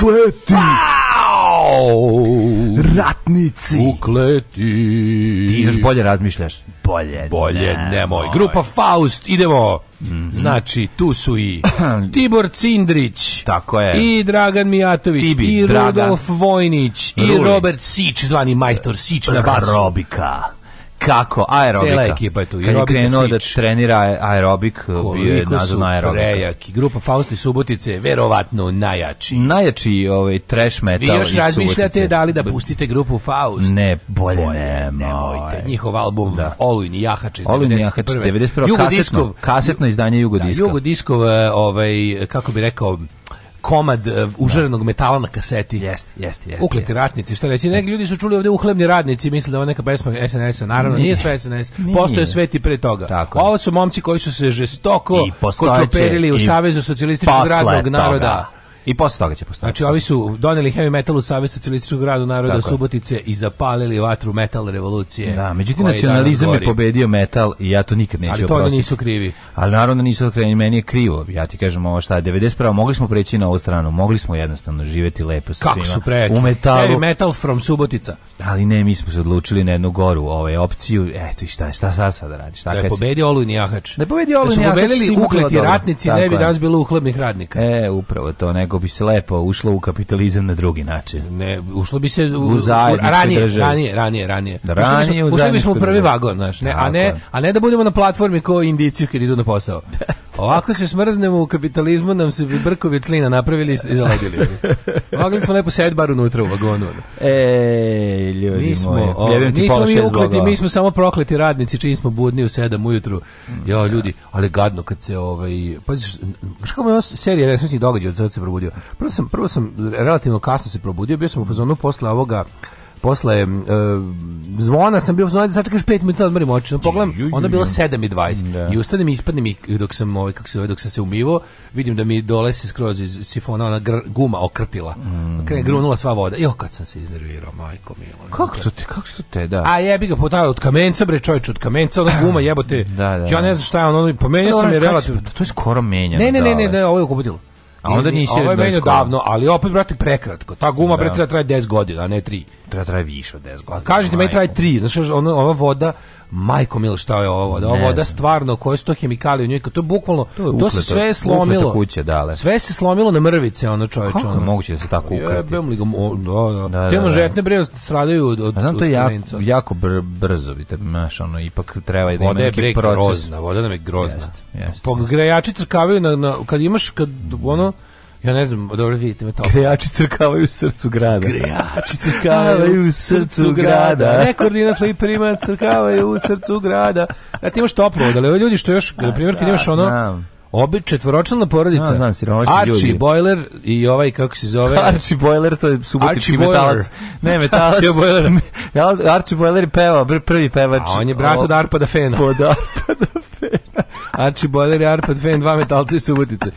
kleti. Ratnici. U kleti. Ti još bolje razmišljaš. Bolje. Bolje nemoj. nemoj. Grupa Faust, idemo. Mm -hmm. Znači, tu su i Tibor Cindrić. Tako je. I Dragan Mijatović. Tibi, I Dragan. Rudolf Vojnić. Ruli. I Robert Sić, zvani majstor Sić na basu. Robika kako aerobika. Cela ekipa je tu. Kad je krenuo da trenira aerobik, Koliko bio je nazvan aerobika. Prejaki. Grupa Fausti Subotice je verovatno najjači. Najjači ovaj, trash metal iz Subotice. Vi još razmišljate da li da pustite grupu Faust? Ne, bolje, bolje ne. Nemojte. Njihov album da. Olujni Jahač iz 91. Olujn Jahač 91. Kasetno, kasetno izdanje Jugodiska. Da, Jugodiskov, eh, ovaj, kako bi rekao, komad uh, užarenog da. metala na kaseti. Jeste, jeste, jeste. Ukleti ratnici, šta reći, neki ljudi su čuli ovde uhlebni radnici, misle da ovo neka pesma SNS-a, naravno nije, nije sve SNS. Nije. Postoje sveti pre toga. Tako. Ovo su momci koji su se žestoko kočoperili u Savezu socijalističkog radnog naroda. I posle toga će postojati. Znači, ovi su doneli heavy metal u Savez socijalističkog grada naroda Tako. Subotice i zapalili vatru metal revolucije. Da, međutim, nacionalizam je pobedio metal i ja to nikad neću oprostiti. Ali to oni nisu krivi. Ali naravno nisu krivi, meni je krivo. Ja ti kažem ovo šta, 91. mogli smo preći na ovu stranu, mogli smo jednostavno živeti lepo sa Kako svima. su preći? U metalu. Heavy metal from Subotica. Ali ne, mi smo se odlučili na jednu goru ovaj, opciju. Eto i šta, šta sad sad radiš? Šta da je pobedio Olujni Jahač. Da je pobedio Olujni Jahač. Da su pobedili ukleti ratnici, ne bi danas bilo uhlebnih radnika. E, upravo to, ne nego bi se lepo ušlo u kapitalizam na drugi način. Ne, ušlo bi se u, u, u ranije, državi. ranije, ranije, ranije. Da, ranije ušli smo u prvi vagon, znaš, ne, a ne, a ne da budemo na platformi ko indici kad idu na posao. Ovako se smrznemo u kapitalizmu, nam se brkovi slina napravili i zaledili. Mogli smo lepo bar unutra u vagonu. E, ljudi mi smo, moji, o, nismo mi ukleti, mi smo samo prokleti radnici, čim smo budni u sedam ujutru. Mm, jo, da. ljudi, ali gadno kad se ovaj... Paziš, znaš kako je serija nesrećnih događaja od se probudio? Prvo sam, prvo sam relativno kasno se probudio, bio sam u fazonu posle ovoga posle uh, zvona sam bio zvona da sačekaš 5 minuta da odmorim oči. No, pogledam, onda je bilo 7:20. Da. I ustanem i ispadnem i dok sam ovaj kako se ovaj dok sam se umivao, vidim da mi dole se skroz iz sifona ona gr, guma okrtila. Mm. Krene grunula sva voda. Jo, kad sam se iznervirao, majko milo. Kako su te, kako su te, da. A jebi ga potao od kamenca bre, čovjek od kamenca, ona guma jebote. da, da, da. Ja ne da. znam šta je ono, pomenio pa sam je relativno. To je skoro menjano. Ne, ne, ne, da, ne, ovaj. ne, ovo je kupilo. A onda nisi Ovo je meni davno, ali opet, brate, prekratko. Ta guma, brate, da. traje 10 godina, a ne 3. Treba traje više od 10 godina. A mi meni traje 3. znači ona, ova voda majko mil šta je ovo, da ovo da stvarno koje sto hemikalije u njoj, to je bukvalno to, je ukleta, to se sve slomilo. Kuće, dale. Sve se slomilo na mrvice ono čoveče. Kako ono? moguće da se tako ukrati? Jebem li ga, o, da, da. da, da, da. žetne bre stradaju od od. znam to je jako, jako br, brzo, vidite, znaš, ono ipak treba da voda ima neki je proces. Grozna, voda nam je grozna. Jest, jest, Pogrejači crkavaju na, na kad imaš kad ono Ja ne znam, dobro vidite me to. Grejači crkavaju u srcu grada. Grejači crkavaju u srcu grada. Rekordina fliperima crkavaju u srcu grada. Ja e, ti imaš toplo, ali ljudi što još, da, na primjer, kad da, imaš ono, Obi četvoročlana porodica. Ja, znam, Archie Boiler i ovaj kako se zove? Archie Boiler to je subotički metalac. Ne, metalac. Archie Boiler. Archie Boiler peva, prvi pevač. A on je brat od Arpa da Fena. Od da Fena. Archie Boiler i da Fen, dva metalca iz Subotice.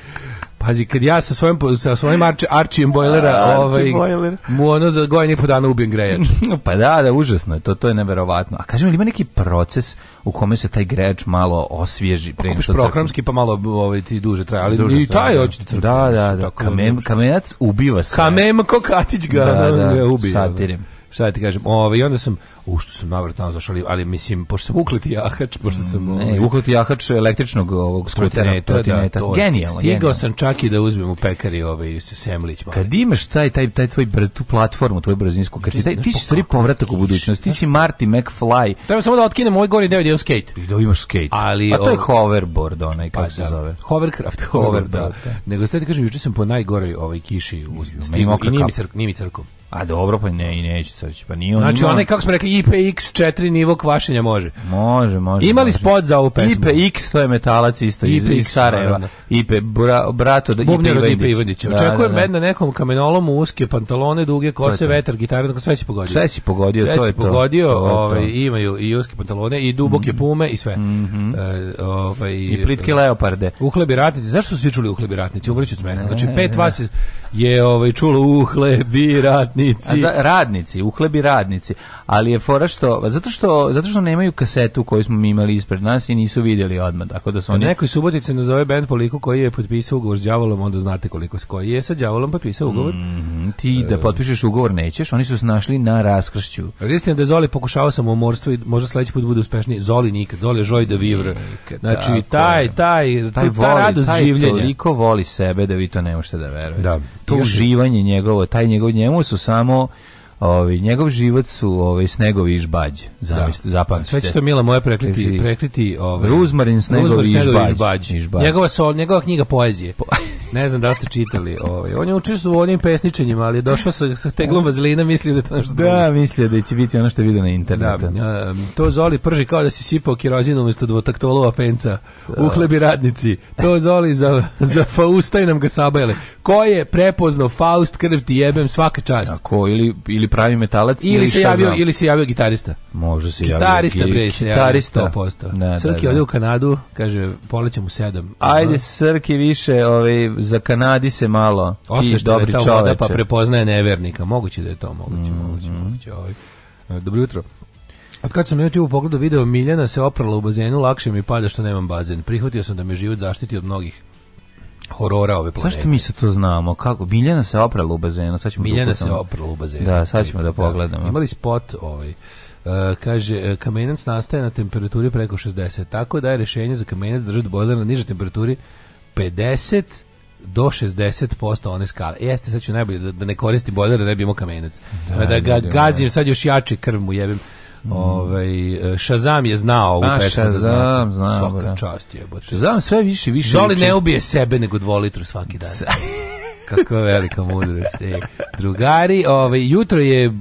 Pazi, kad ja sa svojim, sa svojim arči, Arčijem Boilera A, ovaj, bojler. mu ono za gojanje po dana ubijem grejač. pa da, da, užasno je, to, to je neverovatno. A kažem, li ima neki proces u kome se taj grejač malo osvježi? Pa kupiš programski, pa malo ovaj, ti duže traje, ali duže i taj da. hoće ti da crkne. Da, da, da, kamem, da kamenac ubiva se. Kamem ko ga, da, da, ovaj. da, ubija. Satirem šta ti kažem, ovaj, onda sam u što sam navrat tamo zašali, ali mislim, pošto sam ukliti jahač, pošto sam... Ne, ovaj, ukliti jahač električnog ovog skutera, trotineta. Da, da genijalno, Stigao genijalno. sam čak i da uzmem u pekari ovaj, semlić. Malo. Kad imaš taj, taj, taj tvoj br, tu platformu, tvoju brzinsku, kad ti, taj, ti si stvari povratak u budućnost, ti si Marty McFly. Treba samo da otkinem ovaj gori deo da skate. I da imaš skate. Ali, A to je ovaj- hoverboard, onaj, kako pa, se da, zove. Hovercraft, hoverboard. Da, da. Nego sad ti kažem, juče sam po najgoroj ovaj kiši u, stigu, i nije mi, crk, nije mi crko. A dobro, pa ne, i neću crći, pa nije on Znači, onaj, kako smo rekli, IPX4 nivo kvašenja može. Može, može. Imali može. spot za ovu pesmu? IPX, to je metalac isto iz, IPX, iz Sarajeva. Ipe, bra, brato da Bubnjer od Ipe Ivanića. Očekujem da, da, da. na nekom kamenolomu, uske pantalone, duge kose, vetar, gitare, tako sve si pogodio. Sve si pogodio, sve to je si to. pogodio, to ovaj, imaju i uske pantalone, i duboke mm. pume, i sve. Mm -hmm. e, ovaj, I plitke leoparde. Uhlebi ratnici, zašto su svi čuli uhlebi ratnici? Umreću od smesta. Znači, pet vas je, je ovaj, čulo uhlebi ratnici. A za, radnici, uhlebi radnici. Ali je fora što zato što zato što nemaju kasetu koju smo mi imali ispred nas i nisu videli odmah. Tako da su oni nekoj subotice nazove bend poliku koji je potpisao ugovor s đavolom, onda znate koliko s koji je sa đavolom potpisao ugovor. Mm, ti da e. potpišeš ugovor nećeš, oni su se našli na raskršću. Istina da Zoli pokušavao sam umorstvo i možda sledeći put bude uspešniji. Zoli nikad, Zoli je žoj da vivre. Znači taj taj taj ta voli, radost taj življenja. toliko voli sebe da vi to ne možete da verujete. Da. To uživanje njegovo, taj njegov njemu su samo Ovi, njegov život su ovaj snegovi i žbađ. Zamislite, da. zapamtite. Sve što mila moja prekriti, prekriti ovaj Rozmarin snegovi i žbađ. Njegova sol, njegova knjiga poezije. Po... ne znam da ste čitali, ovaj. On je učestvovao u onim pesničenjima, ali je došao sa sa teglom da. vazelina, mislio da to nešto. Da, da mislio da će biti ono što vidi na internetu. Da, um, to Zoli prži kao da si sipao kerozin umesto dvotaktolova penca. Da. Uhlebi radnici. To Zoli za za Fausta i nam ga sabajale. Ko je prepoznao Faust krv ti jebem svaka čast. Tako ili ili pravi metalac ili se javio znam. ili se javio gitarista. Može se javio. Gitarista bre, se gitarista 100%. Da, Srki da. ode u Kanadu, kaže polećemo 7. Ajde Srki više, ovaj za Kanadi se malo. Osim što dobri je ta voda pa prepoznaje nevernika, moguće da je to moguće, mm -hmm. moguće, moguće. Ovaj. E, dobro jutro. Od kad sam na YouTube pogledao video Miljana se oprala u bazenu, lakše mi pada što nemam bazen. Prihvatio sam da me život zaštiti od mnogih horora ove planete. Zašto mi se to znamo? Kako? Miljana se oprala u bazenu. Sad ćemo Miljana da se oprala u bazenu. Da, sad ćemo da, da. pogledamo. Da, imali spot ovaj. Uh, kaže, e, kamenac nastaje na temperaturi preko 60, tako da je rešenje za kamenac držati bojler na niže temperaturi 50 do 60% one skale. E, jeste, sad ću najbolje da, da ne koristi bojler, da ne bi imao kamenac. Da, da ga gazim, sad još jače krv mu jebim. Mhm. Ovaj Shazam je znao ovu pa, pesmu. Shazam, da zna, svaka čast je, Shazam sve više više. Zoli da ne ubije sebe nego dvolitru svaki dan. Kakva velika mudrost. Ej. Drugari, ovaj jutro je eh,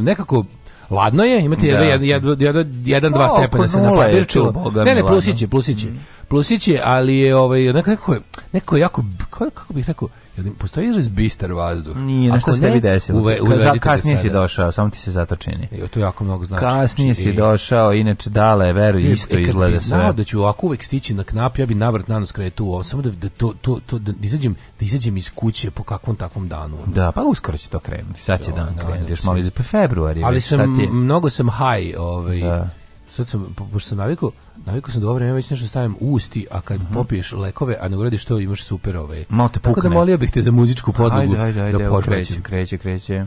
nekako Ladno je, imate da. jedan, jedan, jedan, dva stepena se napapirčilo. Ne, ne, plusiće, plusiće. Mhm. Plusiće, ali je ovaj, nekako, nekako jako, kako bih rekao, Jel postoji razbistar vazduh? Nije, nešto se tebi desilo. Uve, Ka, kasnije si došao, samo ti se zato čini. Jo, to jako mnogo znači. Kasnije si znači, došao, inače dale, veruj, je, isto e, izgleda bi znao sve. da ću ovako uvek stići na knap, ja bi navrat nanos kretu, samo da, da, to, to, to, da, izađem, da izađem iz kuće po kakvom takvom danu. Da, pa uskoro će to krenuti, sad će jo, da, dan da, krenuti, da, još malo iz pa februar. Ali sam, mnogo sam high, ovaj, da sad sam, po, pošto sam navikao, navikao sam da ovo vreme već nešto stavim usti, a kad uh mhm. -huh. popiješ lekove, a ne uradiš to, imaš super ove. Ovaj. Malo te pukne. Tako da molio bih te za muzičku podlogu ajde, ajde, da ajde, da počećem. Kreće, kreće, kreće.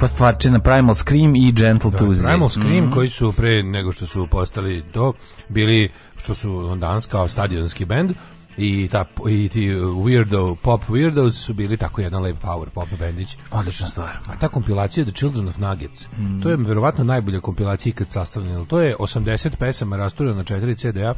takva stvarčina Primal Scream i Gentle da, Tuesday. Primal Scream mm -hmm. koji su pre nego što su postali to bili što su Londans kao stadionski bend i ta i ti weirdo pop weirdos su bili tako jedan lep power pop bendić odlična stvar a ta kompilacija The Children of Nuggets mm. to je verovatno najbolja kompilacija ikad sastavljena to je 80 pesama rasturena na 4 CD-a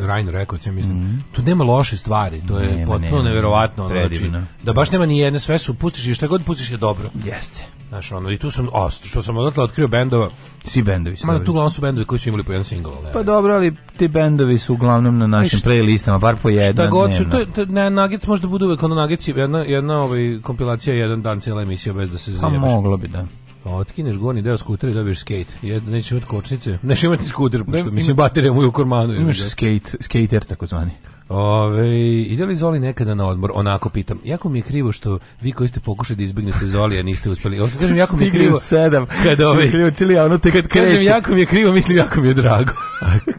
Rhino Records, ja mislim. Mm -hmm. Tu nema loše stvari, to je nema, potpuno nema, neverovatno. Ono, znači, da baš nema ni jedne, sve su pustiš i šta god pustiš je dobro. Jeste. Znaš, ono, i tu sam, o, što sam odatle otkrio bendova. Svi bendovi su. Mada tu uglavnom su bendovi koji su imali po jedan single. Ne, pa dobro, ali ti bendovi su uglavnom na pa našim šta, playlistama, bar po jedan. Šta god su, to, to, ne, Nuggets možda budu uvek ono Nuggets, jedna, jedna ovaj, kompilacija, jedan dan cijela emisija bez da se pa zajebaš. Pa moglo bi, da. Pa otkineš gornji deo skutera i dobiješ skate. Jezda neće imati kočnice. Neće imati skuter, pošto ne, mislim baterija mu je u kormanu. Imaš da? skate, skater takozvani. Ove, ide li Zoli nekada na odmor? Onako pitam. Jako mi je krivo što vi koji ste pokušali da izbjegnete Zoli, a niste uspeli. Ovo kažem, jako mi je krivo. sedam. Kad ove, uključili, a ono tek kad kreće. Kažem, jako mi je krivo, mislim, jako mi je drago.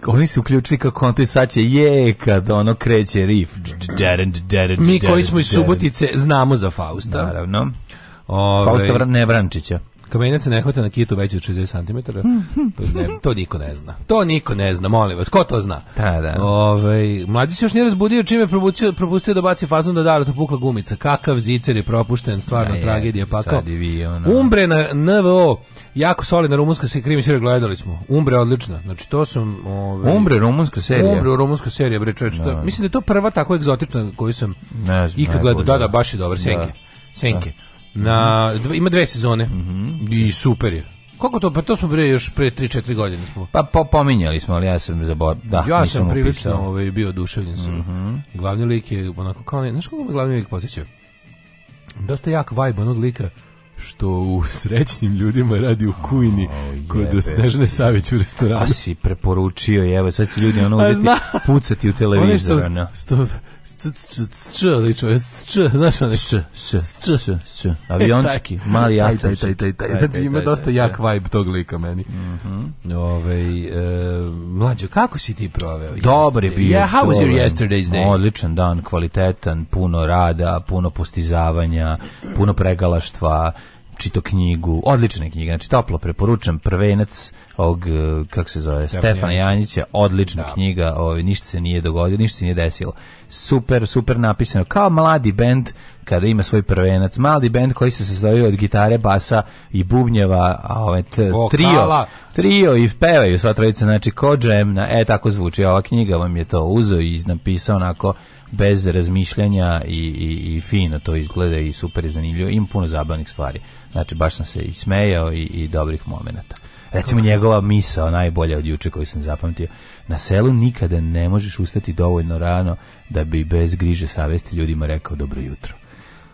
Oni su uključili kako on to je sad će, je, kad ono kreće rif. Mi koji smo iz Subotice znamo za Fausta. Naravno. Ove, Fausta ne Nevrančića. Kamenjac se ne hvata na kitu veći od 60 cm. To, ne, to niko ne zna. To niko ne zna, molim vas. Ko to zna? Da, da. Ove, ovaj, mlađi se još nije razbudio čime propustio, propustio da baci fazon da dara to pukla gumica. Kakav zicer je propušten, stvarno da, tragedija. Pakao. Vi, ono... Umbre na NVO. Jako solidna rumunska se krimi serija gledali smo. Umbre odlično. Znači to sam... Ove, ovaj, umbre rumunska serija. Umbre rumunska serija, bre čoveč. Da. Mislim da je to prva tako egzotična koju sam ne znam, ikad gledao. Da, da, baš je dobar. Da. Senke. Da. Senke. Da. Na, ima dve sezone mm -hmm. i super je. Koliko to, pa to smo pre još pre 3-4 godine smo. Pa po, pominjali smo, ali ja sam zaboravio. Da, ja sam prilično ovaj, bio oduševljen sam. Mm -hmm. Glavni lik je onako kao, ne, znaš kako me glavni lik potiče? Dosta jak vibe onog lika što u srećnim ljudima radi u kujni oh, kod Snežne Savić u restoranu. A pa si preporučio, evo, sad će ljudi ono uzeti, pucati u televizor. Ono što, što Č, ali čovjek, č, znaš onaj č, č, č, č, č, aviončki, mali jastaj, taj, znači ima dosta jak vibe tog lika meni. Mhm. Ove, ovaj, mlađo, kako si ti proveo? Dobar je bio. Yeah, how was your yesterday's day? Odličan dan, kvalitetan, puno rada, puno postizavanja, puno pregalaštva, čito knjigu, odlične knjige, znači toplo preporučam prvenac ovog, eh, kako se zove, Stefan Stefana Janjića, odlična da. knjiga, ovaj, ništa se nije dogodilo, ništa se nije desilo. Super, super napisano, kao mladi bend kada ima svoj prvenac, mladi bend koji se sastoji od gitare, basa i bubnjeva, a ovaj trio, trio i pevaju sva trojica, znači ko džemna, e tako zvuči, ova knjiga vam je to uzo i napisao onako bez razmišljanja i, i, i fino to izgleda i super je zanimljivo, im puno zabavnih stvari. Znači, baš sam se i smejao i, i dobrih momenata. Recimo njegova misa, najbolja od juče koju sam zapamtio. Na selu nikada ne možeš ustati dovoljno rano da bi bez griže savesti ljudima rekao dobro jutro.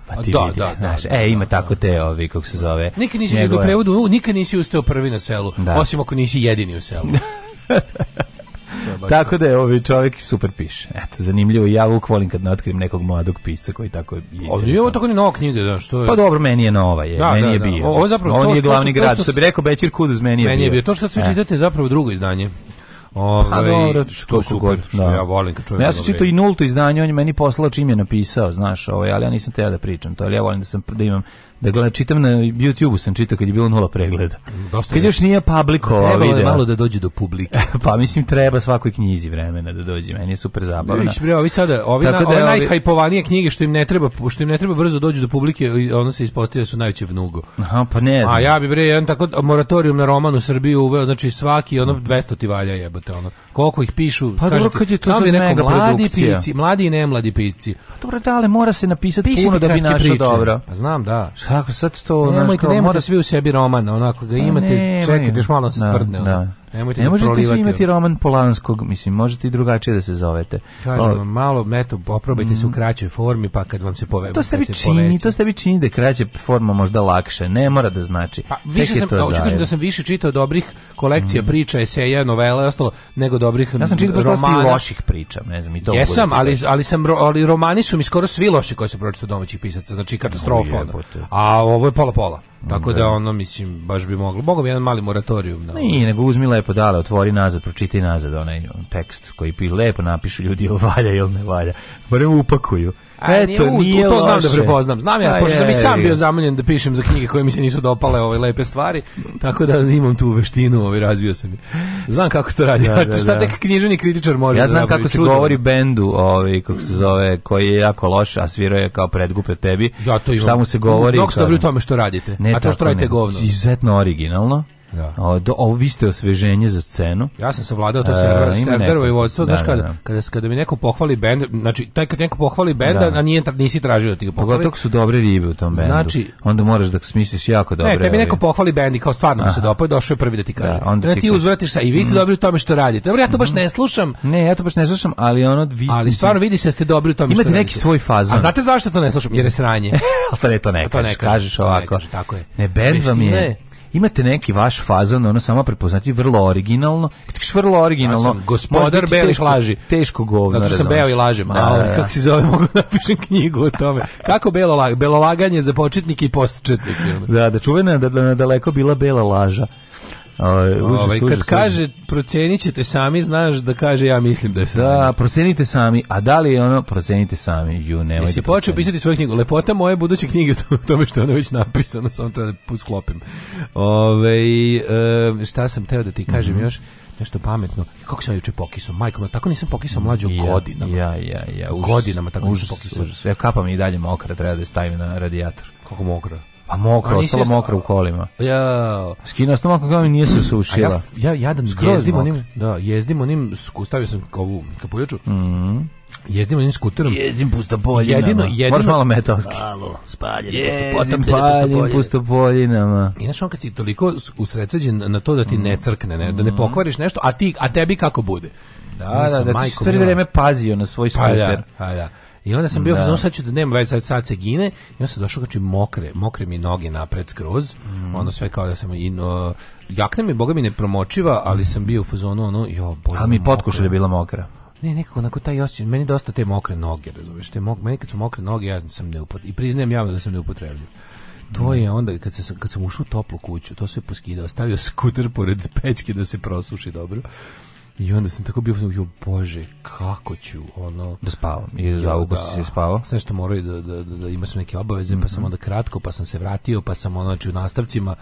Pa ti da, vidi, da, da znaš, da, e, da, e, ima da. tako te ovi, kako se zove. Nikad nisi njegove... prevodu, nikad nisi ustao prvi na selu, da. osim ako nisi jedini u selu. tako da. da je ovi čovjek super piše. Eto, zanimljivo. Ja Vuk volim kad ne otkrim nekog mladog pisca koji tako je. Ali je ovo tako ni nova knjiga, da, što je? Pa dobro, meni je nova, je. Da, meni da, je da. bio. Da. Ovo zapravo On to je što glavni grad, što, što bi rekao Bećir Kuduz, meni je meni je bio. To što sad e. čitate je zapravo drugo izdanje. Ove, ovaj, pa dobro, što je super, god, što da. ja volim kad čujem. Ja sam čitao i nulto izdanje, on je meni poslao čim je napisao, znaš, ovaj, ali ja nisam teo da pričam to, ali ja volim da, sam, da imam da gledam, čitam na YouTube-u sam čitao kad je bilo nula pregleda. Dosta kad još nije publikovao video. je malo da dođe do publike. pa mislim treba svakoj knjizi vremena da dođe, meni je super zabavno. Viš bre, ovi sada, ovi na, da ove da, ovi... najhajpovanije knjige što im ne treba, što im ne treba brzo dođu do publike, ono se ispostavlja su najveće vnugo. Aha, pa ne znam. A ja bi bre jedan tako moratorium na roman u Srbiji uveo, znači svaki ono 200 ti valja jebote ono koliko ih pišu, pa, kažete, dobro, kad je to sam bi mladi pisci, mladi i nemladi pisci. Pa, dobro, da, ali mora se napisati Pišite puno da bi našo priče. dobro. Pa znam, da. Kako sad to, nemojte, naš, nemojte mora... svi u sebi roman, onako ga imate, pa ne, čekajte, još malo da se da, stvrdne. Da, Nemojte ne da možete svi imati roman Polanskog, mislim, možete i drugačije da se zovete. Kažem, o, malo, eto, poprobajte mm, se u mm. kraćoj formi, pa kad vam se pove... To se bi čini, poveća. to se bi čini da je kraća forma možda lakše, ne mora da znači. Pa, više sam, hoću kažem da sam više čitao dobrih kolekcija mm. priča, eseja, novela i ostalo, nego dobrih romana. Ja sam čitao romana. loših priča, ne znam, i to Jesam, ali, ali, sam, ali romani su mi skoro svi loši koji su pročitao domaćih pisaca, znači katastrofa. A ovo je pola-pola. Tako da. da ono mislim baš bi moglo. Mogao bi jedan mali moratorijum na. Ne, ovaj. nego uzmi lepo dale, otvori nazad, pročitaj nazad onaj tekst koji pi lepo napišu ljudi valja jel ne valja barem upakuju. A, Eto, nije, nije to loše. znam da prepoznam. Znam ja, pošto sam i sam bio zamoljen da pišem za knjige koje mi se nisu dopale ove lepe stvari, tako da imam tu veštinu, ovaj razvio sam je. Znam kako se to radi. Da, da, šta da. tek književni kritičar može Ja da znam da kako se čudno. govori bendu, ovaj kako se zove, koji je jako loš, a svirao je kao predgupe tebi. Ja to imam. Šta mu se govori? Dok ste dobri u da- tome što radite. Ne, a to što radite govno. Izuzetno originalno. Da. Ovo vi ste osveženje za scenu. Ja sam savladao to server, e, i vodstvo, znaš kada, kada, da, da. kada mi neko pohvali bend, znači taj kad neko pohvali benda, da. a nije nisi tražio da ti ga pohvali. Pogotovo su dobre ribe u tom bendu. Znači, onda moraš da smisliš jako dobre. Ne, tebi neko pohvali bend i kao stvarno mu se dopao, došao je prvi da ti kaže. Da, onda ti, uzvratiš sa i vi ste mhm. dobri u tome što radite. Dobro, ja to baš mhm. ne slušam. Ne, ja to baš ne slušam, ali ono vi Ali stvarno vidi se ste dobri u tome što radite. Imate neki svoj fazon. A znate zašto to ne slušam? Jer je sranje. A to ne to ne kažeš, kažeš ovako. Tako je. Ne bend vam je imate neki vaš fazon, ono samo prepoznati vrlo originalno. Kad kažeš vrlo originalno, ja sam gospodar belih laži. Teško govno. Zato što sam beo i lažem, da, ali da, da. kako se zove, mogu da napišem knjigu o tome. Kako belo lag, belolaganje za početnike i postčetnike. Da, da čuvena da, da, da daleko bila bela laža. Ovaj, kad kaže procenit ćete sami, znaš da kaže ja mislim da je sranje. Da, procenite sami, a da li je ono procenite sami, ju nemojte. Jesi da počeo pisati svoju knjigu, lepota moje buduće knjige u tome što je ono već napisano, samo treba da sklopim. Ove, e, šta sam teo da ti kažem mm -hmm. još? nešto pametno. kako sam juče pokisao, majko, tako nisam pokisao mlađo ja, godinama. Ja, ja, ja. Užas, godinama tako užas, nisam pokisao. Ja kapam i dalje mokra, treba da je stavim na radijator. Kako mokra? Pa mokro, ostalo mokro u kolima. Ja. Skinuo sam mokro kolima i nije se sušila. Ja, ja jadam jezdim onim, da, jezdim onim, stavio sam ovu kapuljaču. Mhm. Jezdim onim skuterom. Jezdim pustopoljinama. Jedino, jedino... Moraš malo metalski. Malo, spaljen pustopoljinama. Spaljen pustopoljinama. Inače, on kad si toliko usredsređen na to da ti ne crkne, ne, da ne mhm. pokvariš nešto, a, ti, a tebi kako bude? Da, da, da, da, pazio na svoj da, da, da, da, da, I onda sam bio, da. znači ću da nema veze, sad, sad se gine. I onda sam došao, kači mokre, mokre mi noge napred skroz. Mm. Ono sve kao da sam i no, jakna mi boga mi ne promočiva, ali sam bio u fazonu ono, jo, bože. A mi potkušala da je bila mokra. Ne, nekako onako taj osjećaj, meni dosta te mokre noge, razumiješ, te mok, meni kad su mokre noge, ja sam neupotrebljiv, i priznajem javno da sam neupotrebljiv. To mm. je onda kad sam kad sam ušao u toplu kuću, to sve poskidao, stavio skuter pored pećke da se prosuši dobro. I onda sam tako bio, jo bože, kako ću, ono... Da spavam, i za august da. si spavao? Sve što moraju, da, da, da, da imao sam neke obaveze, mm -hmm. pa sam mhm. onda kratko, pa sam se vratio, pa sam ono, znači, u nastavcima,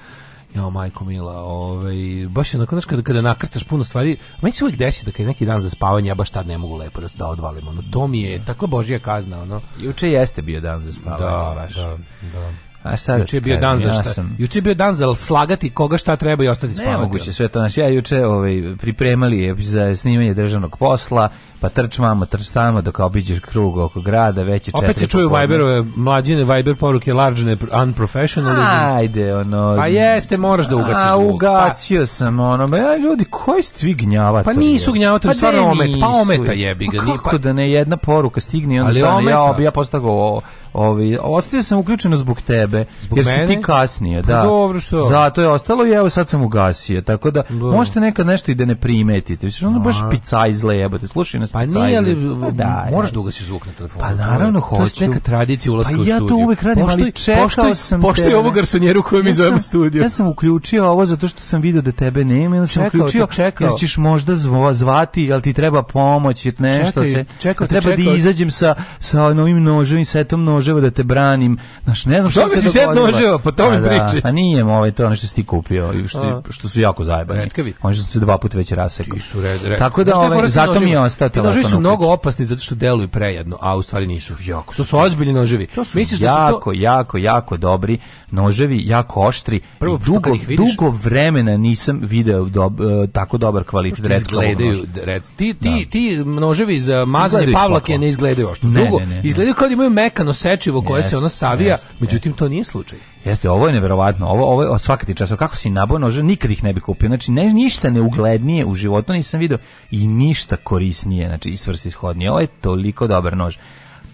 ja majko mila, ovaj baš je onako znači kada kada nakrcaš puno stvari, meni se uvijek desi da kad neki dan za spavanje ja baš tad ne mogu lepo da, da odvalim, ono to mi je da. takva božja kazna, ono. Juče jeste bio dan za spavanje, da, baš. Da, da. A šta da juče je bio dan za šta? Ja Juče je bio dan za slagati koga šta treba i ostati spavati. Nemoguće sve to. Znači, ja juče ovaj, pripremali je za snimanje državnog posla, pa trč mamo, trč tamo dok obiđeš krug oko grada, već je Opet se čuju Viberove, mlađine Viber poruke large unprofessionalism. Ajde, ono... Pa jeste, moraš da ugasiš A, zvuk. Pa- ugasio pa. sam, ono, ba, ja, ljudi, koji ste vi gnjavatori? Pa nisu gnjavatori, pa stvarno omet, pa ometa jebi ga. Pa kako da ne, jedna poruka stigne i onda sam, ja, ja postago Ovi, ostavio sam uključeno zbog tebe, zbog jer mene? si ti kasnije, pa da. Dobro što. Zato je ostalo i evo sad sam ugasio, tako da Dobro. možete nekad nešto i da ne primetite. Viš, ono baš pica izle jebote, slušaj nas Pa nije, ali pa da, moraš da, da se zvuk na telefonu. Pa naravno to hoću. To je neka tradicija ulaska pa u studiju. ja to uvek radim, poštoj, ali čekao poštoj, sam poštoj tebe. ovu garsonjeru koju ja mi zovemo Ja sam uključio ovo zato što sam video da tebe nema, ja sam uključio, čekao. jer ćeš možda zvati, ali ti treba pomoć, nešto se. treba da izađem sa, sa novim nožem i setom nožem noževa da te branim. Znaš, ne znam šta se dogodilo. Dobio si set noževa, po pa tome da, priči. A pa nije ovaj to nešto si ti kupio, i što, što su jako zajebani. Reckavi. Oni su se dva puta već rasekli. Su red, red. Tako da, ovaj, zato mi je ostao telefon. Noževi su mnogo opasni zato što deluju prejedno, a u stvari nisu. Jako, to su znači, ozbiljni noževi. To su Misliš da jako, jako, jako dobri noževi, jako oštri. Prvo, dugo, dugo vremena nisam video e, tako dobar kvalitet izgledaju da, ti ti ti noževi za mazanje pavlake ne izgledaju oštro. Drugo, izgledaju kao da imaju mekano pečivo koje jest, se ono savija, jest, međutim jest. to nije slučaj. Jeste, ovo je neverovatno. Ovo ovo svaka ti čast. Kako si nabojno, nikad ih ne bih kupio. Znači ne, ništa neuglednije u životu nisam video i ništa korisnije, znači i svrsishodnije. Ovo je toliko dobar nož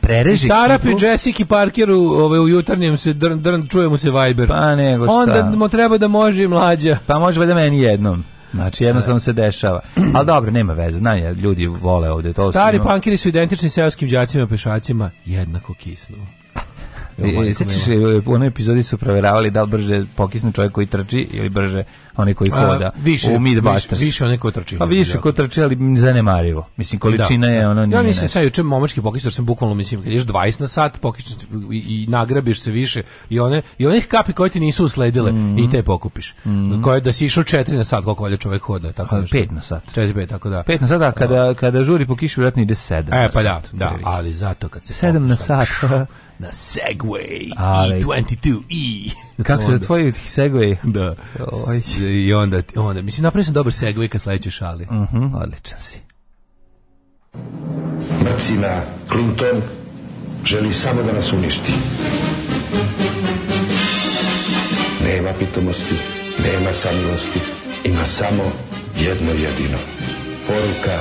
prereži Sarap i Jessica Parkeru ovaj u jutarnjem se drn, drn čujemo se Viber. Pa nego šta. Onda mu treba da može i mlađa. Pa može da meni jednom. Znači jednostavno se dešava. Ali dobro, nema veze, znam ja, ljudi vole ovde to. Stari su, pankiri su identični selskim đacima pešacima, jednako kisnu. E, e, sećaš, u onoj epizodi su proveravali da li brže pokisne čovjek koji trči ili brže onaj koji hoda. Više, u više, više onaj koji trči. Pa više da. koji trči, ali zanemarivo. Mislim, količina da. je ono... Ja mislim, sad juče momački pokisar sam bukvalno, mislim, kad ješ 20 na sat, pokišniš i, i nagrabiš se više i one, i onih kapi koje ti nisu usledile mm -hmm. i mhm. te pokupiš. Mm -hmm. Koje da si išao 4 na sat, koliko valja čovjek hoda. Tako A, nešto. 5 na sat. 4, 5, tako da. 5 na sat, a kada, da. kada žuri po kiši, vjerojatno ide 7 E, pa da, da, ali zato kad se... 7 na sat. na Segway Ali, E22E. E. Kako se zatvoji Segway? Da. I onda, onda mislim, napravio sam dobar Segway ka sledećoj šali. Uh mhm. -huh. Odličan si. Mrcina Clinton želi samo da nas uništi. Nema pitomosti, nema samilosti, ima samo jedno jedino. Poruka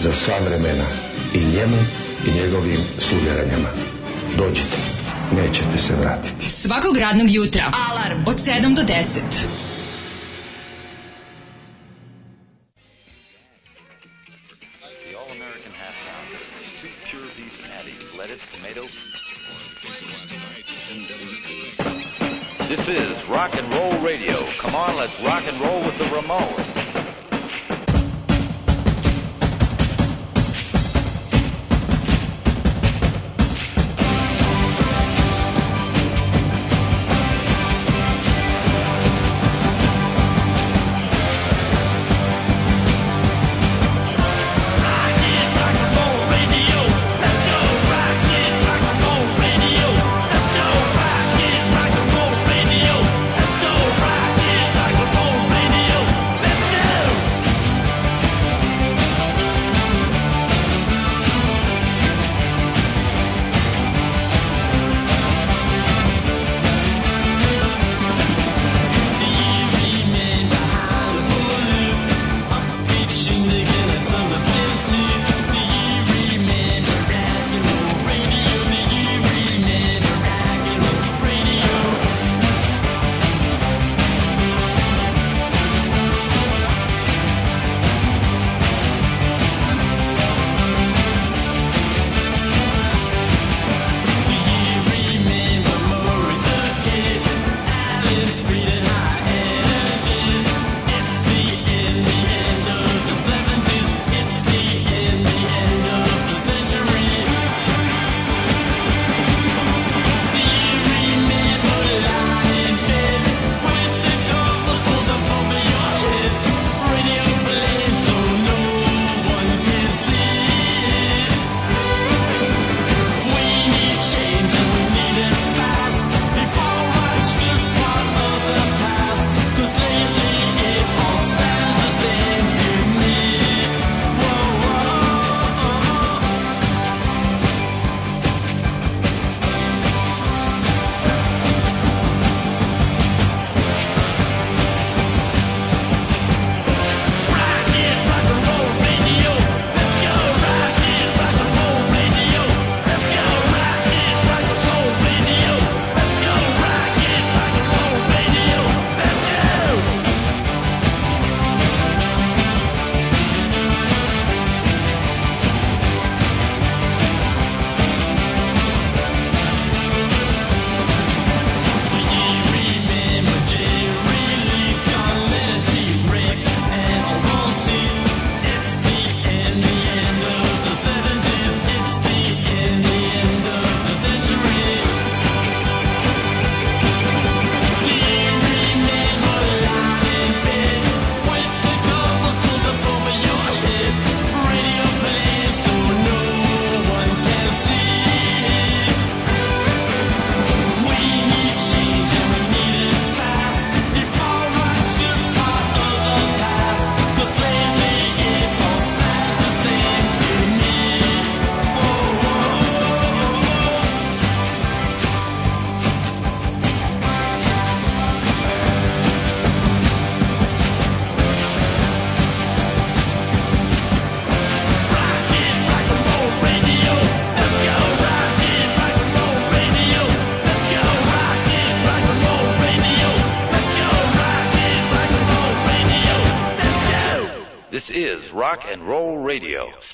za sva vremena i njemu i njegovim slugaranjama. Dođite, nećete se vratiti. Svakog radnog jutra. Alarm od 7 do 10. This is rock and roll radio. Come on, let's rock and roll with the Ramones.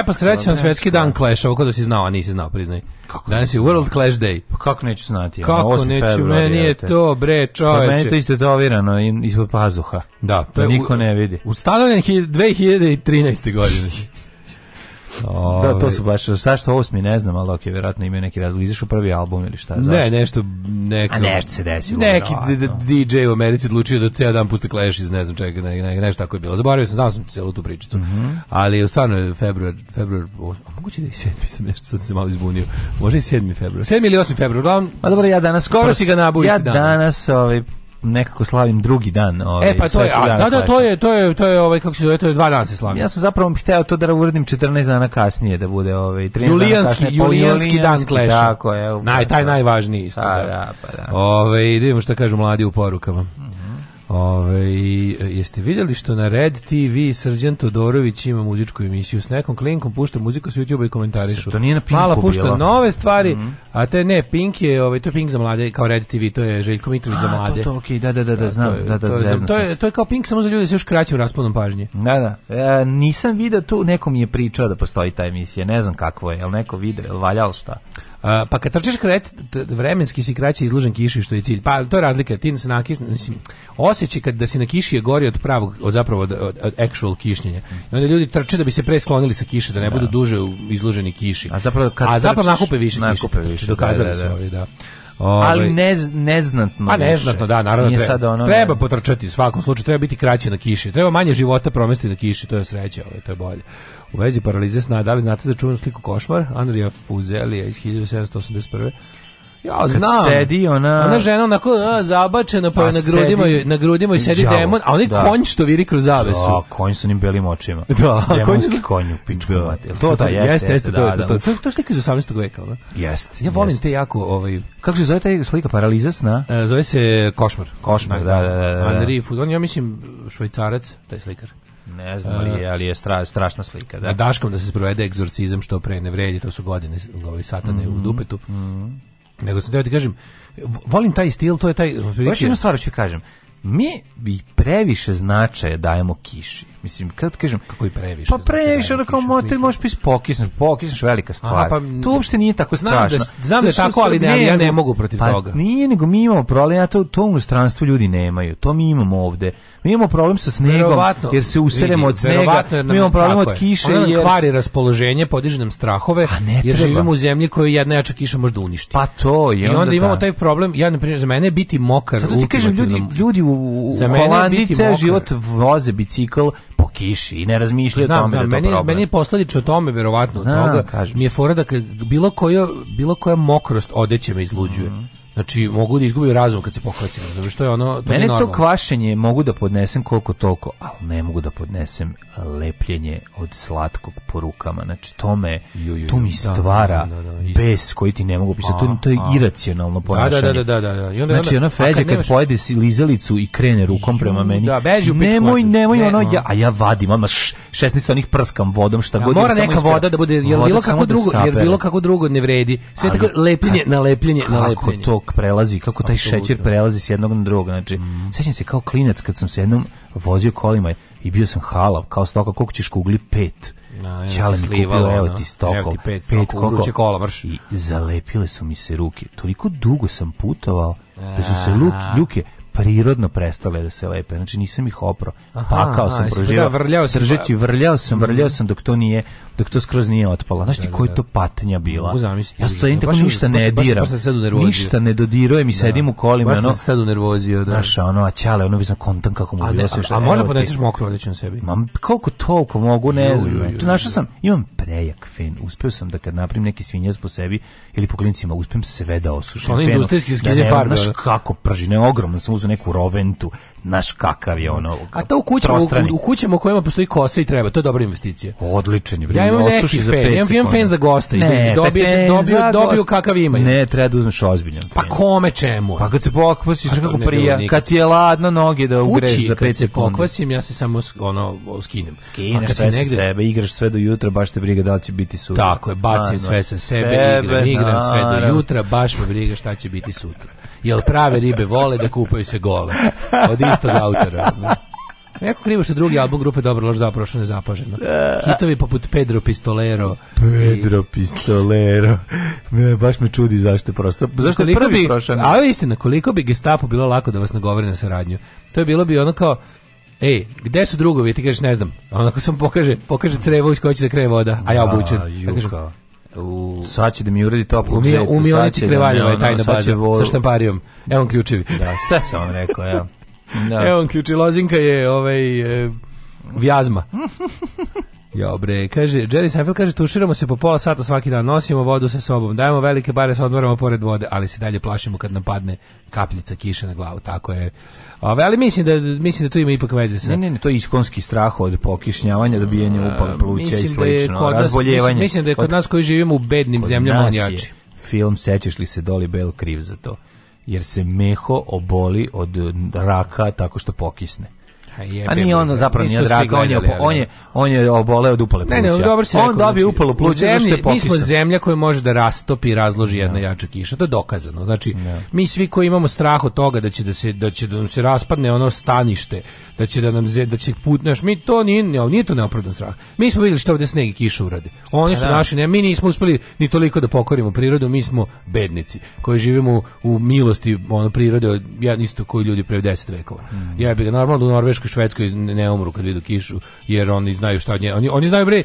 E pa srećan svetski dan Clash, ovo kada si znao, a nisi znao, priznaj. Kako Danas je World Clash Day. Pa kako neću znati? Kako ja, neću, februari, meni je te. to, bre, čoveče. Da, pa meni je to isto tovirano ispod pazuha. Da. da to da niko ne vidi. Ustanovljen 2013. godine. Ove. Ovaj. Da, to su baš, sašto osmi ne znam, ali ok, vjerojatno imaju neki razlog, izašao prvi album ili šta, zašto? Ne, nešto neka, a nešto se desilo. Neki DJ u Americi odlučio da ceo dan pusti kleš iz ne znam čega, ne, ne, nešto tako je bilo. Zaboravio sam, znao sam celu tu pričicu. Mm -hmm. Ali stvarno februar, februar, a moguće da je 7. sam nešto, sad se malo izbunio. Može i 7. februar. 7. ili 8. februar, uglavnom. Pa dobro, ja danas... Skoro si ga nabujiš ja danas. Ja danas, ovaj, nekako slavim drugi dan. Ovaj, e pa to je, a, da, da, to je, to je, to je, ovaj, kako se zove, to je dva dana se slavim. Ja sam zapravo hteo to da uradim 14 dana kasnije, da bude ovaj, 13 julijanski, dana julijanski dan kleša. Tako je. Naj, taj najvažniji isto. Pa, da, da pa da. Ove, ovaj, idemo šta kažu mladi u porukama. Mhm. Ove, e, jeste vidjeli što na Red TV Srđan Todorović ima muzičku emisiju s nekom klinkom, pušta muziku s YouTube i komentarišu. To nije na Pinku Mala pušta bilo. nove stvari, mm -hmm. a te ne, Pink je, ovaj, to je Pink za mlade, kao Red TV, to je Željko Mitrović za mlade. To, to, okay, da, da, da, da, e, znam, da, da, to, je, to, je, to je kao Pink samo za ljude s još kraće u rasponom pažnje. Da, da, e, nisam vidio to, neko mi je pričao da postoji ta emisija, ne znam kakvo je, jel neko vidio, jel valjalo šta? pa kad trčiš kret, vremenski si kraće izložen kiši što je cilj. Pa to je razlika, ti se nakis, mislim, osjećaj kad da si na kiši je gori od pravog, od zapravo od, od actual kišnjenja. I onda ljudi trče da bi se presklonili sa kiše, da ne da. budu duže izloženi kiši. A zapravo kad A zapravo trčiš, nakupe više nakupe kiše. Više, dokazali da, da, da. su ovi, da. Ove, ali ovaj, ne, neznatno. Pa neznatno, da, naravno. treba, ono, treba potrčati u svakom slučaju, treba biti kraće na kiši. Treba manje života promesti na kiši, to je sreće, ovaj, to je bolje. U vezi paralize sna, da li znate za čuvanu sliku Košmar, Andrija Fuzelija iz 1781. Ja znam. Kad sedi ona. Ona žena onako a, zabačena pa, pa na grudima sedi, na grudima i sedi djavo, demon, a oni da. konj što viri kroz zavesu. Da, konj sa onim belim očima. Da, konj sa konju pičku da. mate. To da jeste, jeste, jeste da, da, to, da. to, to slika iz 18. veka, da. Jeste. Ja volim jest. te jako ovaj kako se zove taj slika paraliza sna? E, zove se košmar. Košmar, da, da, da. da. Henri da. Fuzon, ja mislim švajcarac, taj slikar. Ne znam ali je, ali je stra, strašna slika, da. Na daškom da se sprovede egzorcizam što pre ne vredi, to su godine ovaj satane mm -hmm. u mhm. dupetu. Mm -hmm. Nego se da ti kažem, volim taj stil, to je taj... Još jednu stvar ću da kažem. Mi bi previše značaja dajemo kiši. Mislim, kad kažem... Kako i previše. Pa znači, previše, znači, ono kao motel možeš pis pokisnuti, pokisnuš velika stvar. Aha, pa, to uopšte nije tako strašno. Znam da, znam da je tako, ali ne, ja ne mogu protiv pa, toga. Nije, nego mi imamo problem, ja to, to u stranstvu ljudi nemaju, to mi imamo ovde. Mi imamo problem sa snegom, verovatno, jer se useremo od snega, mi imamo problem od kiše. Ono nam kvari raspoloženje, podiže nam strahove, ne jer živimo u zemlji koju jedna jača kiša može da uništi. Pa to je. I onda imamo da. taj problem, ja na primjer, za mene biti mokar. Zato ti kažem, ljudi, ljudi u, u Holandiji ceo život voze bicikl kiši i ne razmišlja o tome da znam, da meni, problem. Meni je o tome, verovatno, znam, toga, mi je fora da bilo koja, bilo koja mokrost odeće me izluđuje. Mm -hmm. Znači, mogu da izgubim razum kad se pokvacim, razumiješ, što je ono, to Mene je to kvašenje mogu da podnesem koliko toliko, ali ne mogu da podnesem lepljenje od slatkog porukama. znači to me, ju, ju, to mi da, da, stvara da, da, da, da bes koji ti ne mogu pisati, to, to je iracionalno ponašanje. Da, da, da, da, I onda, znači, ona feđa kad, nemaš... pojede si lizalicu i krene rukom ju, prema meni, da, beži nemoj, nemoj, ne, ono, ja, a ja vadim, odmah 16 onih prskam vodom, šta god. Mora neka voda da bude, jer bilo kako drugo, jer bilo kako drugo ne vredi, sve tako lepljenje, nalepljenje, lepljenje, na lepljenje. to prelazi, kako taj šećer prelazi s jednog na drugog. Znači, mm. sećam se kao klinec kad sam se jednom vozio kolima i bio sam halav, kao stoka, koliko ćeš kugli pet. Na, ja sam slivalo, evo ti stokol, pet, stokol, pet koliko, kola, mrš. I zalepile su mi se ruke. Toliko dugo sam putovao da su se luk, e. ljuke prirodno prestale da se lepe. Znači nisam ih oprao. Pakao aha, sam, proživao. Da vrljao sam, vrljao sam, mhm. vrljao sam dok to nije dok to skroz nije otpalo. Znaš ti da, da koja da. je to patnja bila? Mogu zamisliti. Ja stojim tako ništa ne diram. Ništa ne dodirujem i da. sedim u kolima. Baš se sad unervozio. Da. Znaš, ono, a ćale, ono bi znam kontan kako mu bilo sve. A možda podneseš mokru odjeću na sebi? Mam, koliko toliko mogu, ne znam. Našao sam, imam prejak fen. Uspeo sam da kad napravim neki svinjac po sebi ili po klincima, uspem sve da osušim. Ono industrijski skinje farbe. Znaš kako prži, ne, ogromno sam uzeo neku roventu naš kakav je ono. A to u kućama, u, u kućama u kojima postoji kosa i treba, to je dobra investicija. Odličan je, bre. Ja imam neki fen, ja imam fen za gosta ne, i dobiju, fen dobiju, za dobiju gost. kakav imaju. Ne, treba da uzmeš ozbiljno. Pa kome čemu? Pa kad se pokvasiš kako prija, kad ti je ladno noge da ugreš Uči, za 5 sekundi. pokvasim, ja se samo ono skinem. Skineš sve negde... sa sebe, igraš sve do jutra, baš te briga da li će biti sutra. Tako je, bacim sve sa sebe, sebe igram, igram sve do jutra, baš me briga šta će biti sutra. Jel prave ribe vole da kupaju se gole. Od istog autora. Neko da. krivo što drugi album grupe Dobro lož zapravo što nezapaženo. Hitovi poput Pedro Pistolero. Pedro i... Pistolero. Me, baš me čudi zašto prosto. Zašto koliko prvi bi, prošan? A istina, koliko bi gestapo bilo lako da vas nagovori na saradnju. To je bilo bi ono kao, ej, gde su drugovi? Ti kažeš, ne znam. A onako sam pokaže, pokaže crevo iz koje će da kreje voda, a ja da, obučen. Da, kažem, u sad će da mi uredi toplo u, u, u Mionici Krevaljeva je tajna baza sa štamparijom. Evo ključevi. Da, sve sam vam rekao, evo. Da. Evo, lozinka je ovaj, e, vjazma. Jo bre, kaže, Jerry Seinfeld kaže, tuširamo se po pola sata svaki dan, nosimo vodu sa sobom, dajemo velike bare sa odmaramo pored vode, ali se dalje plašimo kad nam padne kapljica kiše na glavu, tako je. Ove, ali mislim da, mislim da tu ima ipak veze sa... Ne, ne, ne, to je iskonski strah od pokišnjavanja, dobijanja upala pluća i da slično, da razboljevanje. Mislim, mislim, da je kod, kod nas koji živimo u bednim zemljama on jači. Film Sećaš li se Dolly Bell kriv za to? jer se meho oboli od raka tako što pokisne. A, jebe, nije ono da. zapravo nije raka, on je, on, je, da. on je oboleo od upale pluća. Ne, ne, dobro se On dobije upalu pluća zemlji, zašto je pokisno. Mi smo zemlja koja može da rastopi i razloži da. jedna ja. jača kiša, to je dokazano. Znači, ja. mi svi koji imamo strah od toga da će da se da će da nam se raspadne ono stanište da će da nam ze, da će put naš mi to ni ne, nije to neopravdan strah. Mi smo videli šta ovde sneg i kiša urade. Oni su pa da. naši, ne, mi nismo uspeli ni toliko da pokorimo prirodu, mi smo bednici koji živimo u milosti ono prirode ja isto koji ljudi pre 10 vekova. Mm. Ja bih normalno u Norveškoj, Švedskoj ne umru kad vidu kišu, jer oni znaju šta od nje, oni, oni znaju bre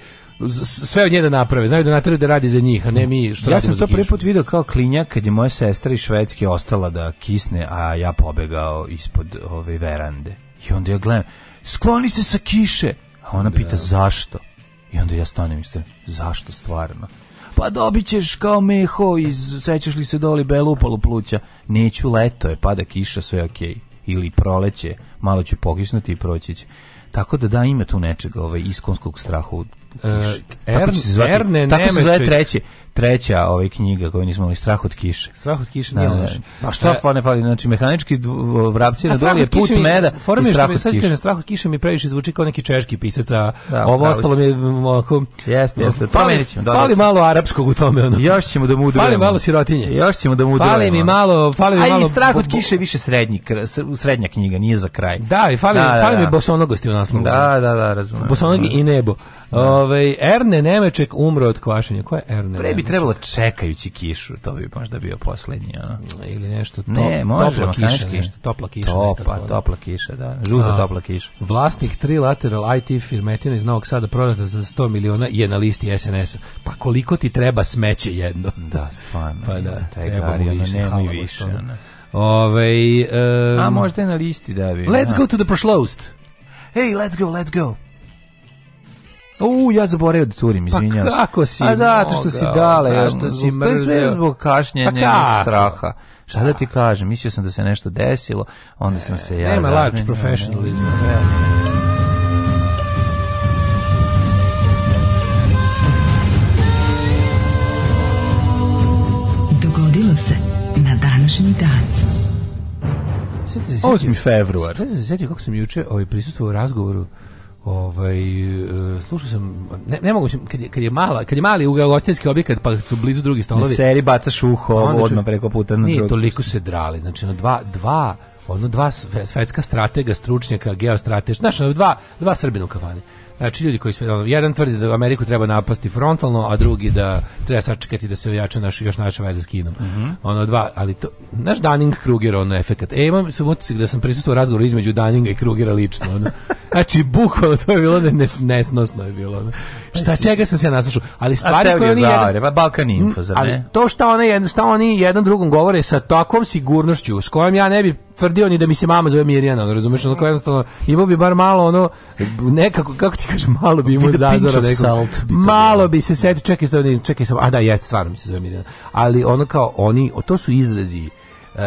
sve od nje da naprave, znaju da natraju da radi za njih, a ne mi što Ja sam to prvi put video kao klinja kad je moja sestra iz Švedske ostala da kisne, a ja pobegao ispod ove ovaj, verande. I onda ja gledam, skloni se sa kiše. A ona pita da. zašto? I onda ja stanem i stanem, zašto stvarno? Pa dobit ćeš kao meho iz, sećaš li se doli belupalu pluća? Neću, leto je, pada kiša, sve okej. Okay. Ili proleće, malo ću pokisnuti i proći će. Tako da da ima tu nečega ovaj iskonskog straha u Uh, Erne Tako se zove treći, treća ovaj knjiga koju nismo imali, Strah od kiše. Strah od kiše nije da, da, loš. Pa šta e, fane fali, znači mehanički vrapci na dolje, put mi, meda i Strah od kiše. Kažem, strah od kiše mi previše zvuči kao neki češki pisac, a da, ovo ostalo mi je mm, ovako... Jeste, jeste, fali, ćemo. Fali malo arapskog u tome. Ono. Još ćemo da mu udrujemo. Fali malo sirotinje. Još ćemo da mu udrujemo. Fali mi malo... Fali mi malo, Strah od kiše više srednji, srednja knjiga, nije za kraj. Da, i fali, da, da, fali mi bosonogosti u naslovu. Da, da, da, razumijem. Bosonogi i nebo. Da. Ove, ovaj, Erne Nemeček umro od kvašenja. Ko je Erne Pre bi Nemeček? trebalo čekajući kišu, to bi možda bio poslednji. Ono. Ili nešto to, ne, može, topla, kiša, nešto, topla kiša. Topa, topla kiša, da. Žuta topla kiša. Vlasnik tri lateral IT firmetina iz Novog Sada prodata za 100 miliona je na listi SNS-a. Pa koliko ti treba smeće jedno? Da, stvarno. Pa da, treba mu više. Nema više. Ove, ovaj, um, A možda je na listi da bi. Let's da. go to the prošlost. Hey, let's go, let's go. U, ja zaboravio da turim, pa izvinjavam se. Pa kako si? A zato što si dale, ja što si mrzio. To je sve zbog kašnjenja pa straha. Šta da ti pa. kažem, mislio sam da se nešto desilo, onda sam se ja... Nema lač profesionalizma. Dogodilo se na današnji dan. 8. februar. Sve se sjetio kako sam juče ovaj, prisustuo u razgovoru Ovaj e, slušao sam ne, ne mogu kad je, kad je mala kad je mali u gostinski objekat pa su blizu drugi stolovi. Seri bacaš uho pa odno preko puta na drugi. toliko se drali. Znači na dva dva ono dva svetska stratega, stručnjaka, geostratež, znači dva dva Srbina u kafani. Znači, ljudi koji sve, jedan tvrdi da Ameriku treba napasti frontalno, a drugi da treba sačekati da se ojača naš, još naša veza s Kinom. Mm -hmm. Ono, dva, ali to, znaš Dunning-Kruger, ono, efekat. E, imam se utisak da sam prisustuo razgovoru između Dunninga i Krugera lično, ono. Znači, bukvalno to je bilo ne, nesnosno je bilo, ono. Šta čega sam se naslušao? Ali stvari koje oni zavre, jedan, Balkan info, zar ali ne? to šta oni jedan, šta oni jedan drugom govore sa takvom sigurnošću s kojom ja ne bi tvrdio ni da mi se mama zove Mirjana, ono, razumeš, ono, kao jednostavno, imao bi bar malo, ono, nekako, kako ti kažem, malo bi imao zazora nekog. Malo bi se setio, čekaj, čekaj, čekaj, a da, jeste, stvarno mi se zove Mirjana. Ali ono kao, oni, o, to su izrazi, uh,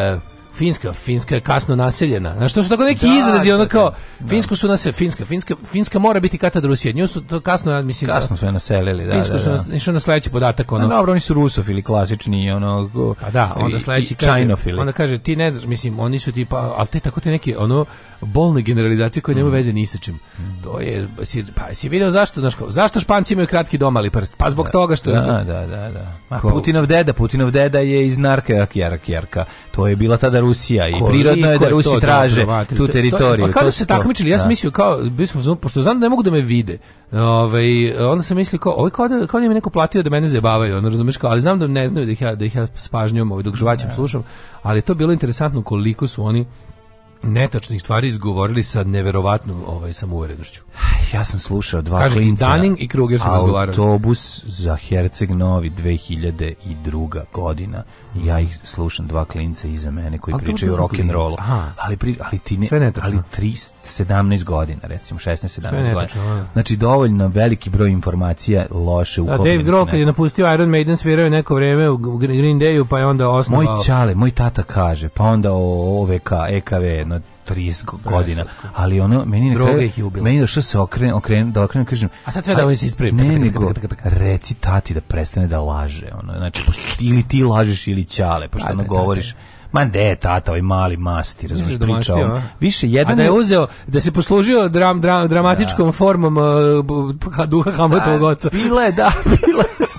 Finska, Finska je kasno naseljena. Na što su tako neki da, izrazi, ono kao da. Finsku su nas Finska, Finska, Finska mora biti katad Rusije. Nju su to kasno, mislim, kasno su je naselili, da. Finsku da, da. su išao na sledeći podatak ono. A, dobro, oni su rusofili klasični, ono. Pa da, onda sledeći kaže, čajnofili. onda kaže ti ne znaš, mislim, oni su tipa, al te tako te neke ono bolne generalizacije koje mm. nema veze ni sa čim. Mm. To je si, pa si video zašto, znaš, kao, zašto Španci imaju kratki domali prst? Pa zbog da, toga što je da, da, da, da. Ma, Putinov deda, Putinov deda je iz Narka Kjerka. To je bila tada Rusija i prirodno je da Rusi da, traže tu teritoriju. A kada se takmičili, ja sam da. mislio kao, bismo, pošto znam da ne mogu da me vide, ovaj, onda sam mislio kao, ovaj kao da, kao da mi neko platio da mene zabavaju, ono razumeš kao, ali znam da ne znaju da ih ja, da ih ja s pažnjom ovaj, dok žvaćem da. slušam, ali to bilo interesantno koliko su oni netačnih stvari izgovorili sa neverovatnom ovaj samouverenošću. Ja sam slušao dva Kažete, klinca. Daning i Kruger su razgovarali. Autobus za Herceg Novi 2002. godina ja ih slušam dva klinca iza mene koji ali pričaju rock and roll. Ali pri, ali ti ne, ali 3 17 godina recimo 16 17 godina. Da. Znači dovoljno veliki broj informacija loše da, u A Dave Grohl je napustio Iron Maiden svirao neko vreme u Green Dayu pa je onda osnovao Moj čale, moj tata kaže, pa onda o OVK, EKV, no 30 godina. Ali ono meni na kraju meni došao da se okren okren da okrenem da kažem. A sad sve da ovo se ispravi. Ne, nego reci tati da prestane da laže, ono. Znači ili ti lažeš ili ćale, pa što ono govoriš. Ma ne, tata, ovaj mali masti, razumiješ, pričao. Više jedan... A da je uzeo, da se poslužio dram, dram, dramatičkom da. formom uh, duha Hamletovog da, oca. Bila je, da, bila je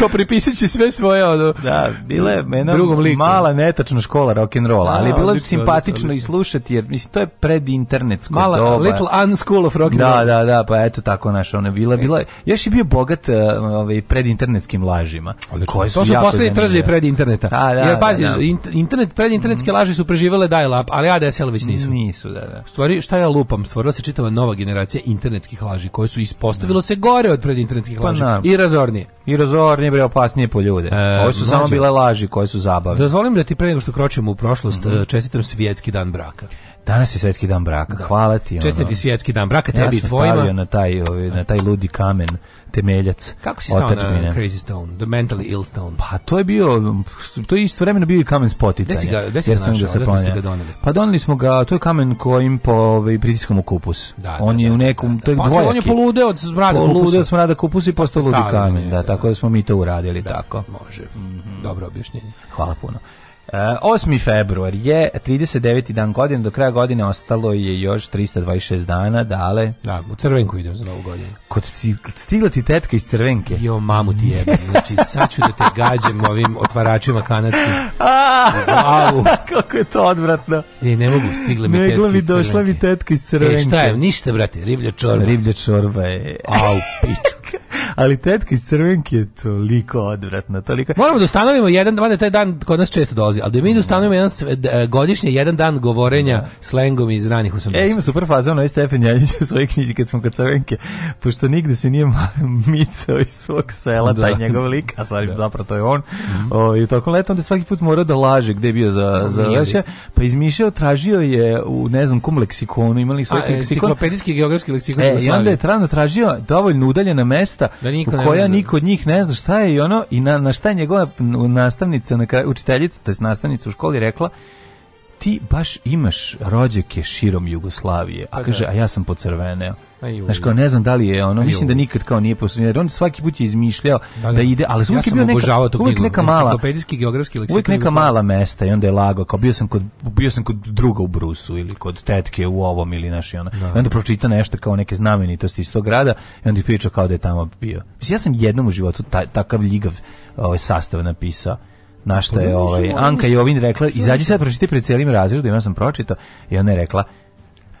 kao pripisati sve svoje ono, da, bila je mena mala netačna škola rock and roll, da, ali bilo je simpatično i slušati jer mislim to je pred internetsko mala, doba. Little unschool of rock and da, roll. Da, da, da, pa eto tako naša ona bila, e. bila još je bio bogat e, ovaj pred internetskim lažima. Koje su to su poslednji trzaji pred interneta. A, da, da, jer pazi, da, da. internet pred internetske mm. laži su preživele dial up, ali ADSL već nisu. Nisu, da, da. U Stvari šta ja lupam, stvorila se čitava nova generacija internetskih laži koje su ispostavilo se gore od pred internetskih pa laži pa, i razornije. I razornije, bre, opasnije po ljude. E, Ovo su znači, samo bile laži koje su zabave. Dozvolim da ti pre nego što kročimo u prošlost, mm -hmm. čestitam svjetski dan braka. Danas je svetski dan braka. Da. Hvala ti. Čestan ti svjetski dan braka, tebi ja i tvojima. Ja sam na taj, ovaj, na taj ludi kamen temeljac. Kako si stao na Crazy Stone, The Mentally Ill Stone? Pa to je bio, to je istovremeno bio i kamen spoticanja. Gde si ga, gde si ga našao, ste ga doneli? Pa doneli smo ga, to je kamen kojim po ovaj, pritiskom u kupus. Da, da on da, je u da, nekom, da, da, to je pa dvojaki. On je poludeo od smrada polude kupusa. Poludeo od smrada kupusa i postao ludi kamen, je, da, tako da smo mi to uradili, tako. Može, mm -hmm. dobro objašnjenje. Hvala puno. 8. Eh, februar je 39. dan godine, do kraja godine ostalo je još 326 dana, dale. Da, u crvenku idem za novu godinu. Kod stigla ti tetka iz crvenke. Jo, mamu ti jebe. Znači, sad ću da te gađem ovim otvaračima kanadskim. Glavu. Kako je to odvratno. Ne, ne mogu, stigla mi Negla tetka mi došla mi tetka iz crvenke. E, šta je, ništa, brate, riblja čorba. Riblja čorba je... Au, piču. ali tetka iz crvenke je toliko odvratna, toliko. Moramo da ustanovimo jedan da taj dan kod nas često dolazi, ali da mi da ustanovimo jedan e, godišnje jedan dan govorenja da. slengom iz ranih 80. E, ima super faza onaj Stefan Janjić u svojoj knjizi kad smo kod crvenke, pošto nigde se nije micao iz svog sela da. taj njegov lik, a sad da. zapravo to je on. Mm -hmm. o, I tokom leta onda svaki put mora da laže gde je bio za da, za leše, pa izmišljao, tražio je u ne znam kom leksikonu, imali su neki leksikon. Enciklopedijski geografski leksikon. E, i onda je trajno tražio dovoljno udaljena mesta da Da niko ne koja niko od njih ne zna šta je i ono i na, na šta je njegova nastavnica na kraju učiteljica tj. nastavnica u školi rekla ti baš imaš rođake širom Jugoslavije a pa kaže da. a ja sam pocrveneo Znaš, kao ne znam da li je ono, mislim da nikad kao nije posljedno, on svaki put je izmišljao da, da, da ide, ali uvijek ja je bio neka, tu uvijek neka mala, geografski uvijek neka mala mesta i onda je lago, kao bio sam kod, bio sam kod druga u Brusu ili kod tetke u ovom ili naš i ono. Da. I onda pročita nešto kao neke znamenitosti iz tog grada i onda priča kao da je tamo bio. Mislim, ja sam jednom u životu taj, takav ljigav ovaj, sastav napisao na šta pa je ovaj, Anka Jovin rekla, izađi sad pročiti pred celim razredom, ja sam pročitao i ona je rekla,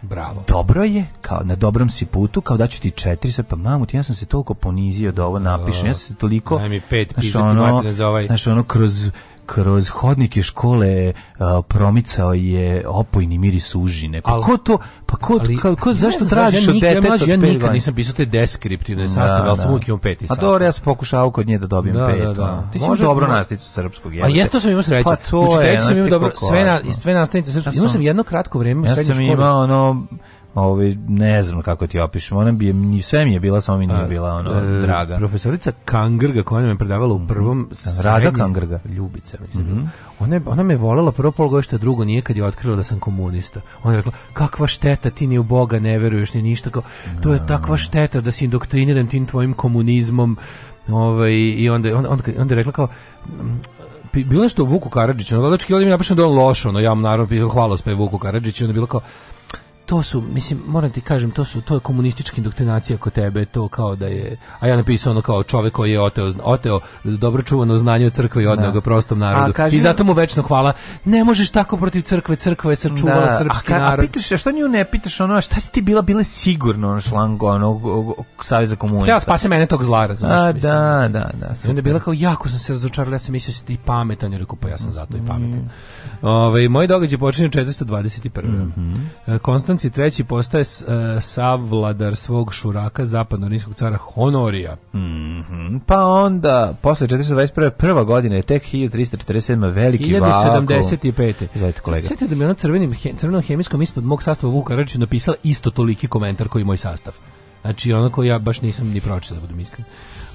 Bravo. Dobro je, kao na dobrom si putu, kao da ću ti 4 sad pa mamu, ti ja sam se toliko ponizio da ovo napišem, ja sam se toliko... Daj mi pet, znaš, za ovaj... Znaš, ono, kroz kroz hodnike škole uh, promicao je opojni miris užine. Pa ali, ko to, pa ko, ali, ka, ko, zašto tražiš ja od deteta? Ja, od ja nikad nisam pisao te deskriptivne da, sastave, ali da. sam uvijek imao peti pa sastav. A dobro, ja sam pokušao kod nje da dobijem da, da pet. Da, da. Ti si imao dobro nastavnicu srpskog jebate. A jes to sam imao sreće. Pa to je. Sam imao znači, dobro, sve, na, sve nastavnice srpskog. Imao sam jedno kratko vreme u srednjoj školi. Ja sam imao ono Ovaj ne znam kako ti opišem, ona bi ni sve mi je bila, samo mi nije bila ona e, draga. Profesorica Kangrga koja nam je predavala u mhm. prvom Rada Kangrga, Ljubica, mislim. Mhm. Ona ona me volela prvo polgodište, drugo nije kad je otkrila da sam komunista. Ona je rekla: "Kakva šteta, ti ni u Boga ne veruješ ni ništa." Kao, to je takva mhm. šteta da si indoktriniran tim tvojim komunizmom. Ovaj i onda onda onda, je rekla kao bilo nešto Vuku Karadžiću, ono, vladački on da da je napišeno da on loš, ono, ja mu naravno pisao hvala sve Vuku Karadžiću, onda je bilo kao, to su, mislim, moram ti kažem, to su to je komunistička indoktrinacija kod tebe, to kao da je, a ja napisao ono kao čovjek koji je oteo, oteo dobro čuvano znanje od crkve i odneo da. ga prostom narodu. Kažem, I zato mu večno hvala. Ne možeš tako protiv crkve, crkva je sačuvala da, srpski a ka, narod. A pitaš, a što nju ne pitaš ono, šta si ti bila, bila sigurno ono šlango, ono, savjeza komunista. Ja spase mene tog zla, razumiješ? Da, da, da, da. I onda je bila kao, jako sam se razočarala, ja sam mislio da si ti pametan, jer rekao, pa ja sam zato i pametan. Mm. Ovaj moj događaj počinje 421. Mm -hmm. Konstanci III postaje e, savladar svog šuraka zapadnorinskog cara Honorija. Mm -hmm. Pa onda posle 421. prva godina je tek 1347. veliki 1075. 1075. Izvolite kolega. Sjetite da mi ona crvenim crvenom hemijskom ispod mog sastava Vuka Radić napisala isto toliki komentar koji moj sastav. Znači ono koji ja baš nisam ni pročitao da budem iskren.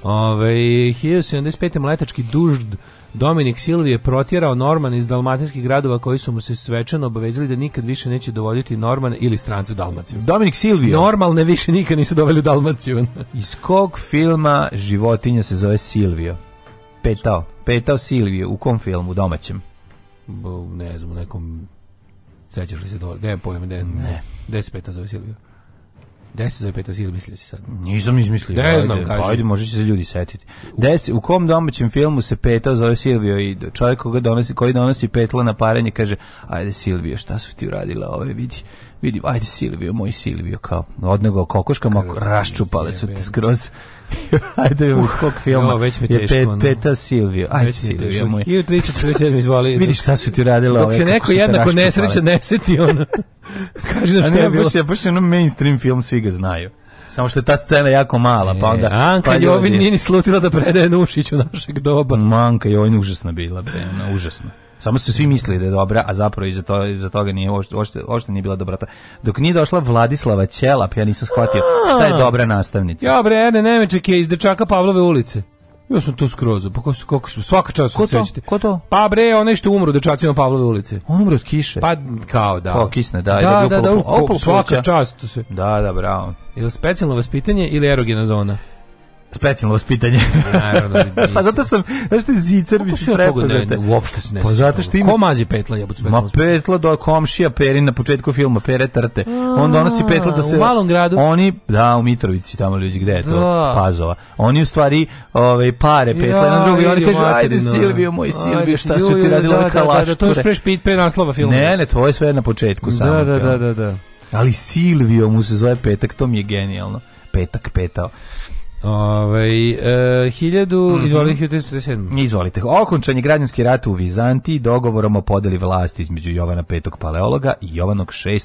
Ove, ovaj, 1075. mletački dužd Dominik Silvi je protjerao Norman iz dalmatinskih gradova koji su mu se svečano obavezali da nikad više neće dovoditi Norman ili strance u Dalmaciju. Dominik Silvio. Normalne više nikad nisu doveli u Dalmaciju. iz kog filma životinja se zove Silvio? Petao. Petao Silvio. U kom filmu? Domaćem? Bo, ne znam, u nekom... Sećaš li se dole? Ne, pojem, ne. Ne. Gde se Petao zove Silvio? 10 za 5 izmislio si sad. Nisam izmislio. Ne znam, pa ajde, ajde, možda će se ljudi setiti. Desi, u kom domaćem filmu se peta za Silvio i čovjek koga donosi, koji donosi petla na parenje kaže, ajde Silvio, šta su ti uradila ove, vidi vidi, ajde Silvio, moj Silvio, kao, odnego kokoškama raščupale su te skroz. Ajde vidimo iz kog filma jo, već mi je teško, pet, Peta Silvio. Ajde Silvio moj. 1347 izvoli. Vidiš šta su ti radila Dok ove, se neko jednako nesreća ne seti ono. Kaže nam šta je bilo. Baš baš je ono mainstream film, svi ga znaju. Samo što je ta scena jako mala, pa e, onda... Anka pa Jovin nije ni slutila da predaje Nušiću našeg doba. Manka Jovin užasna bila, bre, ona, užasna. Samo su svi mislili da je dobra, a zapravo iza, to, iza toga nije uopšte, uopšte nije bila dobrota. Dok nije došla Vladislava Ćelap, ja nisam shvatio šta je dobra nastavnica. Ja bre, ene, Nemeček je iz dečaka Pavlove ulice. Ja sam tu skroz, pa kako, kako su, svaka čast se sećate. Ko to? Pa bre, onaj što umro dečacima Pavlove ulice. On umro od kiše. Pa kao da. Kao pa, kisne, da. Da, da, da, da, svaka čast se. Da, da, bravo. Ili specijalno vaspitanje ili erogena zona? specijalno vaspitanje. Naravno. pa zato sam, znaš ti zicer mi se prepoznate. Uopšte se ne Pa zato što ima... Ko mazi petla, ja budu specijalno. Ma petla do komšija peri na početku filma, pere trte. Onda donosi petla da se... U malom gradu? Oni, da, u Mitrovici, tamo ljudi, gde je to? Da. Pazova. Oni u stvari ove, ovaj, pare petla ja, na drugi. Oni kažu, ajde Silvio, moj Silvio, šta su ti radila da, ove kalašture? Da, da, da, to je pre, pre naslova filma. Ne, ne, tvoje sve na početku samo. Da, da, da, da, da. Ali Silvio mu se zove petak, to mi je genijalno. Petak petao. Ove, ovaj, e, 1000, mm izvoli, 1347. Izvolite. Okončanje je rata u Vizantiji dogovorom o podeli vlasti između Jovana V. Paleologa i Jovanog VI.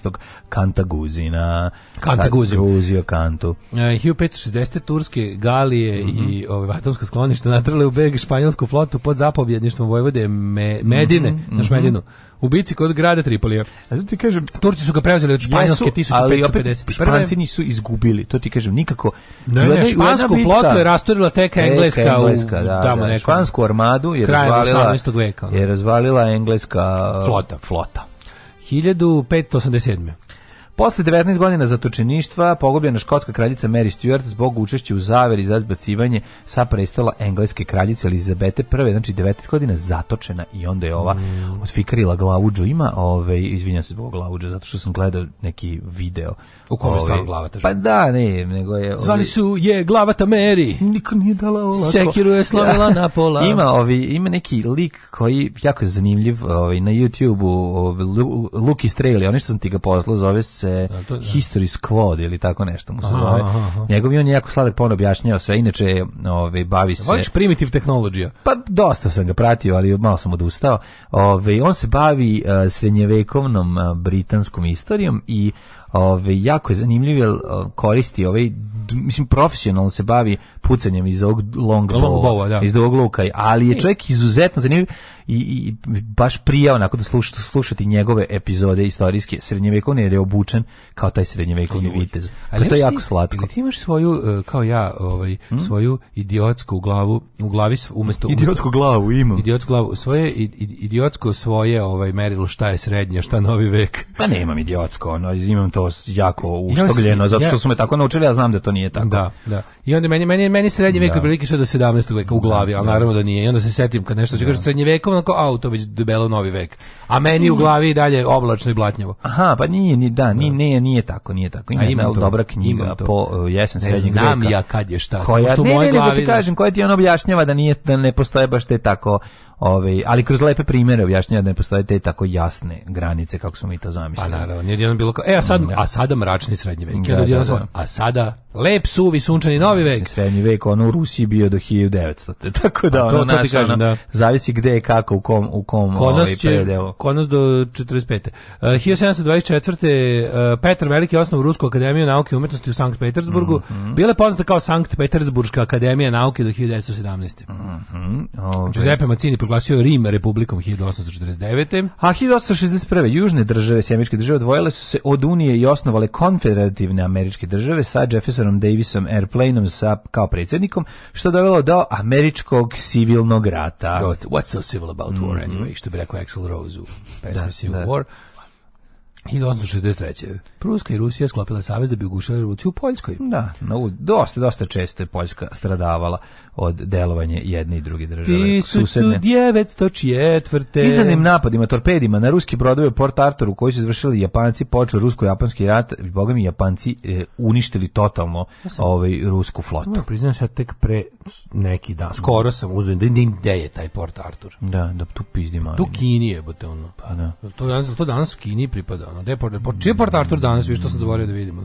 Kantaguzina. Kantaguzin. Kantaguzio Kantu. E, 1560. Turske Galije mm -hmm. i ove, Vatomska skloništa natrle u beg španjolsku flotu pod zapovjedništvom Vojvode Me, Medine, mm -hmm. naš mhm. Medinu. Mm -hmm u bici kod grada Tripolija. A to da ti kažem, Turci su ga preuzeli od španjolske 1551. Španci nisu izgubili, to ti kažem nikako. Ne, ne, špansku flotu je rasturila teka engleska, engleska u, da, tamo da, nekom. špansku armadu je razvalila, veka. je razvalila engleska flota, flota. 1587. Posle 19 godina zatočeništva pogubljena škotska kraljica Mary Stuart zbog učešća u zaveri za zbacivanje sa prestola engleske kraljice Elizabete I, znači 19 godina zatočena i onda je ova mm. odfikarila glavuđu ima, ove, ovaj, izvinjam se zbog glavuđa zato što sam gledao neki video U kom je stvarno glavata žena. Pa da, ne, nego je... Ovi... Zvali su je glavata Mary. Niko nije dala olako. Sekiru je da. slavila na pola. Ima, ovi, ima neki lik koji jako je zanimljiv ovi, na YouTube-u, Luki Streli, ono što sam ti ga poslao, zove se to, da. History Squad ili tako nešto mu se zove. Aha, aha. Njegov je on je jako sladak pon pa objašnjao sve, inače ovi, bavi se... Voliš primitive technology Pa dosta sam ga pratio, ali malo sam odustao. Ove, on se bavi uh, srednjevekovnom uh, britanskom istorijom i ovaj jako je zanimljiv jer koristi ovaj, mislim profesionalno se bavi pucanjem iz ovog long, long bowa, da. iz dugog luka, ali je čovjek izuzetno zanimljiv i, i baš prija onako da slušati, slušati njegove epizode istorijske srednjevekovne jer je obučen kao taj srednjevekovni vitez. Ali pa to je jako slatko. Ti imaš svoju e, kao ja, ovaj hmm? svoju idiotsku glavu, u glavi umesto, idiotsku glavu imam. Idiotsku glavu, svoje idiotsko svoje ovaj merilo šta je srednje, šta novi vek. Pa nemam idiotsko, ono imam to jako uštogljeno zato što su me tako naučili, ja znam da to nije tako. Da, da. I onda meni meni meni srednji vek da. otprilike sve do 17. veka u glavi, a da. naravno da nije. I onda se setim kad nešto se da. kažu srednji vek pakovano auto već debelo novi vek a meni u mm. glavi i dalje oblačno i blatnjavo. Aha, pa nije, ni da, ni, da. ne, nije tako, nije tako. Ima jedna dobra knjiga po uh, jesen srednjeg veka. Znam ja kad je šta, koja, u mojoj da glavi. Ne, ti da. kažem, koja ti on objašnjava da, nije, da ne postoje baš te tako Ove, ovaj, ali kroz lepe primere objašnjava da ne postoje te tako jasne granice kako smo mi to zamislili. Pa naravno, nije jedan bilo kao, e, a, sad, a sada mračni srednji vek. Da, da, da. A sada lep, suvi, sunčani novi vek. Srednji vek, ono u Rusiji bio do 1900. Tako da, pa ono, naša, kažem, da. zavisi gde je kako, u kom, u kom ovaj, predelu kod nas do 45. Uh, 1724. Uh, Petar Veliki osnov Rusku akademiju nauke i umetnosti u Sankt Petersburgu. Mm -hmm. Bila je poznata kao Sankt Petersburška akademija nauke do 1917. Mm -hmm. okay. Giuseppe Macini proglasio Rim republikom 1849. A 1861. Južne države, sjemičke države, odvojile su se od Unije i osnovale konfederativne američke države sa Jeffersonom Davisom Airplaneom sa, kao predsjednikom, što dovelo do američkog civilnog rata. Got, what's so civil about war mhm. anyway, mm -hmm. što bi rekao Axel Rose u pesme da, Civil da. War. 1863. Pruska i Rusija sklopila savez da bi ugušila revoluciju u Poljskoj. Da, no, dosta, dosta često je Poljska stradavala od delovanje jedne i druge države. 1904. Izdanim napadima, torpedima na ruski brodove u Port Arturu koji su izvršili Japanci, počeo rusko-japanski rat, boga mi Japanci e, uništili totalno ja ovaj, rusku flotu. Da ja priznam se, tek pre neki dan, skoro sam uzim, da im gde je taj Port Artur. Da, da tu pizdi mali. Tu Kini je, bote ono. Pa da. To, danas, to danas Kini pripada, ono. Gde je Port, Port, čije Port Artur danas, vi što sam zaboravio da vidimo?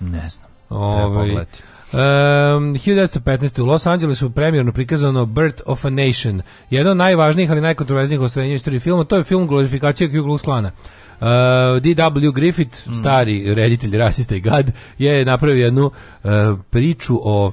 Ne znam. Ove, ovaj, Um, 1915. u Los Angelesu premijerno prikazano Birth of a Nation, jedan od najvažnijih ali najkontroverznijih ostvarenja istorije filma, to je film glorifikacije Ku Klux Klana. Uh, D.W. Griffith, mm. stari reditelj rasista i gad, je napravio jednu uh, priču o uh,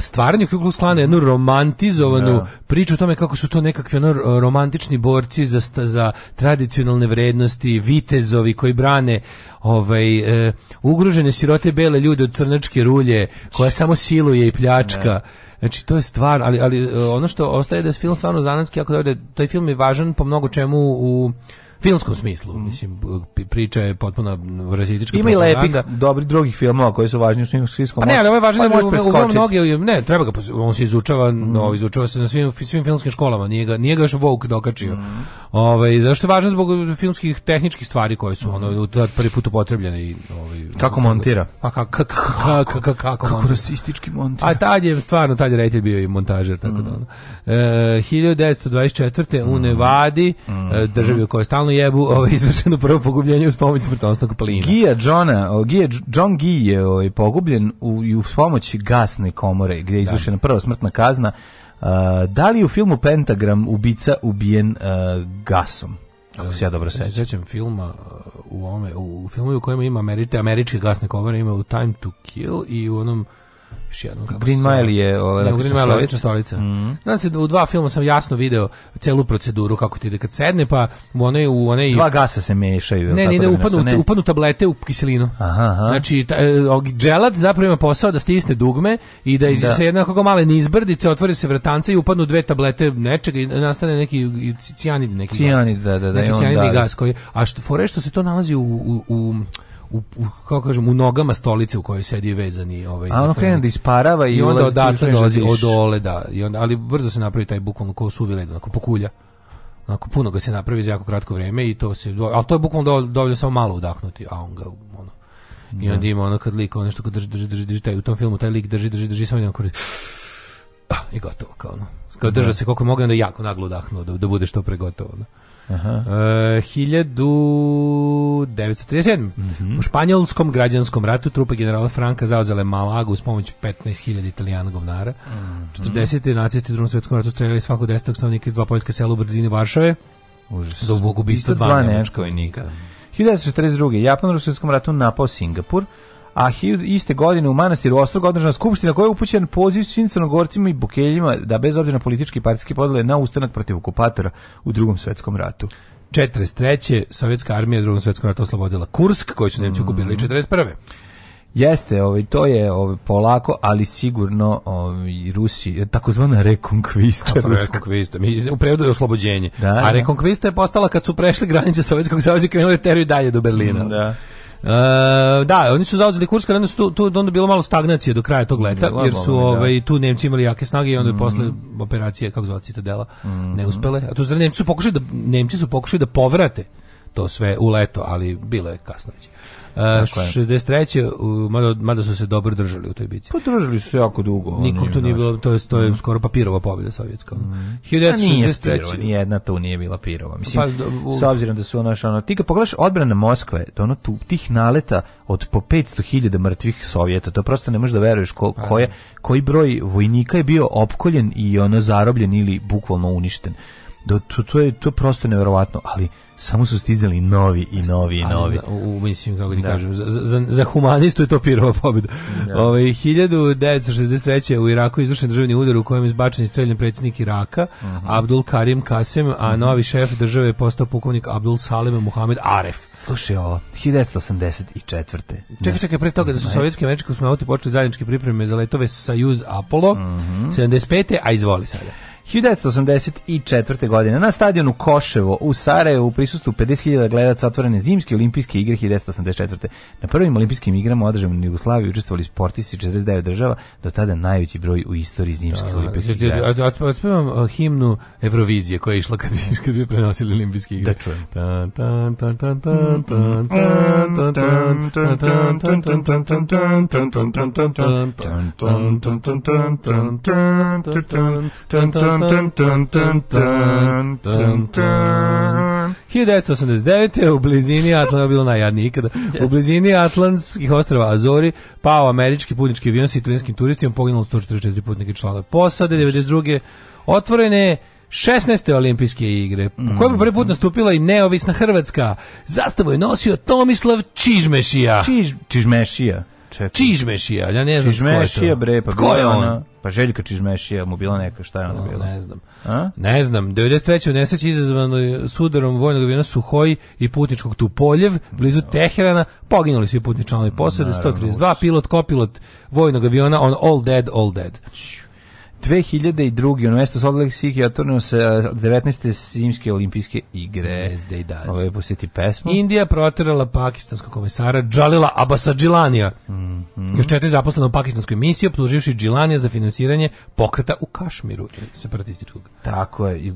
stvaranju Ku Klux Klana, jednu romantizovanu da. priču o tome kako su to nekakvi ono, uh, romantični borci za, za tradicionalne vrednosti, vitezovi koji brane ovaj, e, ugrožene sirote bele ljude od crnačke rulje koja samo siluje i pljačka. Ne. Znači to je stvar, ali, ali ono što ostaje da je film stvarno zanatski, ako da taj film je važan po mnogo čemu u filmskom smislu. Mm. Mislim, priča je potpuno rasistička Ima i lepih, dobri drugih filmova koji su važni u filmskom. Pa ne, ali ovo je važno pa da u, u mnogi, ne, treba ga, on se izučava, mm. no, izučava se na svim, svim filmskim školama, nije ga, nije ga još Vogue dokačio. Mm. Ove, ovaj, zašto je važno zbog filmskih tehničkih stvari koje su mm. ono, da prvi put upotrebljene. I, ovaj kako montira? Pa kako, kako, kako, kako rasistički montira? A taj je, stvarno, taj je bio i montažer, tako da. Mhm. E, 1924. u mhm. Nevadi, mhm. E, državi u kojoj stalno jebu ovaj, izvršeno prvo pogubljenje uz pomoć smrtonosnog plina. Gija Johna, Gija, John Gi je ovaj, pogubljen u, i u pomoći gasne komore gdje je da. izvršena prva smrtna kazna. Uh, da li u filmu Pentagram ubica ubijen uh, gasom? Ako se ja dobro e, sećam. Sećam filma u, ome, u filmu u kojem ima američke, američke gasne komore, ima u Time to Kill i u onom kupiš jednom. Kako Green Mile je ovaj Green Mile stolica. stolica. Mm. Znam se da u dva filma sam jasno video celu proceduru kako ti ide kad sedne pa u one u one dva gasa se mešaju. Ne, ne, da ne, upadnu, ne. upadnu tablete u kiselinu. Aha, aha. Znači ta, e, dželat zapravo ima posao da stisne dugme i da, iz, da. se jedna kako male nizbrdice otvori se vratanca i upadnu dve tablete nečega i nastane neki cijanid neki. Cijanid, da, da, da, neki cijanid da, da. gas koji a što fore što se to nalazi u, u, u u, u kako kažem u nogama stolice u kojoj sedi vezani ovaj a ono krene da isparava i, i onda odatle da dolazi od dole da i onda ali brzo se napravi taj bukvalno kao suvi onako pokulja onako puno ga se napravi za jako kratko vrijeme i to se al to je bukvalno dovoljno samo malo udahnuti a on ga ono i da. onda ima ono kad lik ono što drži drži drži drži taj u tom filmu taj lik drži drži drži samo jedan ah, i gotovo kao ono. Kao da. drža se koliko mogu onda jako naglo udahnuo da, da bude što pre gotovo. Ono. Aha. 1937. Mm -hmm. U španjolskom građanskom ratu trupe generala Franka zauzele Malagu s pomoć 15.000 italijana govnara. Mm -hmm. 40. nacisti u drugom svjetskom ratu streljali svakog desetog stanovnika iz dva poljska sela u brzini Varšave. Užas. Za ubog ubistva dva nemačka vojnika. 1942. Japan u svjetskom ratu napao Singapur a iste godine u manastiru Ostrog održana skupština koja je upućen poziv svim crnogorcima i bukeljima da bez obzira na politički i partijski podele na ustanak protiv okupatora u drugom svetskom ratu. 43. sovjetska armija u drugom svetskom ratu oslobodila Kursk koji su Nemci mm. 41. Jeste, ovaj to je ovaj polako, ali sigurno ovaj Rusi takozvana rekonkvista, rekonkvista. Mi u prevodu je oslobođenje. Da, a da. rekonkvista je postala kad su prešli granice Sovjetskog saveza i krenuli teriju dalje do Berlina. Da. E, da, oni su zauzeli Kurska, onda tu, tu onda bilo malo stagnacije do kraja tog leta, Bila jer su da. ovaj, tu Nemci imali jake snage i onda je mm posle operacije, kako zove Citadela, mm neuspele. A tu znači, Nemci su pokušali da, Nemci su pokušali da povrate to sve u leto, ali bilo je kasno već. 63. E, mada, mada su se dobro držali u toj bici. Podržali pa su se jako dugo. Nikom to nije bilo, to je, to je mhm. skoro papirova pobjeda sovjetska. Mm. 1963. Pa nije jedna tu nije bila pirova. Mislim, pa, u... s obzirom da su ono, ono ti kad pogledaš odbrana Moskve, to ono tu, tih naleta od po 500.000 mrtvih sovjeta, to prosto ne možeš da veruješ ko, pa koje, da. koji broj vojnika je bio opkoljen i ono zarobljen ili bukvalno uništen do, da, to, to, je to prosto neverovatno, ali samo su stizali novi i novi i novi. Ali, da, u, mislim, kako ti da. kažem, za, za, za humanistu je to pirova pobjeda. Da. Ove, ovaj, 1963. u Iraku je izvršen državni udar u kojem je izbačen i streljen predsjednik Iraka, uh mhm. -huh. Abdul Karim Kasem, a mhm. novi šef države je postao pukovnik Abdul Salim Muhammed Aref. Slušaj ovo, 1984. Čekaj, čekaj, pre toga da su sovjetski američki kosmonauti počeli zajedničke pripreme za letove Sajuz Apollo uh -huh. 75. A izvoli sada. 1984. godine na stadionu Koševo u Sarajevu u prisustvu 50.000 gledaca otvorene zimske olimpijske igre 1984. Na prvim olimpijskim igrama održanim u Jugoslaviji učestvovali sportisti 49 država, do tada najveći broj u istoriji zimskih olimpijskih igara. Otpevam himnu Eurovizije koja je išla kad, kad bi prenosili olimpijske igre. Da čujem. 1989. u blizini Atlanta, bilo najjadnije ikada, u blizini Atlantskih ostrava Azori pao američki putnički avion s italijanskim turistima, poginulo 144 putnike člana posade, 92. otvorene 16. olimpijske igre, u mm. kojoj bi prvi put nastupila i neovisna Hrvatska. Zastavu je nosio Tomislav Čižmešija. Čiž, Čižmešija čekaj. Čižmešija, ja ne znam Čižmešija, ko je to. bre, pa ko ona? Pa Željka Čižmešija mu bila neka, šta je ona no, bila? Ne znam. A? Ne znam, 93. u nesreće izazvano sudarom vojnog aviona Suhoj i putničkog Tupoljev, blizu no. Da. Teherana, poginuli svi putnički članovi posade, 132, pilot, kopilot vojnog aviona, on all dead, all dead. Ću. 2002. u mesto Salt Lake City se 19. simske olimpijske igre. Yes, they does. Ovo je posjeti pesmu. Indija proterala pakistanskog komesara Džalila Abasadžilanija. Mm -hmm. Još četiri zaposlena u pakistanskoj misiji optuživši Džilanija za finansiranje pokreta u Kašmiru eh, separatističkog. Tako je. I,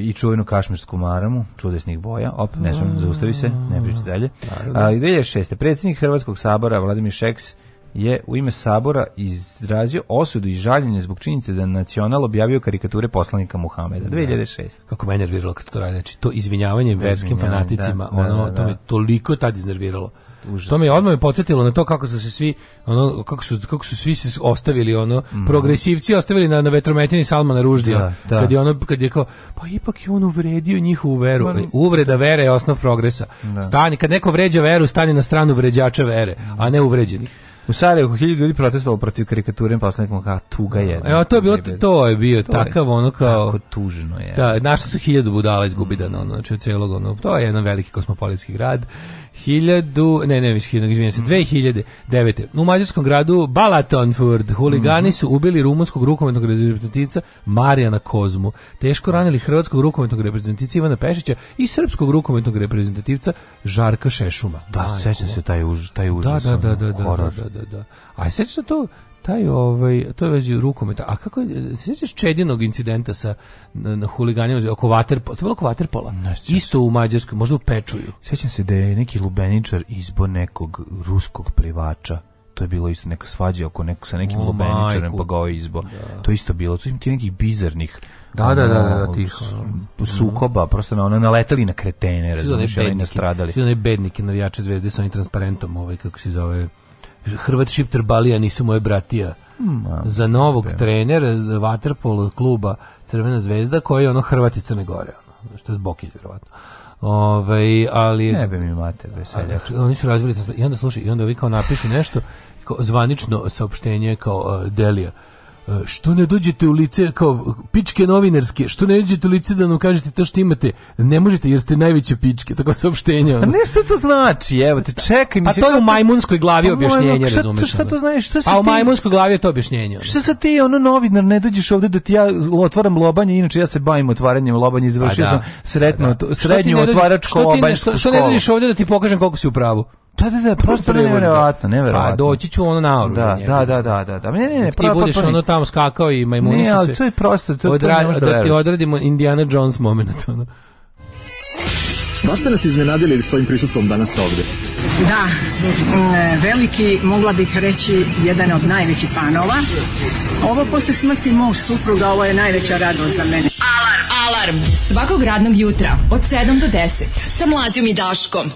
i čuvenu kašmirsku maramu, čudesnih boja. Op, ne smijem, mm. zaustavi se, ne priči dalje. A, 2006. predsjednik Hrvatskog sabora Vladimir Šeks je u ime Sabora izrazio osudu i žaljenje zbog činjenice da nacional objavio karikature poslanika Muhameda 2006. Da. Kako me nerviralo kad to radi, znači to izvinjavanje da, verskim fanaticima, da, ono, da, da, to me da. toliko tad iznerviralo. Užasno. To me odmah me podsjetilo na to kako su se svi ono kako su kako su svi se ostavili ono mm. progresivci ostavili na na vetrometini Salmana Ruždija da, da. kad je ono kad je kao pa ipak je on uvredio njihovu veru Man, e, uvreda vere je osnov progresa da. stani kad neko vređa veru stani na stranu vređača vere a ne uvređenih U Sarajevu hiljadu ljudi protestovalo protiv karikature poslanikom ha tuga je. Evo to je bilo to je bio to takav je, ono kao tako tužno je. Da, našli su hiljadu budala iz Gubidana, ono, znači od celog ono. To je jedan veliki kosmopolitski grad. 1000, ne, ne, više 1000, izvinjam se, 2009. Mhm. U mađarskom gradu Balatonford huligani mhm. su ubili rumunskog rukometnog reprezentativca Marijana Kozmu, teško ranili hrvatskog rukometnog reprezentativca Ivana Pešića i srpskog rukometnog reprezentativca Žarka Šešuma. Da, sećam se taj už, taj da, užas. Da, da, da, da, da, da, da, da, da. A sećaš se to taj ovaj to je vezi rukometa. A kako se sećaš čedinog incidenta sa na, na huliganima oko waterpola, to je bilo oko waterpola. Isto u Mađarskoj, možda u Pečuju. Sećam se da je neki lubeničar izbo nekog ruskog plivača to je bilo isto neka svađa oko neko sa nekim lubeničarem pa ga ovaj izbo. Da. To isto bilo, to im ti nekih bizarnih da, da, da, da, da, tih sukoba, prosto na ono naletali na kretene, razumiješ, ali stradali. Svi onaj bednike, navijači zvezde sa onim transparentom, ovaj, kako se zove, Hrvat Šipter Balija nisu moje bratija. Ma, za novog be. trenera za waterpol kluba Crvena zvezda koji je ono Hrvat iz Crne Gore. Ono, što je zbokilj, vjerovatno. Ove, ovaj, ali... Ne bi mi mate, ali, Oni su razvili, i onda sluši, i onda ovi kao napišu nešto, kao zvanično saopštenje kao uh, Delija što ne dođete u lice kao pičke novinarske, što ne dođete u lice da nam kažete to što imate, ne možete jer ste najveće pičke, tako saopštenje. Ono. A pa ne nešto to znači, evo te, čekaj. Pa mislim, pa to je u majmunskoj glavi pa objašnjenje, šta, razumeš. Šta to znaš, šta pa u majmunskoj glavi je to objašnjenje. Ono. Šta sa ti, ono novinar, ne dođeš ovde da ti ja otvaram lobanje, inače ja se bavim otvaranjem lobanje, pa izvršio pa da, sam sretno, pa da. da. srednju otvaračko lobanjsku Što, što ne dođeš ovde da ti pokažem koliko si u pravu? Da, da, da, prosto da- nevjerovatno, nevjerovatno. Pa doći ću ono na Da, da, da, da, da, da. Ne, ne, ne, Ti budeš ono tamo skakao i majmuni se... Ne, to je prosto, to, ne da, da ti odradimo Indiana Jones moment, ono. Baš ste nas iznenadili svojim prisustvom danas ovde? Da, mm, veliki, mogla bih reći, jedan od najvećih panova. Ovo posle smrti mog supruga, ovo je najveća radost za mene. Alarm, alarm, svakog radnog jutra od 7 do 10 sa mlađom i Daškom.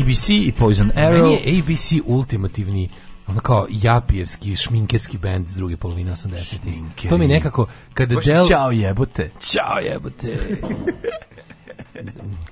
ABC i Poison Arrow. Meni je ABC ultimativni ono kao japijevski, šminkerski bend s druge polovine 80-ih. To mi nekako, kada Boš, del... Ćao jebote. Ćao jebote.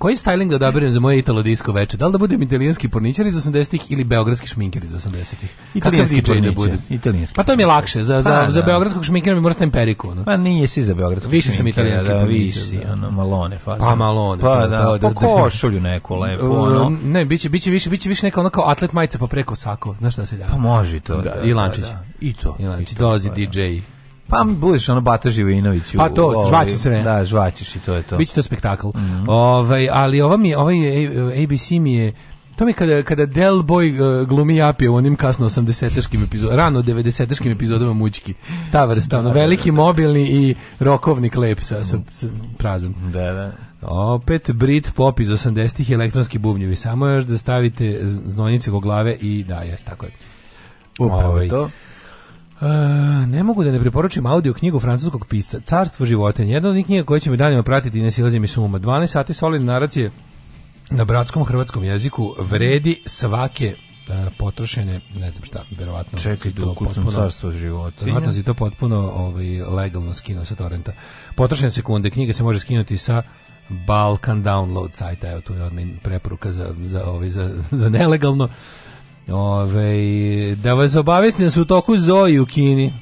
koji styling da odaberem za moje italo disco veče? Da li da budem italijanski porničar iz 80-ih ili beogradski šminker iz 80-ih? Italijanski porničar. Da budem? italijanski. Pa to mi je lakše. Za, za, pa, za da. beogradskog šminkera mi mora stavim da periku. No? Pa nije si za beogradskog više šminkera. Više sam italijanski da, porničar. Više si, da. malone faza. Pa-, pa malone. Pa, pa da, da, da, po košulju neku lepo. Uh, ono. ne, biće, biće, više, biće više neka ono kao atlet majica pa preko sako. Znaš šta se ljavi? Pa može to. Da, da, I lančić. Da, da. I to. I lančić. Dolazi pa, DJ. Da. Pa budeš ono Bata Živinović. Pa to, ovaj, se sve. Da, žvačiš i to je to. Biće to spektakl. Mm -hmm. ovaj, ali ova mi, ova je, ABC ovaj mi je to mi je kada, kada Del Boy e, glumi Japija u onim kasno 80 teškim epizodama, rano 90 teškim epizodama Mućki. Ta vrsta, ono, da, da, da. veliki mobilni i rokovnik lep sa, sa, sa prazan. Da, da. Opet Brit pop iz 80-ih elektronski bubnjevi. Samo još da stavite znojnice go glave i da, jes, tako je. Upravo Ove, ovaj, to. Uh, ne mogu da ne preporučim audio knjigu francuskog pisca Carstvo životinja. Jedna od njih knjiga koja će me danima pratiti i ne silazi mi suma. 12 sati solidne naracije na bratskom hrvatskom jeziku vredi svake uh, potrošene, ne znam šta, verovatno Čekaj, to potpuno, carstvo životinja. Verovatno si to potpuno ovaj, legalno skinuo sa torrenta. Potrošene sekunde, knjiga se može skinuti sa Balkan Download sajta, evo tu je odmin preporuka za, za, ovaj, za, za nelegalno. Ove, da vas obavestim da su u toku Zoji u Kini.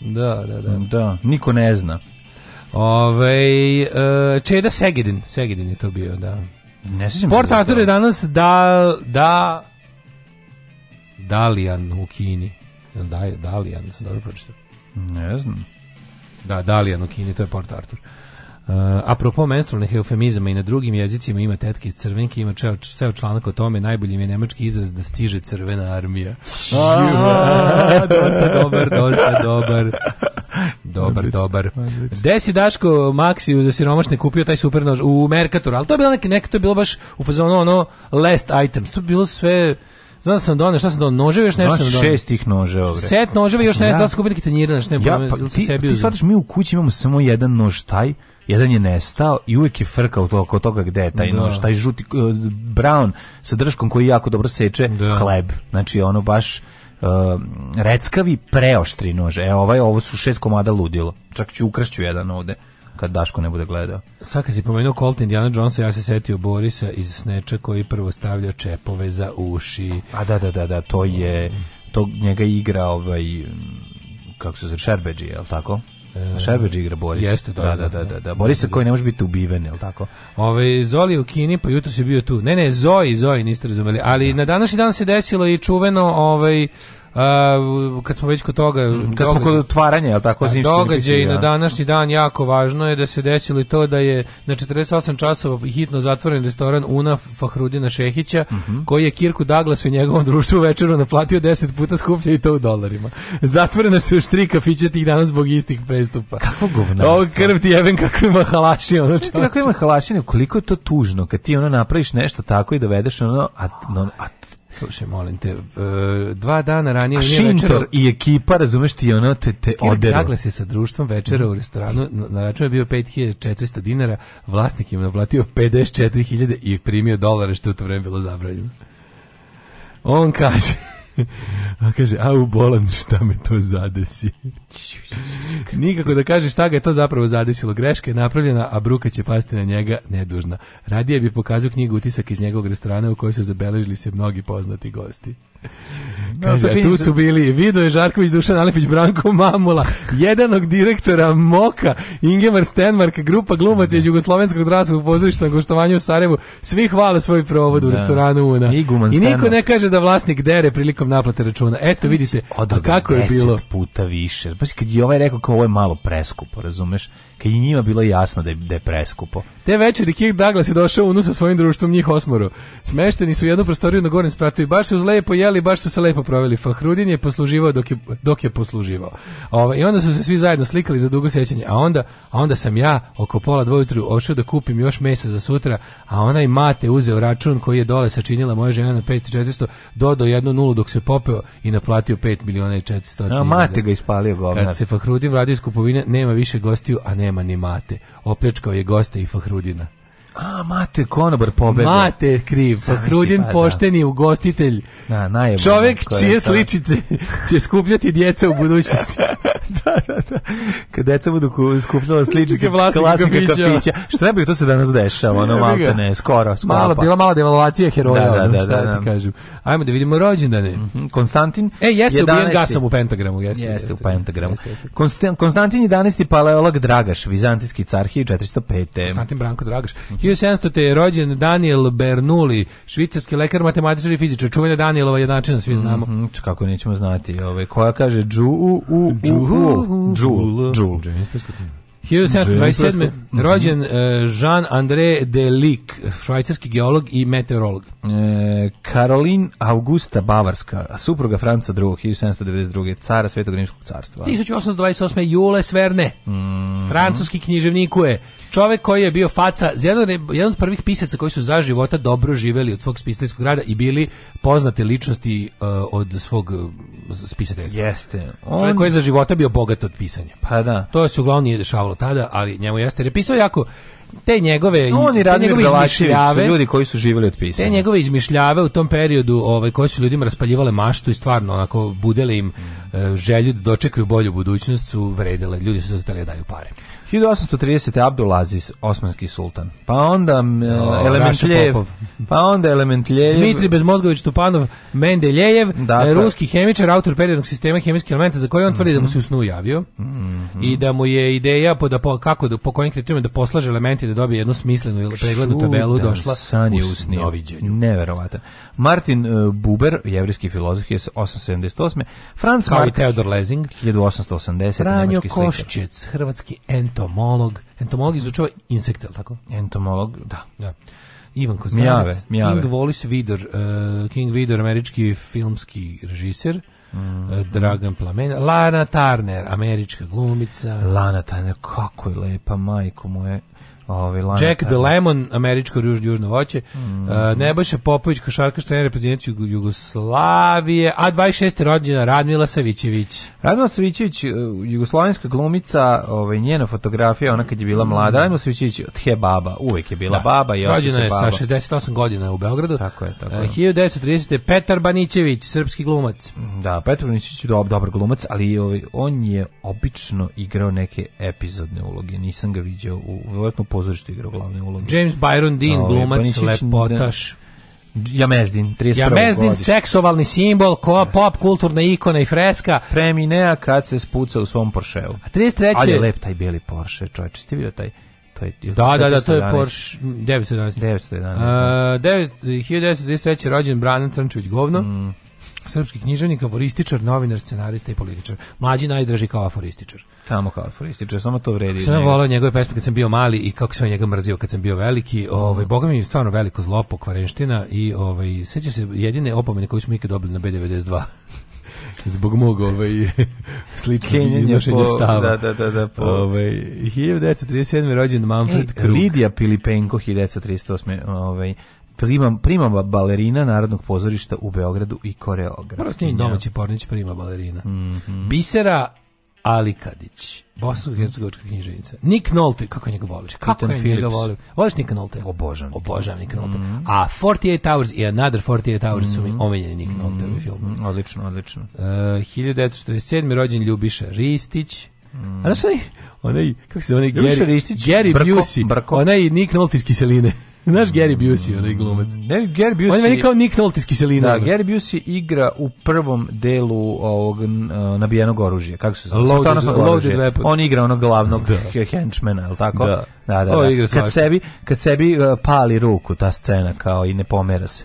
Da, da, da. Da, niko ne zna. Ove, e, Čeda Segedin, Segedin je to bio, da. Ne Port Arthur da je danas da, da, Dalijan u Kini. Da, Dalijan, sam dobro pročitao. Ne znam. Da, Dalijan u Kini, to je Port Arthur. Uh, apropo menstrualnih eufemizama i na drugim jezicima ima tetke iz crvenke, ima ceo, ceo članak o tome, najbolji im je nemački izraz da stiže crvena armija. A, dosta dobar, dosta dobar. Dobar, dobar. Gde si Daško Maxi za siromašne kupio taj super nož u Mercatoru, ali to je bilo neki neka to je bilo baš u fazonu ono last items. To je bilo sve Znam sam donio, da šta sam donio, noževe još nešto sam donio. šest tih noževa, bre. Set noževa još nešto, ja, da sam kupio neki tanjir, nešto ne, ja, pa, da ti, sebi ti shvataš, mi u kući imamo samo jedan nož taj, jedan je nestao i uvijek je frkao to, oko toga gde je taj da. nož, taj žuti, uh, brown sa drškom koji jako dobro seče da. hleb. Znači, ono baš uh, reckavi preoštri nož. E, ovaj, ovo su šest komada ludilo. Čak ću ukrašću jedan ovde kad Daško ne bude gledao. Sad kad si pomenuo Colt Indiana Jonesa, ja se setio Borisa iz Sneča koji prvo stavlja čepove za uši. A da, da, da, da, to je, to njega igra ovaj, kako se zove, Šerbeđi, je li tako? Šerbeđ igra Boris. Jeste, da, da, da, da, da. da. da. Boris koji ne može biti ubiven, je tako? Ove, Zoli u Kini, pa jutro si bio tu. Ne, ne, Zoji, Zoji, niste razumeli. Ali da. na današnji dan se desilo i čuveno, ovaj, Uh, kad smo već kod toga kad događaj, smo kod otvaranja al tako da, zimski događaj na današnji dan jako važno je da se desilo i to da je na 48 časova hitno zatvoren restoran Una Fahrudina Šehića uh mhm. -huh. koji je Kirku Douglas i njegovom društvu večeru naplatio 10 puta skuplje i to u dolarima zatvorena su još tri kafića tih dana zbog istih prestupa kako govna ovo krv ti jeben kakve mahalaši ono kako ima mahalaši koliko je to tužno kad ti ono napraviš nešto tako i dovedeš ono a, no, a Slušaj, molim te, e, dva dana ranije... A Šinter večera, i ekipa, razumeš ti, ono te, te odero. se sa društvom večera u mhm. restoranu, na račun je bio 5400 dinara, vlasnik im naplatio 54.000 i primio dolare, što u to vreme bilo zabranjeno. On kaže a kaže, a u bolan, šta me to zadesi? Nikako da kaže šta ga je to zapravo zadesilo. Greška je napravljena, a bruka će pasti na njega nedužna. Radije bi pokazao knjigu utisak iz njegovog restorana u kojoj su zabeležili se mnogi poznati gosti. Kaže, no, tu su bili Vidoje Žarković, Dušan Alepić, Branko Mamula, jedanog direktora Moka, Ingemar Stenmark, grupa glumaca iz da. Jugoslovenskog dramskog pozorišta na gostovanju u Sarajevu, svi hvale svoj provod u da. restoranu Una. I, I niko ne kaže da vlasnik dere prilikom naplate računa. Eto, vidite, a kako je bilo. puta više. Pa kad je ovaj rekao kao ovo je malo preskupo, razumeš? kad je njima bilo jasno da je, da je preskupo. Te večeri Kirk Douglas je došao unu sa svojim društvom njih osmoru. Smešteni su u jednu prostoriju na gornjem spratu i baš su lepo jeli, baš su se lepo proveli. Fahrudin je posluživao dok je, dok je posluživao. Ovo, I onda su se svi zajedno slikali za dugo sjećanje. A onda, a onda sam ja oko pola dvojutru ošao da kupim još mesa za sutra, a onaj mate uzeo račun koji je dole sačinila moja žena na 5400, dodao jednu nulu dok se popeo i naplatio 5 miliona i 400. A mate ga ispalio govnar. Kad se Fahrudin vradio iz kupovine, nema više gostiju, a ne nema ni mate. Opljačkao je goste i Fahrudina. A, Mate Konobar pobeda. Mate je kriv, pa pa, pošteni ugostitelj. Da, najbolj, Čovek čije sličice će skupljati djeca u budućnosti. da, da, da. Kad djeca budu skupljala sličice vlasnika kafića. Što ne bi to se danas dešava, ono malo ne, skoro. skoro Malo, bila mala devalvacija heroja, da, da, da, šta da, da. ti kažem. Ajmo da vidimo rođendane. Mm -hmm. Konstantin E, jeste 11. ubijen gasom u pentagramu. Jeste, jeste, jeste u pentagramu. Jeste, jeste. Konstantin, Konstantin 11. paleolog Dragaš, vizantijski car 1405. Konstantin Branko Dragaš. Mhm. 1700. je rođen Daniel Bernoulli, švicarski lekar, matematičar i fizičar. Čuvena Danielova jednačina, svi znamo. Mhm, mm -hmm, kako nećemo znati. Ove, ovaj, koja kaže džu, u, u, džu, u, džu, džu. 1727. rođen e, Jean-André Delic, švajcarski geolog i meteorolog. E, Karolin Augusta Bavarska, supruga Franca II, 1792. cara Svetog Rimskog carstva. 1828. Jule Sverne, mm -hmm. francuski književnikuje čovek koji je bio faca, jedan, jedan od prvih pisaca koji su za života dobro živeli od svog spisateljskog rada i bili poznate ličnosti uh, od svog uh, spisateljstva. Jeste. On... Čovjek koji je za života bio bogat od pisanja. Pa da. To se uglavnom nije dešavalo tada, ali njemu jeste. Jer je pisao jako te njegove oni te izmišljave, ljudi koji su živeli od pisanja. Te njegove izmišljave u tom periodu, ovaj koji su ljudima raspaljivale maštu i stvarno onako budele im uh, želju da dočekaju bolju budućnost su vredile. Ljudi su zato da daju pare. 1830. Abdulaziz, osmanski sultan. Pa onda uh, Elementljev. Pa onda Elementljev. Dmitri Bezmozgović Tupanov Mendeljejev, dakle. ruski hemičar, autor periodnog sistema hemijskih elementa za koji on tvrdi mm -hmm. da mu mhm. se u snu javio mm -hmm. i da mu je ideja po, da, po, kako, da, po kojim kriterijima da poslaže elemente Parenti da dobije jednu smislenu ili preglednu tabelu došla san je usnio. Neverovatno. Martin e, Buber, jevrijski filozof je 878. Franz Kao Mark, Theodor Lezing 1880. Franjo Koščec, hrvatski entomolog. Entomolog izučava insekte, tako? Entomolog, da. da. Ivan Kozanac, mjave, mjave. King Wallis Vidor, uh, King Vidor, američki filmski režiser. Mm. Dragan Plamen, Lana Turner, američka glumica. Lana Turner, kako je lepa, majko moje. Ovi, ovaj, lana, Jack the Lemon, američko ruž, južno voće. Mm. Uh, Nebojša Popović, košarkaš trener reprezentacije Jugoslavije, a 26. rođena Radmila Savićević. Radmila Savićević, eh, jugoslovenska glumica, ovaj, njena fotografija, ona kad je bila mlada, mhm. Radmila Savićević od he baba, uvek je bila da. baba i Rođena je baba. sa 68 godina u Beogradu. Tako je, tako eh, je. Uh, 1930. Petar Banićević, srpski glumac. Da, Petar Banićević je dobar, dobar glumac, ali ovaj, on je obično igrao neke epizodne uloge, nisam ga viđao u, u pozorištu igrao glavne uloge. James Byron Dean, no, da, ovaj, glumac, pa lepotaš. Da. Jamezdin, 31. Jamezdin, godiš. seksualni simbol, ko da. pop, kulturna ikona i freska. Preminea kad se spuca u svom Porscheu. A 33. Ali je lep taj bijeli Porsche, čovječe, ste vidio taj to je da, 411. da, da, to je Porsche 911. 911. Uh, 1993. rođen Branan Crnčević Govno. Mm srpski književnik, aforističar, novinar, scenarista i političar. Mlađi najdraži kao aforističar. Tamo kao aforističar, samo to vredi. Sam volao njegove pesme kad sam bio mali i kako sam njega mrzio kad sam bio veliki. Ovaj mm. Boga mi je stvarno veliko zlo pokvarenština i ovaj seća se jedine opomene koju smo ikad dobili na B92. zbog mog ovaj sličnog iznošenja stava. Da, da, da, da. Po... Ovaj 1937. rođen Manfred e, Krug. Lidija Pilipenko 1938. ovaj primam, primam balerina Narodnog pozorišta u Beogradu i koreograf. Prosti domaći Pornić prima balerina. Mm -hmm. Bisera Alikadić, bosansko-hercegovačka književnica. Nick Nolte, kako njega voliš? Kako Titan njega volim? Voliš Nik Nolte? Obožavam. Obožavam Nick Nolte. Mm -hmm. A 48 Hours i Another 48 Hours mm -hmm. su mi mhm. omenjeni Nick Nolte mm -hmm. u mhm. filmu. Odlično, odlično. E, uh, 1947. rođen Ljubiša Ristić. Mm. A znaš onaj, onaj, kako se onaj, Geri, Ristić, Geri Brko, Busey, Brko. onaj Nik Nolte iz Kiseline. Znaš Gary Busey, onaj glumac. Ne, Gary Busey. On je meni kao Nick Nolte iz kiselina. Da, Gary Busey igra u prvom delu ovog uh, nabijenog oružja. Kako se zove? Loaded, loaded weapon. On igra onog glavnog da. henchmana, je li tako? Da. Da, da, da. Kad sebi, kad sebi uh, pali ruku ta scena kao i ne pomera se.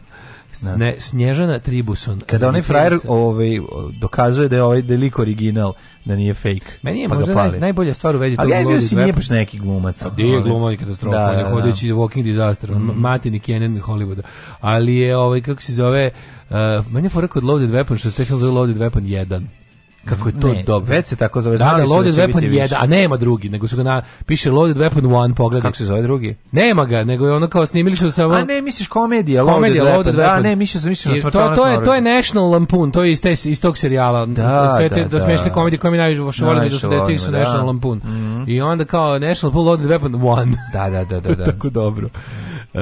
Da. Sne, Snježana Tribuson. Kada onaj frajer ovaj, dokazuje da je ovaj delik da original, da nije fake. Meni je pa možda naj, najbolja stvar u vezi tog Lodi si nije baš neki glumac. A gdje je glumac katastrofa, da, da, da. hodeći Walking Disaster, mm. -hmm. Matini Kenan Hollywooda. Ali je, ovaj, kako se zove, uh, meni je fora kod Loaded Weapon, što se film zove Loaded Weapon 1. Kako je to ne, dobro. Već se tako zove. Da, da, Loaded Weapon 1, a nema drugi, nego su ga na, piše Loaded Weapon 1, pogledaj. Kako se zove drugi? Nema ga, nego je ono kao snimili što samo... A ne, misliš komedija, komedija Loaded, Loaded Weapon. Da, ne, misliš sam mišlja smrtonosno. To, to, je, to je National Lampoon, to je iz, te, iz tog serijala. Da, Sve te, da, da, da smešne komedije koje mi najviše volim iz 80-ih su da. National Lampoon. Mm -hmm. I onda kao National Lampoon, Loaded Weapon 1. Da, da, da, da. da. tako dobro. Mhm. E,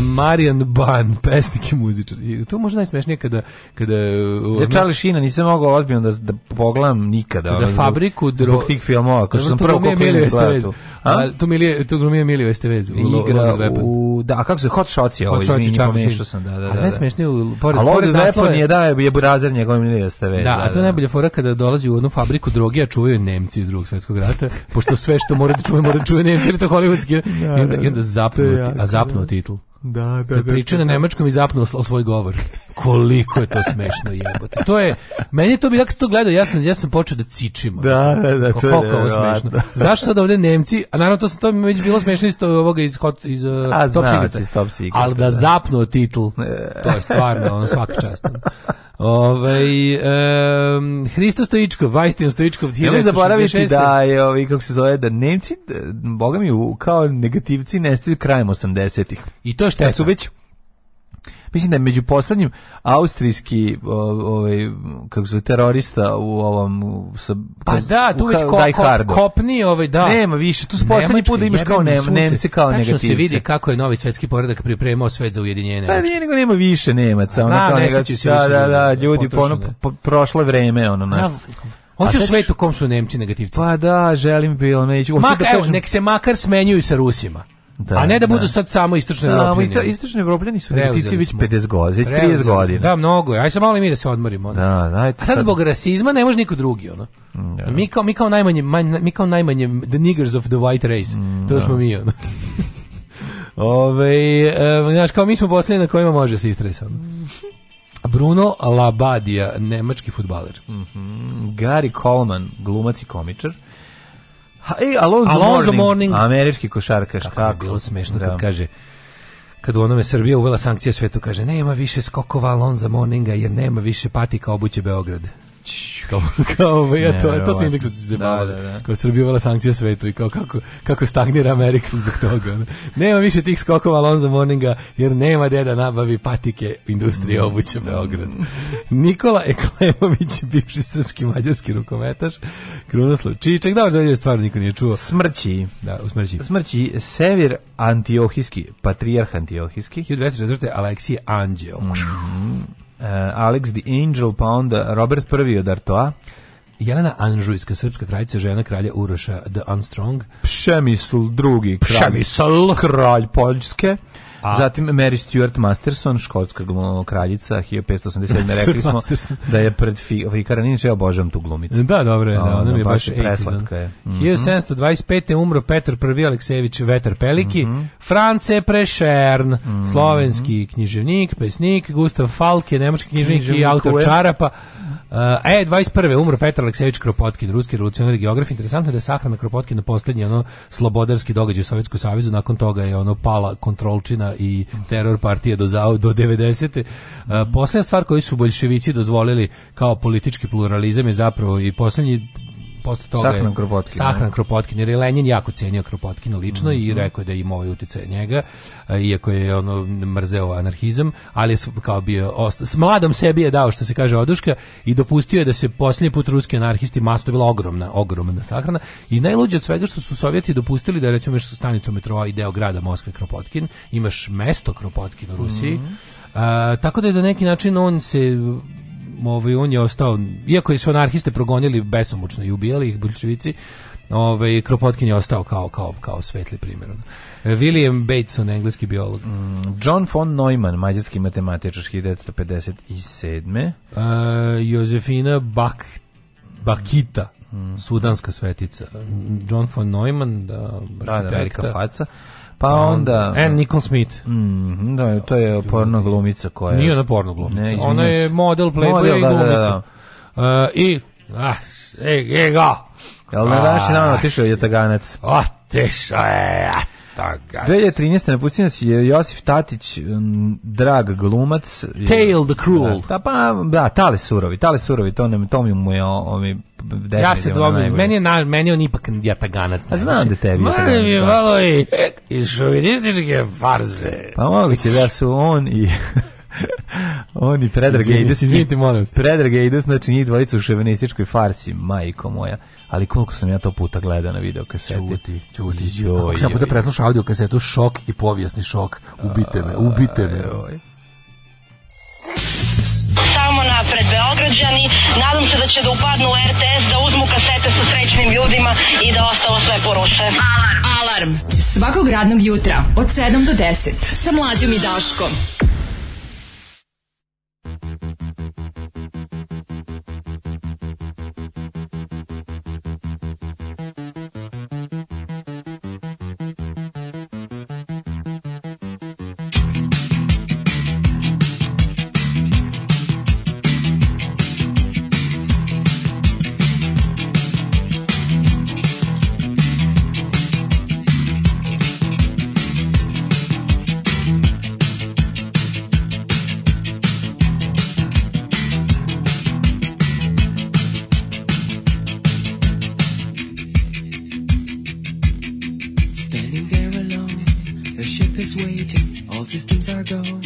Marijan Ban, pesnik i muzičar. To može najsmešnije kada... kada ja Charlie Sheen, nisam mogao ozbiljno da, da pogledam nikada. Kada ono, fabriku... Dro... Zbog tih filmova, kao što sam prvo kupio gledatu. A, to mi je to glumio Emilio Estevez u igra u da kako se Hot Shots je ovo ovaj, izvinite pomešao sam da da da. A da. najsmešnije pored Ali pored naslova je, da je Brazil njegov Emilio Estevez. Da, da, a to je da. najbolja fora kada dolazi u jednu fabriku droge a čuvaju Nemci iz Drugog svetskog rata pošto sve što mora da čuje mora da čuje Nemci ili to holivudski da, i onda, i zapnuti zapnuo titl. Da, da, da. Priča da, na da. nemačkom i zapnuo o svoj govor. Koliko je to smešno jebote. To je meni to bi kako to gledao, ja sam ja sam počeo da cičim. Da, da, da, to je ovo smešno. Da. Zašto sad ovde Nemci, a naravno to sam, to mi već bilo smešno isto ovoga iz hot iz uh, a, Top Secret. Ali da, da zapnuo titl. E. To je stvarno ono svaka čast. Ovaj um, Hristo Stojičkov, Vajstin Stojičkov, Ne zaboraviti da je ovi kako se zove da Nemci, boga mi, kao negativci nestaju krajem 80-ih. I to je šteta. Cubić. Mislim da je među poslednjim austrijski ovaj kako se terorista u ovom sa Pa da, tu već ko, ko, kopni ovaj da. Nema više, tu su poslednji put da imaš kao ne, Nemci kao negativci. Tačno se vidi kako je novi svetski poredak pripremao svet za ujedinjenje. Pa nije nego nema više Nemaca, ona kao negativci. Da da, da, da, da, ljudi pono po, prošlo vreme ono naš. Hoću u svetu kom su Nemci negativci. Pa da, želim bi ono ići. Makar, da nek se makar smenjuju sa Rusima. Da, a ne da, da budu sad samo istočne Evropljani. Samo istočni Evropljani su negatici već 50 godina, već 30 godina. Da, mnogo je. Aj sad malo i mi da se odmorimo. Da, ajte a sad zbog rasizma ne može niko drugi, ono. Da. Mi kao mi kao najmanje manj, mi kao najmanje the niggers of the white race. Mm, to da. smo mi, ono. Ove, e, znaš, kao mi smo posljednji na kojima može se istresati. Bruno Labadija, nemački futbaler. Mm -hmm. Gary Coleman, glumac i komičar. Ha, Alonzo, Alonzo Morning, Morning. Američki košarkaš. Kako, kako? bilo smešno da. kad kaže kad u onome Srbija uvela sankcije svetu, kaže nema više skokova Alonza Morninga jer nema više patika obuće Beograd kao kao ja ovaj, to ne, to se indeks se zabavalo. Da, da, da. Kao Srbija uvela sankcije svetu i kao kako kako stagnira Amerika zbog toga. nema više tih skokova Alonza Morninga jer nema deda nabavi patike industrije mm. obuće Beograd. Nikola Eklemović bivši srpski mađarski rukometaš Krunoslav Čiček, da, da je stvar niko nije čuo. Smrći, da, u smrći. Smrći Sevir Antiohijski, patrijarh Antiohijski 1204. Aleksije Anđeo. Mm Eh, Alex the Angel, pa onda Robert I od Artoa, Jelena Anžujska, srpska kraljica, žena kralja Uroša the Unstrong. Pšemisl drugi kralj. Pšemisl. Kralj Poljske. Pa. Zatim Mary Stuart Masterson, škotska kraljica 1587. Rekli smo da je pred Fikaran, inače ja obožavam tu glumicu. Da, dobro je, da, ona mi je baš, preslatka je. 1725. Mhm. umro Petar I Aleksejević Veter Peliki, mm -hmm. France Prešern, mm -hmm. slovenski književnik, pesnik, Gustav Falke, nemački književnik, književnik i autor Čarapa. Uh, e, 21. umro Petar Aleksejević Kropotkin, ruski revolucionar geograf. Interesantno je da je sahrana Kropotkin na poslednji ono slobodarski događaj u Sovjetskom savezu, nakon toga je ono pala kontrolčina i teror partije do, zao, do 90. te e, Poslednja stvar koju su bolševici dozvolili kao politički pluralizam je zapravo i poslednji posle toga Sahran je, Kropotkin. Sahran da. Kropotkin, jer je Lenin jako cenio Kropotkina lično mm -hmm. i mhm. rekao je da je imao ovaj utjecaj njega, iako je ono mrzeo anarhizam, ali je kao bio osta, s mladom sebi je dao što se kaže oduška i dopustio je da se posljednji put ruski anarhisti masto bila ogromna, ogromna sahrana i najluđe od svega što su Sovjeti dopustili da recimo imaš stanicu metroa i deo grada Moskve Kropotkin, imaš mesto Kropotkin u Rusiji, mm -hmm. a, tako da je da neki način on se ovaj, on je ostao, iako su anarhiste progonili besomučno i ubijali ih bolševici, ovaj, Kropotkin je ostao kao, kao, kao svetli primjer. William Bateson, engleski biolog. Mm, John von Neumann, mađarski matematičar 1957. Uh, e, Josefina Bak, Bakita, mm. sudanska svetica. John von Neumann, da, da, da velika faca. Pa, pa onda... Ann Nicole Smith. Mm, da, to je porno glumica koja... Nije ona porno glumica. Ne, ona je model, playboy i da, da, da. glumica. Uh, I... Ah, e, e ga! Jel na naši dan ah, otišao je taganac? Otišao je, 2013. Pa, napustio nas je Josif Tatić, drag glumac. Tail the Cruel. Da, da, pa, da, tale surovi, tale surovi, to, ne, to mi mu je ovi Ja se dobim, meni je, na, meni on ipak jataganac. A znam da tebi Mani mi je da. malo i, e, i šovinističke farze. Pa moguće da su on i... Oni Predrag Eidos, izvinite, molim vas. Predrag Eidos, znači njih dvojica u šovinističkoj farsi, majko moja ali koliko sam ja to puta gledao na video kasete. Čuti, čuti. Joj, koliko sam puta preslušao audio kasetu, šok i povijesni šok. Ubite me, ubite me. Joj. Samo napred Beograđani, nadam se da će da upadnu u RTS, da uzmu kasete sa srećnim ljudima i da ostalo sve poruše. Alarm! Alarm! Svakog radnog jutra od 7 do 10 sa mlađom i Daškom. Go.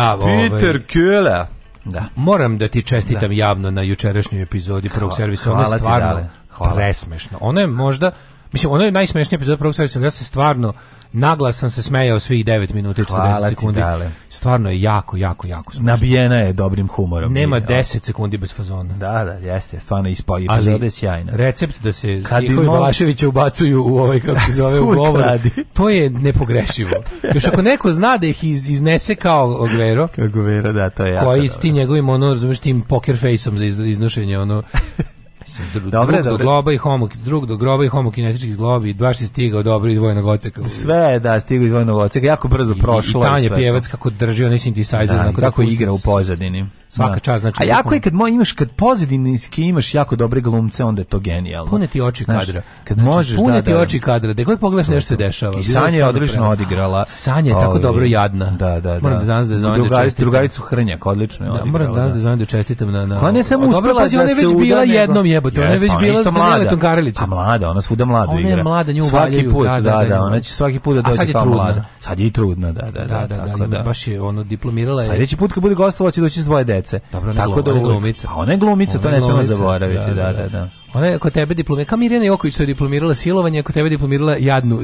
da, Peter Köhler. Da. Moram da ti čestitam da. javno na jučerašnjoj epizodi prvog servisa. Ona je stvarno hvala. presmešna. Ona je možda, mislim, ona je najsmešnija epizoda prvog servisa. Ja se stvarno, naglas se smejao svih 9 minuta i 40 hvala sekundi. Ti, dale stvarno je jako, jako, jako smiješno. Nabijena je dobrim humorom. Nema 10 sekundi bez fazona. Da, da, jeste, stvarno ispoji. Ali je sjajna. recept da se Kad stihovi mogu... Balaševića ubacuju u ovaj, kako se zove, u govor, to je nepogrešivo. Još ako neko zna da ih iz, iznese kao Guero, kao Guero, da, to je koji jako ti njegovim, ono, razumiješ, tim poker faceom za iznošenje, ono, mislim, dru, dobre, drug do globa i homo, drug do groba i homokinetičkih globi, baš si stigao dobro iz vojnog oceka. Sve, da, stigao iz vojnog oceka, jako brzo prošlo. I, i tanje Pjevac kako drži onaj synthesizer. Da, da, kako igra u pozadini. Svaka da. čast, znači. A jako je kad moj imaš kad pozadinski imaš jako dobre glumce, onda je to genijalno. Pune ti oči kadra. Znaš, kad znači, možeš pune da, ti da, oči kadra. Da god pogledaš nešto se dešava. I Sanja je odlično prema. odigrala. Sanja je tako Ovi. dobro jadna. Da, da, da. Moram da danas da zovem Drugari, da Drugaricu Hrnjak odlično je da, odigrala. Da, moram znam da zovem da čestitam na na. Ona je samo uspela da ona je već bila jednom jebote. Ona je već bila sa Miletom Karelićem. A mlada, ona svuda mlada igra. Ona je mlada, nju Svaki put, da da, da, da, ona će svaki put da dođe kao mlada. Sad je i trudna, da, da, da, tako da. Baš je ono diplomirala je. Sledeći put kad bude gostovala će doći s dvoje dece. Dobro, ona Tako da ona glumica. Pa ona je glumica, to ne smemo zaboraviti, da da da, da, da, da. Ona je kod tebe diplomirala, kao Mirjana Joković se diplomirala silovanje, kod tebe diplomirala jadnu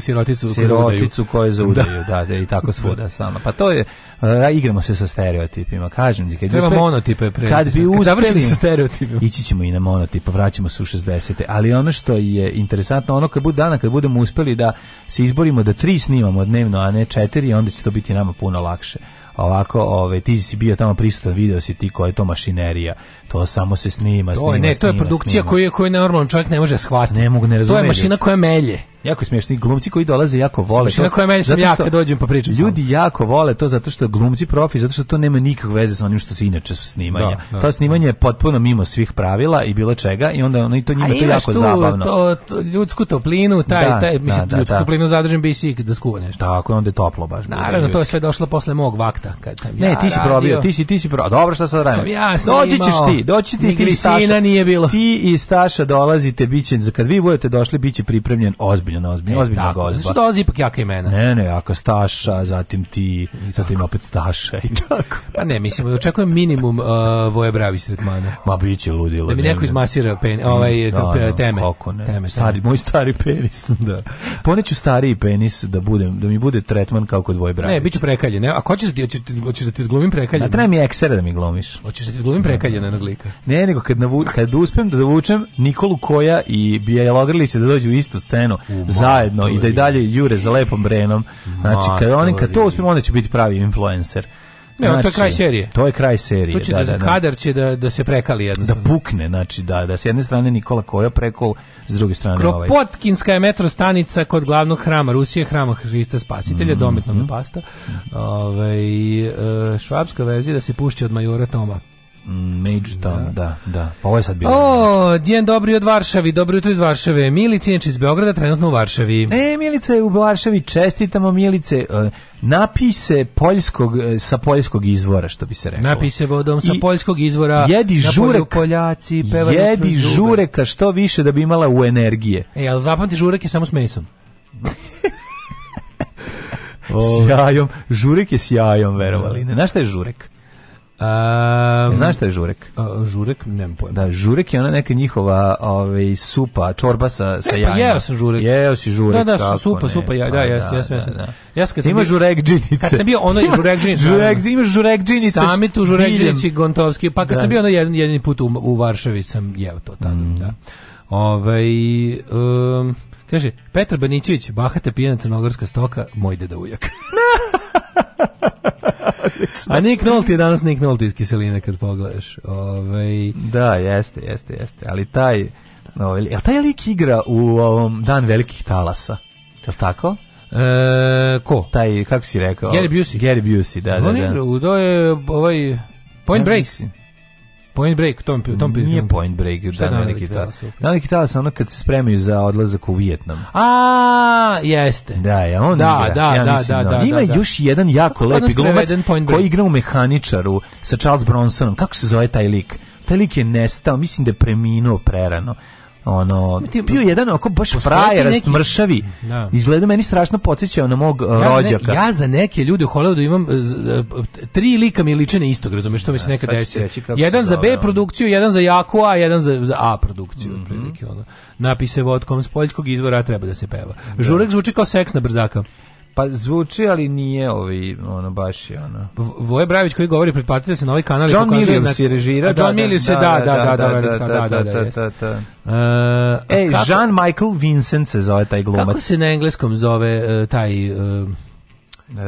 siroticu. E, siroticu koju zaudaju, da. da, i tako svuda sama. Pa to je, uh, igramo se sa stereotipima, kažem ti. Kad Treba uspeli, monotipe pre. Kad bi uspeli, sa stereotipima. Ići ćemo i na monotipe, vraćamo se u 60. Ali ono što je interesantno, ono kad bude dana, kad budemo uspeli da se izborimo da tri snimamo dnevno, a ne četiri, onda će to biti nama puno lakše ovako, ovaj ti si bio tamo prisutan, video si ti koja je to mašinerija. To samo se snima, snima, to je, ne, snima, to je produkcija koju koju normalan čovjek ne može shvatiti. Ne mogu ne razumeti. To je mašina koja melje jako smiješni glumci koji dolaze jako vole Smišno to. koje meni sam ja kad dođem pa pričam. Ljudi jako vole to zato što glumci profi, zato što to nema nikakve veze sa onim što se inače snima. Da, da, to snimanje je potpuno mimo svih pravila i bilo čega i onda ono i to njima to jako tu, zabavno. To, to, ljudsku toplinu, taj, da, taj da, mislim, da, ljudsku da. toplinu zadržim bisik da skuva nešto. Tako, onda je toplo baš. Naravno, to je sve došlo posle mog vakta kad sam ne, ja. Ne, ti si probio, ti si ti si probio. Dobro, što sad radimo? ja doći ćeš ti, doći ti ti Nije bilo. Ti i Staša dolazite biće, kad vi budete došli biće pripremljen ozbiljno ozbiljno, ozbiljno, e, ozbiljno gozba. Znači dolazi da ipak jaka imena. Ne, ne, jaka Staša, zatim ti, I zatim opet Staša i tako. Pa ne, mislim, očekujem minimum uh, Voja Bravić tretmana. Ma biće ludilo. Da mi neko izmasira peni, ovaj, no, da, da, teme. Kako ne. Teme, stari, moj stari penis, da. Poneću stariji penis da budem, da mi bude tretman kao kod Voje Bravić. Ne, biću prekaljen. Ne? A ko ćeš, hoćeš, hoćeš da ti odglumim prekaljen? A treba mi eksera da mi glomiš. Hoćeš da ti odglumim prekaljen na lika? Ne, nego kad, navu, kad uspem da dovučem Nikolu Koja i Bijelogrlića da dođu u istu scenu, zajedno i da i dalje jure za lepom brenom. Znači, kad, oni, kad to uspijemo, onda će biti pravi influencer. Ne, znači, to je znači, kraj serije. To je kraj serije. Će da, da, da, da, kadar će da, da se prekali da jednostavno. Da pukne, znači da, da s jedne strane Nikola Koja prekol, s druge strane Kropotkinska ovaj. Kropotkinska je metro stanica kod glavnog hrama Rusije, hrama Hrista Spasitelja, mm -hmm. dometno pasta. Ove, ovaj, švabska verzija da se pušće od majora Toma. Mm, Maidstown, da. da, da. Pa ovo je sad bilo. O, djen dobri od Varšavi, dobro jutro iz Varšave. Milice, je iz Beograda, trenutno u Varšavi. E, Milice u Varšavi, čestitamo Milice. E, napise poljskog, e, sa poljskog izvora, što bi se reklo. Napise vodom sa I poljskog izvora. Jedi žurek. Poljaci, peva jedi žureka što više da bi imala u energije. E, ali zapamti žurek je samo s mesom. s jajom. Žurek je s jajom, verovali. Da. Znaš šta je žurek? Um, Znaš šta je žurek? Uh, žurek, nemam pojma. Da, žurek je ona neka njihova ovaj, supa, čorba sa, sa e, pa jajima. jeo sam žurek. Jeo si žurek. Da, da, tako, supa, ne. supa, ja, da, pa jeste, da, jeste, da, jeste. Da. Ja kad sam ima bio, žurek džinice. Kad sam bio ono ima, žurek džinice. žurek, ima žurek džinice. Sami tu žurek džinice Gontovski, pa kad da. sam bio ono jedan, jedan put u, u Varšavi sam jeo to tada, mm. da. Ovaj, um, kaže, Petar Banićević, bahata pijena crnogorska stoka, moj deda ujak. A da. Nick Nolte je danas Nick Nolte iz kiseline kad pogledaš. Ove... Ovaj. Da, jeste, jeste, jeste. Ali taj, ovaj, jel taj lik igra u ovom Dan velikih talasa? Je tako? E, ko? Taj, kako si rekao? Gary Busey. Gary Busey, da, da, da. On igra, to je ovaj Point Break. Point Break, tom, tom Nije film. Point Break, da, da Nelly Kitala. Nelly Kitala se ono kad se spremaju za odlazak u Vijetnam. A, jeste. Da, ja on da, igra. Da, ja da, da, da, da, Ima da, da. još jedan jako lep glumac koji igra u mehaničaru sa Charles Bronsonom. Kako se zove taj lik? Taj lik je nestao, mislim da je preminuo prerano ono ti bio jedan oko baš frajer neki... mršavi da. izgleda meni strašno podsećao na mog ja eh, rođaka ja za neke ljude u Hollywoodu imam eh, eh, tri lika mi liče na istog razumeš što mi se nekad desi jedan za B produkciju jedan za jaku a jedan za, za A produkciju mm -hmm. ono napise vodkom s poljskog izvora treba da se peva da. žurek zvuči kao seks na brzaka Pa zvuči, ali nije ovi, ono, baš je, ono. Voje Bravić koji govori, pretplatite se na ovaj kanal. John Milius je režira. John Milius je, da, da, da, da, da, da, da, da Ej, Jean-Michael Vincent se zove taj glumac. Kako se na engleskom zove taj...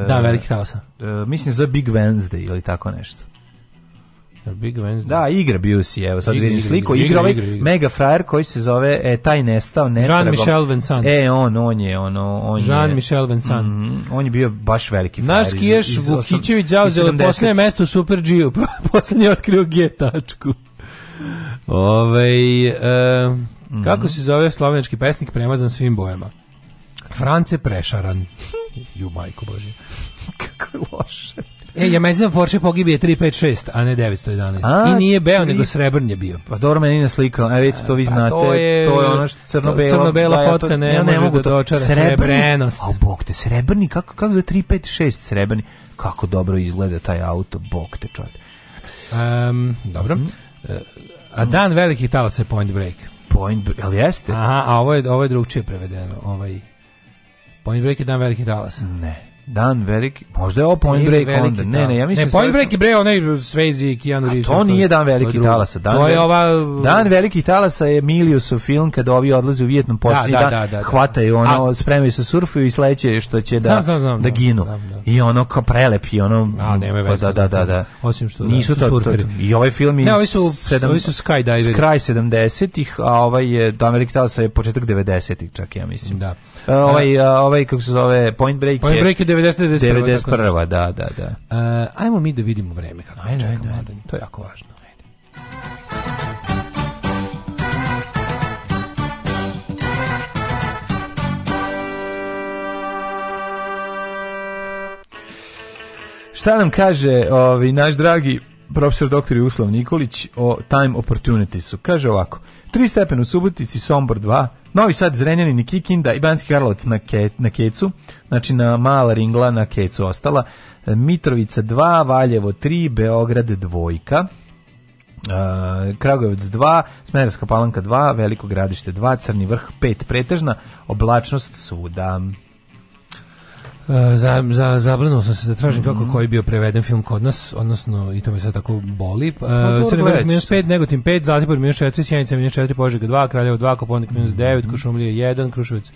Da, veliki talasa. Mislim se zove Big Wednesday ili tako nešto. Big Wednesday. Da, igra Busey, evo sad igra, vidim igra, sliku, igra, igra, ovaj igra, igra. mega frajer koji se zove e, taj nestao netragom. Jean-Michel Vincent. E, on, on je, ono, on Jean je. Jean-Michel Vincent. Mm, on je bio baš veliki frajer. Naš Kiješ Vukićević zauzeo poslednje mesto u Super G-u, poslednje otkrio G tačku. Ove, e, mm. kako se zove slovenački pesnik premazan svim bojama? France Prešaran. Ju majko bože. Kako je loše. E, ja Jamajzina Porsche pogibije 356, a ne 911. A, I nije beo, nego srebrn je bio. Pa dobro, meni ne slikao. E, vidite, to vi e, pa znate. To je, to je ono što crno bela Crno-bela da, fotka, ne, ja ne, može da dočara. Srebrenost. A, bog te, srebrni, kako, kako za 356 srebrni? Kako dobro izgleda taj auto, bog te čovjek. Um, dobro. Mm. A dan velikih talasa je Point Break. Point Break, ali jeste? Aha, a ovo je, ovo je drugčije prevedeno. Ovaj, point Break je dan velikih talasa. Ne. Dan Velik, možda je ovo Point Break onda. Ne, ne, ja mislim ne, Point da Break i bre onaj Svezi i Keanu Reeves. A to nije Dan Veliki talasa. Dan, to je ova... Uh, dan Veliki talasa je Miliusov film kada ovi odlaze u Vjetnom da, posljednji da, da, da, da, dan, hvataju ono, A... spremaju se surfuju i sledeće što će da, znam, znam, znam, da ginu. I ono kao prelepi, ono... A, nema pa, da, da, da, da. Osim što Nisu to, surferi. I ovaj film je... Ne, ovi su, sedam, ovi su skydiveri. Kraj 70-ih, a ovaj je Dan Veliki talasa je početak 90-ih čak, ja mislim. Da. ovaj, ovaj, kako se zove, Point Break Point je... Break je 90 91. 91. Da, da, da. Uh, ajmo mi da vidimo vreme kako ajde, čeka ajde, ajde. To je jako važno. Ajde. Šta nam kaže ovi naš dragi profesor doktor Jugoslav Nikolić o Time Opportunitiesu. Kaže ovako, tri stepen u Subotici, Sombor 2, Novi Sad, Zrenjanin i Kikinda i Karlovac na, ke, na Kecu, znači na mala ringla na Kecu ostala, Mitrovica 2, Valjevo 3, Beograd 2, Uh, Kragujevac 2, Smedarska palanka 2, Veliko gradište 2, Crni vrh 5, pretežna oblačnost svuda za, za, zablenuo sam se da tražim mm -hmm. kako mhm. koji bio preveden film kod nas, odnosno i to me sad tako boli. Pa, uh, Crni vrh minus 5, Negotin 5, Zlatibor minus 4, Sjenica minus 4, Požega 2, Kraljevo 2, Koponik minus 9, mm -hmm. Košumlija 1, Kruševac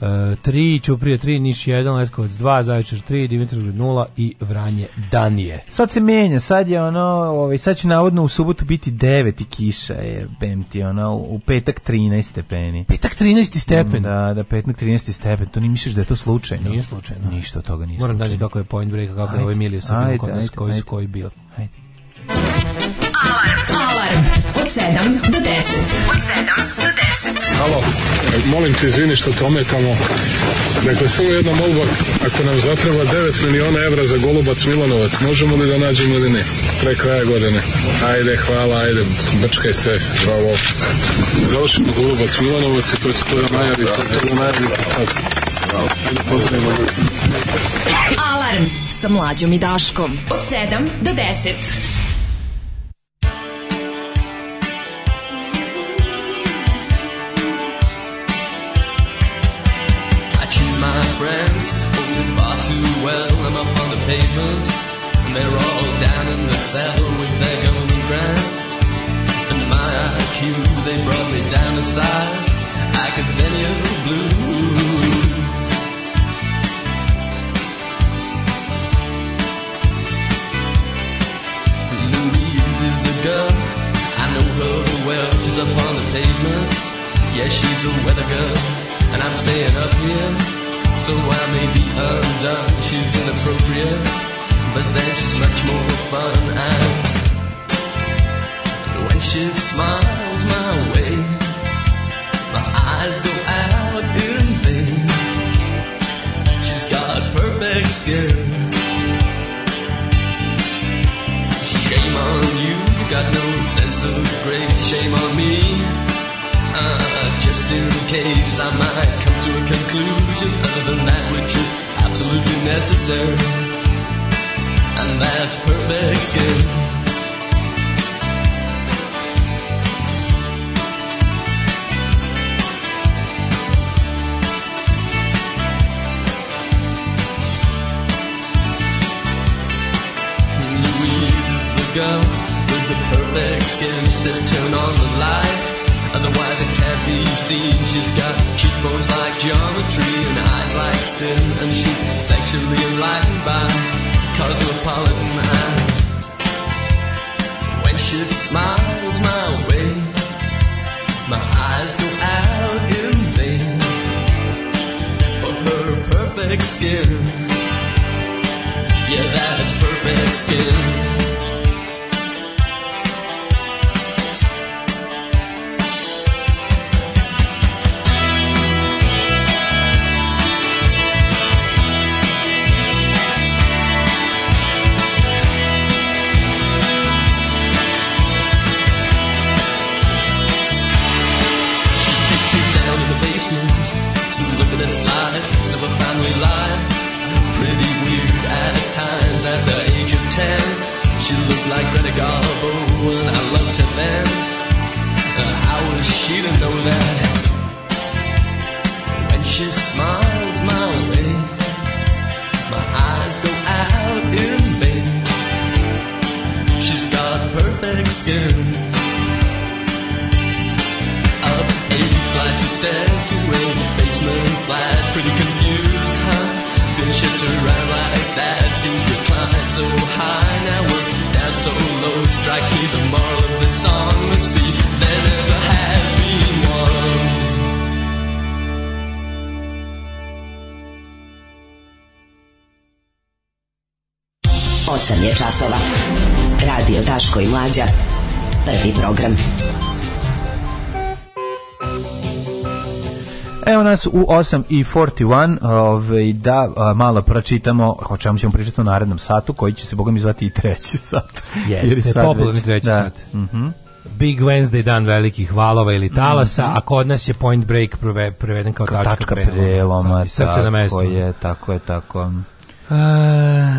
3, e, Ćuprije 3, Niš 1, Leskovac 2, Zaječar 3, Dimitrovgrad 0 i Vranje Danije. Sad se menja, sad je ono, ovaj, sad će navodno u subotu biti 9 i kiša je, bem ti, ono, u petak 13 stepeni. Petak 13 stepen? Da, da, petak 13 stepen, to ni misliš da je to slučajno? Nije slučajno. Ništa od toga nije Moram slučajno. Moram da dađe kako je Point Break, kako ajde, je ovaj Emilio sa bilo kod nas, koji su koji bio. Ajde. Alarm, alarm, od 7 do 10. Od 7 do 10. Halo, molim te izvini što te ometamo. Dakle, samo jedna molba, ako nam zatreba 9 miliona evra za Golubac Milanovac, možemo li da nađemo ili ne? Pre kraja godine. Ajde, hvala, ajde, brčkaj sve, bravo. Završimo Golubac Milanovac i to će to da najavi, to je to da najavi sad. Ajde, pozdravimo ljudi. Alarm sa mlađom i Daškom od 7 do 10. friends. Oh, far too well, I'm up on the pavement. And they're all down in the cell with their golden grants. And my IQ, they brought me down a size. Academia blues. Louise is a girl, I know her well. She's up on the pavement. Yeah, she's a weather girl, and I'm staying up here. So I may be undone. She's inappropriate, but then she's much more fun. And when she smiles my way, my eyes go out in vain. She's got perfect skin. Shame on you, got no sense of grace. Shame on me, uh, just in case I might come a conclusion other than that which is absolutely necessary, and that's perfect skin. Louise is the girl with the perfect skin. She says, turn on the light. Otherwise it can't be seen She's got cheekbones like geometry And eyes like sin And she's sexually enlightened by Cosmopolitan eyes When she smiles my way My eyes go out in vain But oh, her perfect skin Yeah, that's perfect skin 8 je časova. Radio Daško i Mlađa. Prvi program. Evo nas u 8 i 41, ovaj, da a, malo pročitamo o čemu ćemo pričati u narednom satu, koji će se, bogom mi, zvati i treći sat. Jeste, sad popularni treći da. sat. Mm Big Wednesday dan velikih valova ili talasa, mm -hmm. a kod nas je Point Break preveden kao, kao tačka, tačka preloma. Srce na mesto. je, tako je, tako.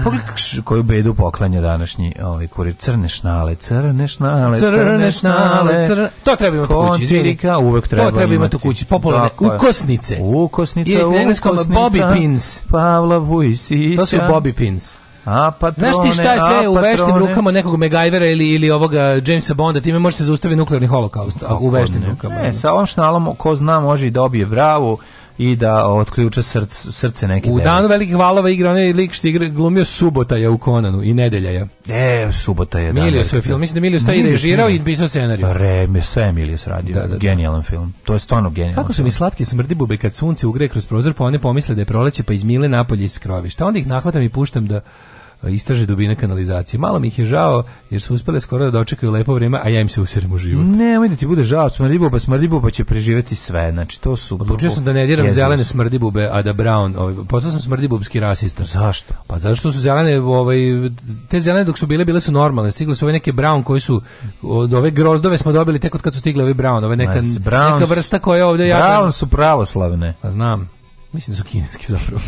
Pogledaj koju bedu poklanja današnji ovaj kurir. Crne šnale, crne šnale, crne šnale. Crne... To treba imati u kući, izvini. uvek treba To treba imati u kući, popularne. Dakle. Ukosnice. Ukosnice, I engleskom Bobby Pins. Pavla Vujsića. To su Bobby Pins. A patrone, Znaš ti šta je sve u veštim rukama nekog MacGyvera ili, ili ovoga Jamesa Bonda, time može se zaustaviti nuklearni holokaust u veštim ne. rukama. Ne, sa ovom šnalom ko zna može i dobije bravu i da otključa src, srce neke. U danu velikih valova igra onaj lik što igra glumio Subota Subotaja u Konanu i Nedelja Nedeljaja. E, Subota je. Da, Milio sve da, da. film, mislim da Milio sta i režirao i pisao scenarij. Pa re, sve je Milio radio. Da, da, da. Genijalan film. To je stvarno genijalan. Kako su mi slatki smrdi bube kad sunce ugre kroz prozor, pa one pomisle da je proleće, pa izmile napolje iz krovišta. Onda ih nahvatam i puštam da istraže dubine kanalizacije. Malo mi ih je žao jer su uspjele skoro da dočekaju lepo vreme, a ja im se userem u život. Ne, ajde da ti bude žao, smrdibube, pa, pa će preživeti sve. Znači to su Odlučio sam da ne diram zelene smrdibube, a da brown, ovaj postao sam smrdibubski rasista. Zašto? Pa zašto su zelene, ovaj te zelene dok su bile bile su normalne, stigle su ove neke brown koji su od ove grozdove smo dobili tek od kad su stigle ove brown, ove neka, Mas, brown, neka vrsta koja ovde ja Brown su pravoslavne. Pa znam. Mislim da su kineski zapravo.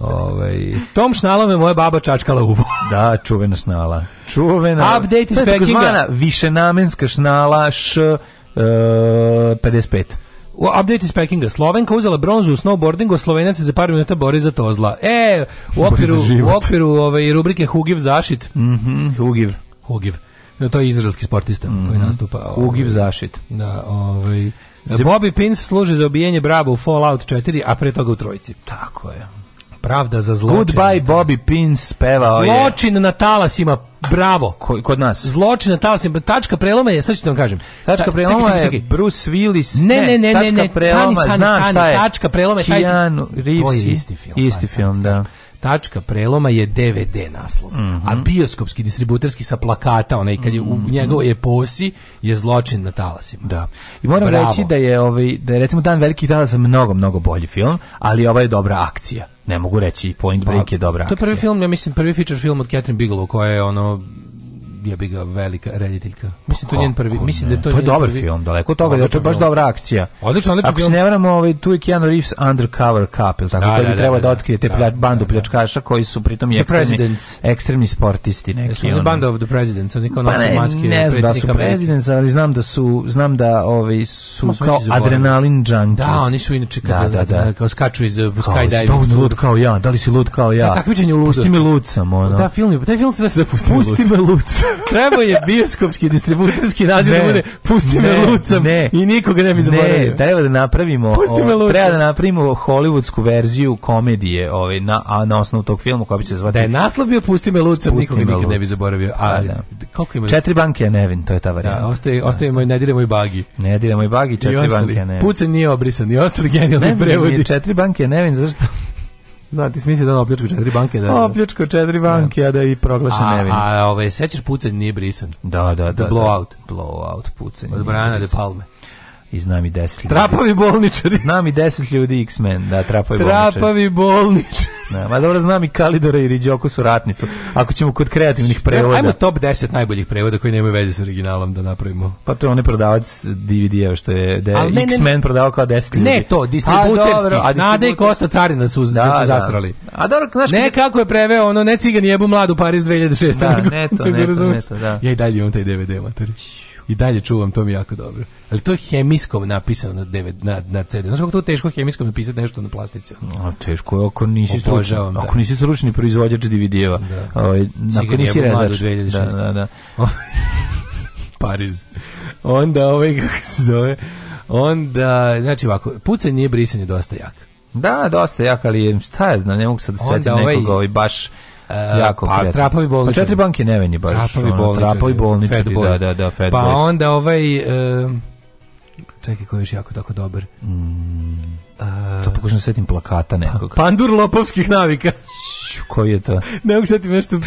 Ove, ovaj, Tom Šnalom je moja baba čačkala uvo. da, čuvena šnala. Čuvena. Update iz Pekinga. Višenamenska šnala š uh, e, 55. U update iz Pekinga. Slovenka uzela bronzu u snowboardingu, Slovenac za par minuta bori za tozla. E, u okviru, u okviru ove, ovaj, rubrike Hugiv zašit. Mm -hmm, Hugiv. Hugiv. To je izraelski sportista mm -hmm. koji nastupa. Ovaj, Hugiv zašit. Da, ovaj... Bobby Pins služi za obijenje Bravo u Fallout 4, a pre toga u Trojici. Tako je pravda za zločin. Goodbye Bobby Pins pevao je. Zločin na talasima, bravo. Ko, kod nas. Zločin na talasima, tačka preloma je, sad ću da vam kažem. Tačka preloma čekaj, čekaj, čekaj. je Bruce Willis. Ne, ne, ne, tačka ne, ne, preloma, stani, stani, stani, šta je. Tačka preloma je taj... Keanu Reeves. To je isti film. Isti film, da tačka preloma je DVD naslov. Mm -hmm. A mhm. bioskopski distributerski sa plakata, onaj kad je u mhm. njegovoj eposi je zločin na talasima. Da. I moram Bravo. reći da je ovaj da je recimo Dan velikih talasa mnogo mnogo bolji film, ali ova je dobra akcija ne mogu reći Point Break pa, je dobra akcija. To je prvi film, ja mislim, prvi feature film od Catherine Bigelow koja je ono ja bih ga velika rediteljka. Mislim to je njen prvi, mislim da to, je dobar film, daleko od toga, je baš dobra akcija. Odlično, odlično. Ako se ne varamo, ovaj tu je Keanu Reeves Undercover Couple, tako da, koji da, da, treba da, da, da otkrije te da, bandu pljačkaša koji su pritom ekstremni, ekstremni sportisti neki. Jesu band of the Presidents, oni kao pa nose maske. Ne znam da su Presidents, ali znam da su znam da ovaj su kao adrenalin junkies. Da, oni su inače kada da, kao skaču iz uh, skydiving. Kao lud kao ja, da li si lud kao ja? Takmičenje u ludosti. Pusti me lud sam, ono. Da, film, taj film se da se pusti me lud. Treba je bioskopski distributorski naziv da ne, da bude Pusti me lucam ne, i nikoga ne bi zaboravio. Ne, treba da napravimo Pusti me lucam. treba da napravimo hollywoodsku verziju komedije ovaj, na, a na osnovu tog filma koja bi se zvati... Da je naslov bio Pusti me lucam, nikoga nikad luc. ne bi zaboravio. A, da, da. koliko ima... Četiri banke, ja nevin, to je ta da, varijanta. Da, ostaje, ostaje moj, ne diremo i bagi. Ne diremo i bagi, četiri ostali, banke, nevin. Pucan nije obrisan i ostali genijalni prevodi. Ne, Četiri banke, nevin, zašto? Da, ti smisli da on opljačkao četiri banke. Da, opljačkao četiri banke, da. a da i proglašen nevin. A, a ovaj, sećaš pucanj nije brisan. Da, da, da. The da. blowout. Da, blowout, pucanj. Od Brana de Palme i znam i 10 ljudi. Trapavi bolničari. Znam i deset ljudi X-Men, da, trapavi, trapavi bolničari. Trapavi bolničari. Da, ma dobro znam i Kalidora i Riđoku su ratnicu. Ako ćemo kod kreativnih prevoda. Ajmo top 10 najboljih prevoda koji nemaju veze s originalom da napravimo. Pa to je onaj prodavac DVD-a što je da X-Men prodavao kao 10 ljudi. Ne to, distributerski. A, Nada i Kosta Carina su, da, su zasrali. Da. A dobro, znaš... Ne kako je preveo ono, ne cigan jebu mladu Paris 2006. Da, ne to, ne to, ne to, da. Ja i dalje imam taj DVD, materi i dalje čuvam, to mi jako dobro. Ali to je hemijskom napisano na, devet, na, na CD. Znaš kako to teško hemijskom napisati nešto na plastici? A teško je ako nisi stručni, da. ako nisi stručni proizvođač DVD-eva. Da. Ovaj, ako nisi rezač. Da, da, da. Pariz. Onda ovaj, kako se zove, onda, znači ovako, pucanje nije brisanje dosta jak. Da, dosta jak, ali šta je znam, ne mogu sad da setiti ovaj, nekoga ovaj baš Uh, jako pa, trapovi pa bolničari. Pa četiri banke neveni baš. Trapovi ono, bolničari. Trapovi bolničari, da, da, da, Fed Pa boys. onda ovaj... Uh, čekaj, koji je jako tako dobar. Mm. Uh, to pokušam da setim plakata pa nekog. Pandur lopovskih navika. Koji je to? ne mogu setim nešto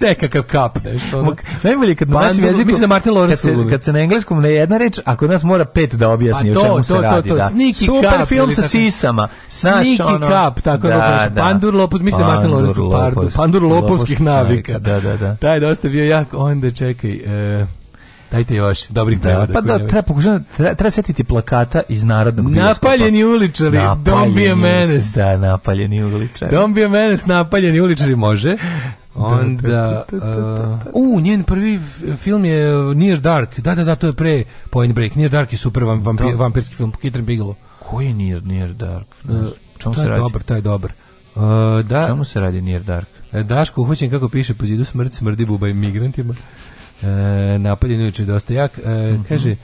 nekakav kap, nešto. Ono. Najbolje kad na našem jeziku, mislim da Martin Lawrence kad se, kad se na engleskom ne jedna reč, ako nas mora pet da objasni to, pa o čemu to, se to, radi. To, to, da. Sniki Super kap, film sa sisama. Sniki ono, kap, tako da, da, da. Pandur Lopus, mislim da Martin Lawrence, pardon, Pandur Lopovskih navika. Da, da, da. Taj dosta bio jak, onda čekaj, e, Dajte još dobrih da, Pa da, treba pokušati, treba, treba setiti plakata iz narodnog bioskopa. Napaljeni uličari, napaljeni don't be a menace. Da, napaljeni uličari. Don't be a menace, napaljeni uličari može. Onda, da, da, da, uh, u, njen prvi film je Near Dark, da, da, da, to je pre Point Break, Near Dark je super vampir, vampirski film, Kitren Bigelow. Koji je Near, Near Dark? Uh, čemu se radi? Dobar, taj je dobar. Uh, da, čemu se radi Near Dark? E, Daško uhoćen kako piše po zidu smrt, smrdi buba i migrantima. E, napad je dosta jak. E, mm -hmm. Kaže,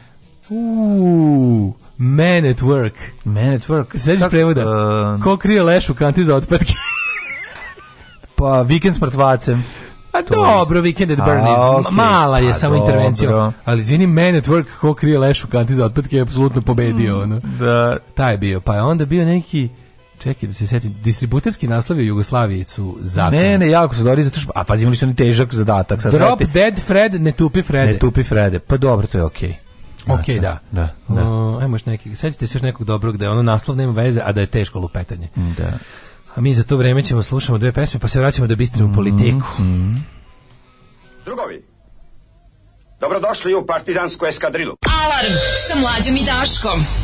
uuu, Man at work. Man at work. Sećaš prevoda? Uh, Ko krije leš u kanti za otpadke? Pa, vikend s pa A to dobro, Weekend at Bernie's. A, okay. Mala je A, pa samo dobro. intervencija. Ali izvini, Man at Work, ko krije lešu kanti za otpatke, je apsolutno pobedio. Mm, ono. Da. Taj je bio. Pa je onda bio neki... Čekaj da se setim, distributerski naslovi u Jugoslaviji zakon. Ne, ne, jako su dobri, zato što, a pazi, imali su oni težak zadatak. Sad Drop vrati. dead Fred, ne tupi Frede. Ne tupi Frede, pa dobro, to je okej. Okay. Znači, ok, da. da, da. O, ajmo još neki, sjetite se još nekog dobrog da je ono naslov nema veze, a da je teško lupetanje. Da. A mi za to vreme ćemo slušamo dve pesme, pa se vraćamo da bistrimo mm, politiku. Mm. Drugovi, dobrodošli u partizansku eskadrilu. Alarm sa mlađom i Daškom.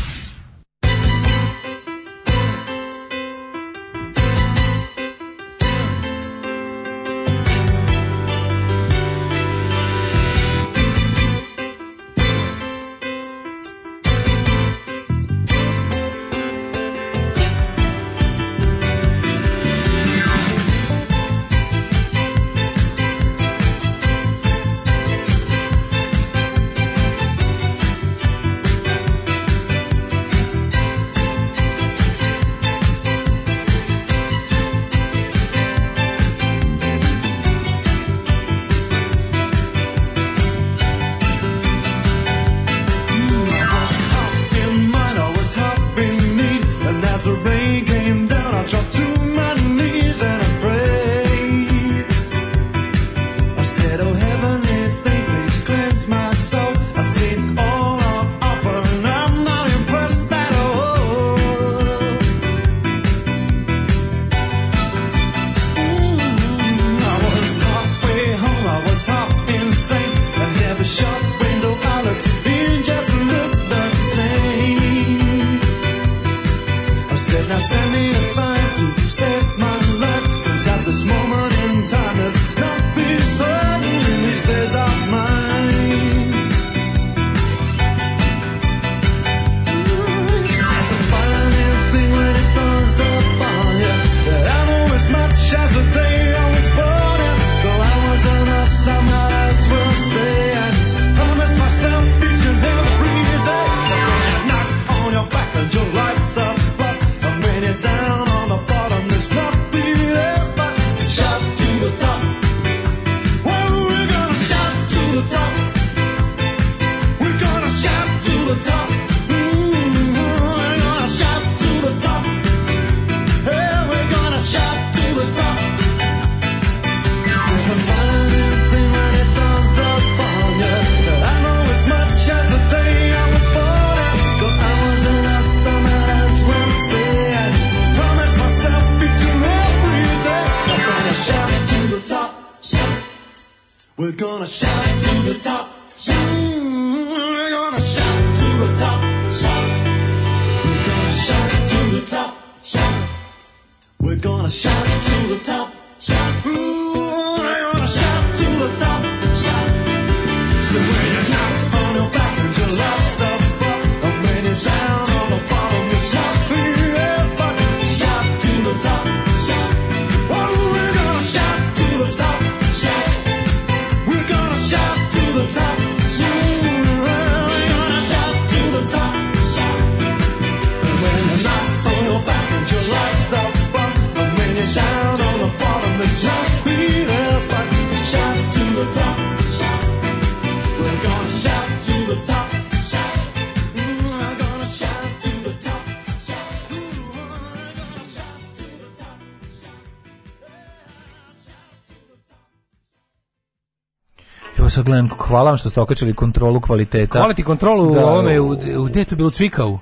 gledam, hvala vam što ste okačili kontrolu kvaliteta. Hvala kontrolu da, u ovome, u, u, gde je to bilo cvikao?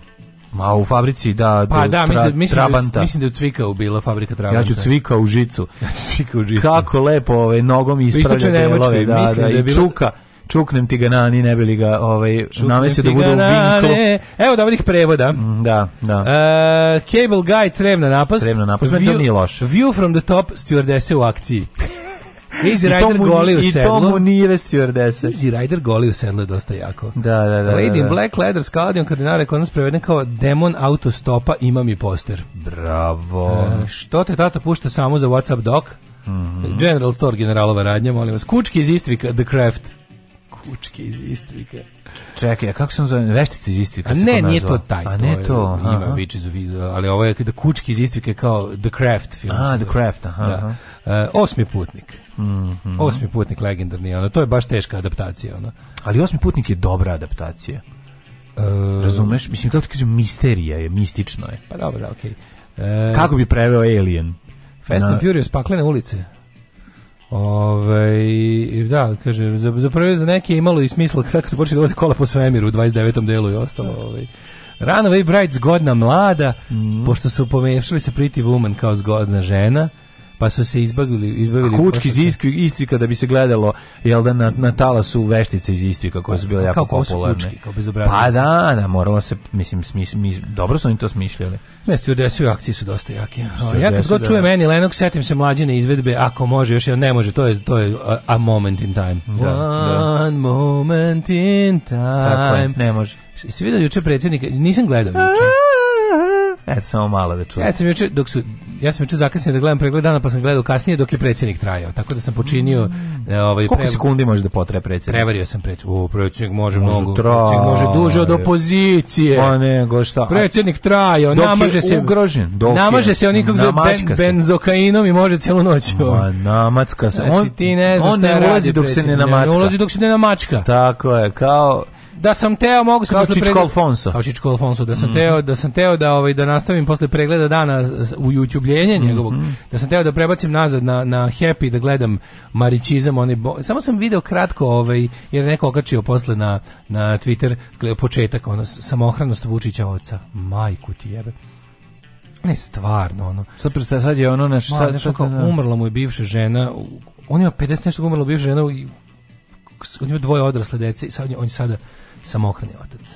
Ma u fabrici da pa, da, da mislim, tra, da- mislim, da Trabanta. Mislim da je Cvikao bila fabrika Trabanta. Ja ću Cvika u žicu. Ja ću Cvika u žicu. Kako lepo ovaj nogom ispravlja delove, da, da, da, je i čuka. Čuknem ti ga na, ni ne bili ga ovaj, namestio da bude u vinklu. Evo da dobrih prevoda. Mm, da, da. Uh, cable guy, crevna napast. Crevna napast, to nije loš. View from the top, stewardese u akciji. Easy Rider goli u sedlu. I to mu nije stewardesa. Easy Rider goli u sedlu je dosta jako. Da, da, da. Lady da, da. Black Leather s Kaladion Kardinale kod nas preveden kao demon autostopa ima mi poster. Bravo. E, što te tata pušta samo za Whatsapp dok? Mm -hmm. General Store generalova radnja, molim vas. Kučki iz Istrika, The Craft. Kučki iz Istrika. Čekaj, a kako se on zove? Veštica iz Istrike se Ne, nije to taj. A ne je, to. Ima bič za video, ali ovo je da kučki iz Istrike kao The Craft film. A, The Craft, aha. Da. E, osmi putnik. Mm -hmm. Osmi putnik legendarni, ono, to je baš teška adaptacija, ono. Ali osmi putnik je dobra adaptacija. E, Razumeš? Mislim, kako ti kažem, misterija je, mistično je. Pa dobro, da, okej. Okay. E, kako bi preveo Alien? Fast na... and Furious, paklene ulice. Ove, ovaj, da, kaže, za, za prve za neke je imalo i smisla kako kad su počeli dolazi da kola po svemiru u 29. delu i ostalo. Da. Ove. Ovaj. Runaway Bride zgodna mlada, mm. pošto su pomešali se Pretty Woman kao zgodna žena, pa su se izbavili izbavili kučki iz istri kada bi se gledalo jel da na, na talasu veštice iz Istrika koje su bile jako popularne kučki, kao pa da da moralo se mislim smis, mis, dobro su oni to smišljali ne stjudesu akcije su dosta jake ja kad god da. čujem meni Lenok setim se mlađine izvedbe ako može još ne može to je to je a, a moment in time da, da. one da. moment in time Tako je, ne može se vidio juče predsjednik nisam gledao juče Eto, samo malo da čujem. Ja sam juče dok su ja sam juče zakasnio da gledam pregled dana, pa sam gledao kasnije dok je predsjednik trajao. Tako da sam počinio mm. E, ovaj Koliko prev... sekundi može da potraje predsjednik? Prevario sam predsjednik. O, predsjednik može, može mnogo. Tra... Predsjednik može duže od opozicije. Pa ne, šta? Predsjednik trajao, dok namaže se ugrožen. Dok namaže je... se on za ben, benzokainom i može celu noć. Ma, namacka se. Znači, on, ti ne znaš on ne ulazi dok se ne namačka. Ne ulazi dok se ne namačka. Tako je, kao Da sam teo, mogu sam... Kao Čičko pregled... Alfonso. Kao Čičko Alfonso. Da sam mm -hmm. teo, da, sam teo da, ovaj, da nastavim posle pregleda dana u jutubljenje mm -hmm. njegovog. Da sam teo da prebacim nazad na, na Happy, da gledam Marićizam. oni bo... Samo sam video kratko, ovaj, jer neko okačio posle na, na Twitter početak, ono, samohranost Vučića oca. Majku ti jebe. Ne, stvarno, ono. Sad, sad je ono, znači sad, nešto, kao, umrla mu je bivša žena, on ima 50 nešto umrla bivša žena, i on ima dvoje odrasle dece i sad on je sada samohrani otac.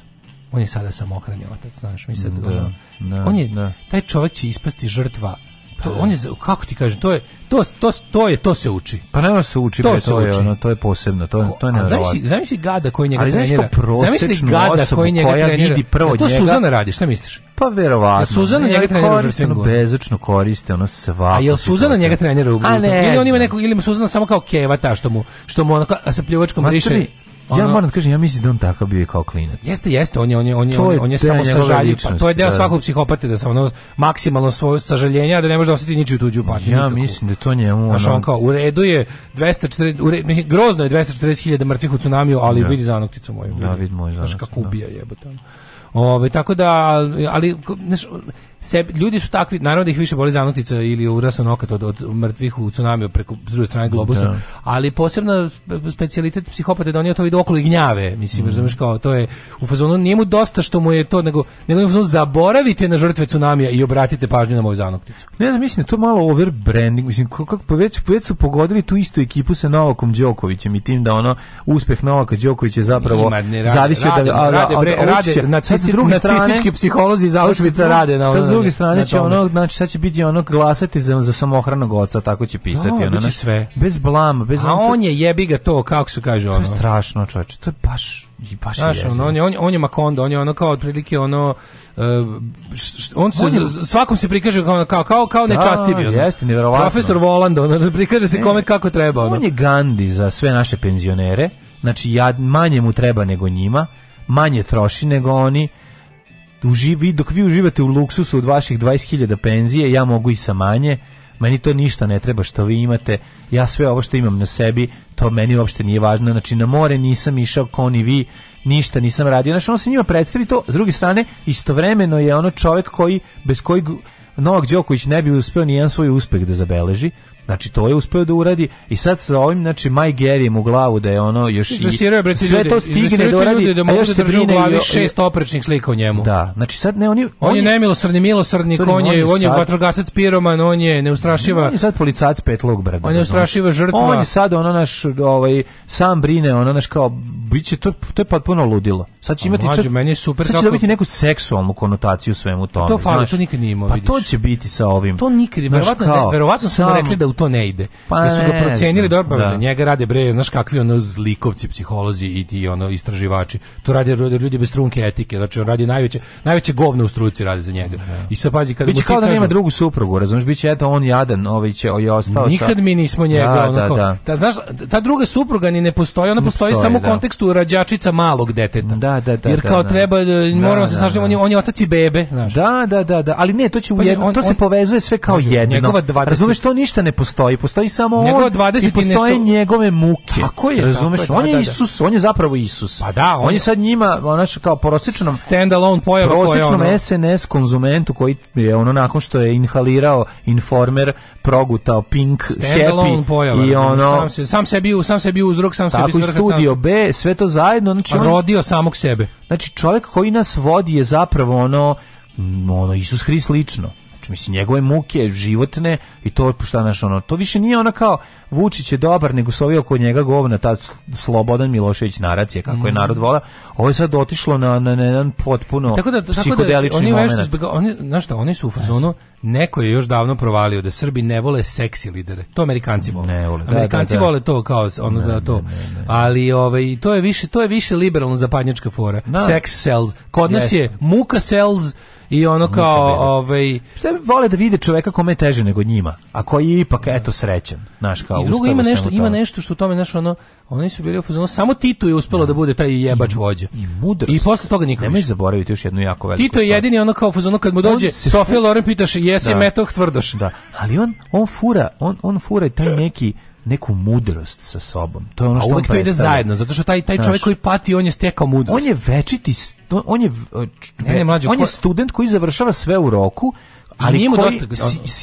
On je sada samohrani otac, znaš, mi sad, da, da, da, on je, da. taj čovjek će ispasti žrtva to, pa on da. je kako ti kažem, to je to to to je to se uči. Pa nema se uči, to, se to uči. je ono, to je posebno, to to je Zamisli, zamisli gada koji njega Ali trenira. Zamisli gada koji njega koja trenira. Vidi prvo da, to njega... Suzana radi, šta misliš? Pa verovatno. Da Suzana njega trenira u žrtvenu bezočno koriste ono sva. A jel Suzana njega trenira u Ili on ima nekog ili Suzana samo kao keva ta što mu što mu ona sa pljuvačkom briše ono, ja moram da kažem, ja mislim da on takav bio kao klinac. Jeste, jeste, on je, on je, on je, on je, on je samo sažaljiv, pa to je deo da. svakog psihopate, da se ono maksimalno svoje sažaljenje, da ne može da osjeti ničiju tuđu patnju. Ja nikako. mislim da to njemu... Znaš, on kao, u redu je 240, u redu, grozno je 240.000 mrtvih u tsunamiju, ali da. vidi zanokticu moju. Da, vidi moju zanokticu. Znaš kako da. ubija jebote. Ove, tako da, ali, znaš, sebi, ljudi su takvi, naravno da ih više boli zanutica ili urasa nokat od, od mrtvih u tsunamiju preko s druge strane globusa, da. ali posebno specijalitet psihopata je donio to ide okolo i gnjave, mislim, mm. razumiješ kao, to je u fazonu, nije mu dosta što mu je to, nego, nego je u fazonu, zaboravite na žrtve tsunamija i obratite pažnju na moju zanokticu. Ne znam, mislim, da to malo overbranding, mislim, kako pa već, pa već su pogodili tu istu ekipu sa Novakom Đokovićem i tim da ono, uspeh Novaka Đokovića zapravo zavisi od... Rade, rade, rade, rade, rade, rade, rade, rade, rade, rade, rade, rade, druge strane će ono, znači sad će biti ono glasati za, za samohranog oca, tako će pisati. Da, ono, sve. Bez blama, bez... A on je jebi ga to, kako se kaže ono. To je strašno, čovječe, to je baš... I baš Znaš, on, on, je, on, on je Makondo, on je ono kao otprilike ono uh, on se on je, svakom se prikaže kao kao kao, kao da, nečastivi. Ono. Jeste, neverovatno. Profesor Voland, ono, da prikaže se ne, kome kako treba. Ono. On je Gandhi za sve naše penzionere, znači ja, manje mu treba nego njima, manje troši nego oni, uživi, dok vi uživate u luksusu od vaših 20.000 penzije, ja mogu i sa manje, meni to ništa ne treba što vi imate, ja sve ovo što imam na sebi, to meni uopšte nije važno, znači na more nisam išao kao ni vi, ništa nisam radio, znači on se njima predstavi to, s druge strane, istovremeno je ono čovjek koji, bez kojeg Novak Đoković ne bi uspeo ni jedan svoj uspeh da zabeleži, Znači to je uspeo da uradi i sad sa ovim znači Majgerijem u glavu da je ono još i sve to stigne da uradi, da može da se u glavi šest oprečnih slika u njemu. Da, znači sad ne oni on, on je nemilosrdni milosrdnik, on je on je vatrogasac piroman, on je neustrašiva. On je sad policajac petlog brada. On je da, da. neustrašiva žrtva. On je sad ono naš ovaj sam brine, ono naš kao biće to to je potpuno ludilo. Sad će imati čak, meni je super sad će dobiti neku seksualnu konotaciju svemu tome. To fali, to nikad nije imao, Pa to će biti sa ovim. To nikad, verovatno, verovatno su rekli da u to ne ide. Pa da su ga procenili dobro, pa da. za njega rade bre, znaš kakvi ono zlikovci, psiholozi i ti ono istraživači. To radi ljudi bez trunke etike, znači on radi najveće najveće govno u struci radi za njega. Da. I sa pazi kad biće kao da nema drugu suprugu, razumeš, biće eto on jadan, ovaj će ovaj je ostao Nikad sa... mi nismo njega da, onako, da, da. znaš, ta druga supruga ni ne postoji, ona ne postoji, postoji samo u da. kontekstu rađačica malog deteta. Da, da, da. Jer da, kao treba e, moramo se sažemo, on je otac i bebe, znaš. Da, da, da, da, ali ne, to će u jedno, to se povezuje sve kao jedno. Razumeš, to ništa ne postoji, postoji samo on 20 i postoje nešto... njegove muke. A ko je, razumeš? Tako je, on je da, da, da, Isus, on je zapravo Isus. Pa da, on, on je sad njima, onaš kao prosječnom standalone pojava prosječnom ono... SNS konzumentu koji je ono nakon što je inhalirao informer progutao Pink Happy pojava, i ono sam, se, sam sebi sam sebi uzrok sam tako sebi svrha studio sam B sve to zajedno znači pa on, rodio samog sebe znači čovjek koji nas vodi je zapravo ono ono Isus Hrist lično mislim njegove muke životne i to šta naš ono to više nije ona kao Vučić je dobar nego su ovi oko njega govna ta Slobodan Milošević naracije kako mm. je mhm. narod vola ovo je sad otišlo na na, jedan potpuno tako da, tako da, oni, nešto zbega, oni, znaš šta, oni su u fazonu neko je još davno provalio da Srbi ne vole seksi lidere to Amerikanci vole, ne vole. Da, Amerikanci da, da, vole to kao ono ne, da to ne, ne, ali ovaj to je više to je više liberalno zapadnjačka fora no. Da. sex sells kod nas yes. je muka sells i ono kao ovaj šta vole da vide čoveka kome je teže nego njima a koji je ipak eto srećan znaš kao I drugo ima da nešto ima nešto što u tome znaš ono oni su bili ono, samo Tito je uspelo da bude taj jebač vođa i mudrost i posle toga nikome nemoj zaboraviti još jednu jako veliku Tito je jedini ono kao fuzon kad mu dođe Sofija Loren pitaš jesi da. metoh tvrdoš da ali on on fura on on fura taj neki neku mudrost sa sobom. To je ono što A uvek to ide zajedno, zato što taj taj čovjek koji pati, on je stekao mudrost. On je večiti on je ne, ne, on je student koji završava sve u roku, ali njemu dosta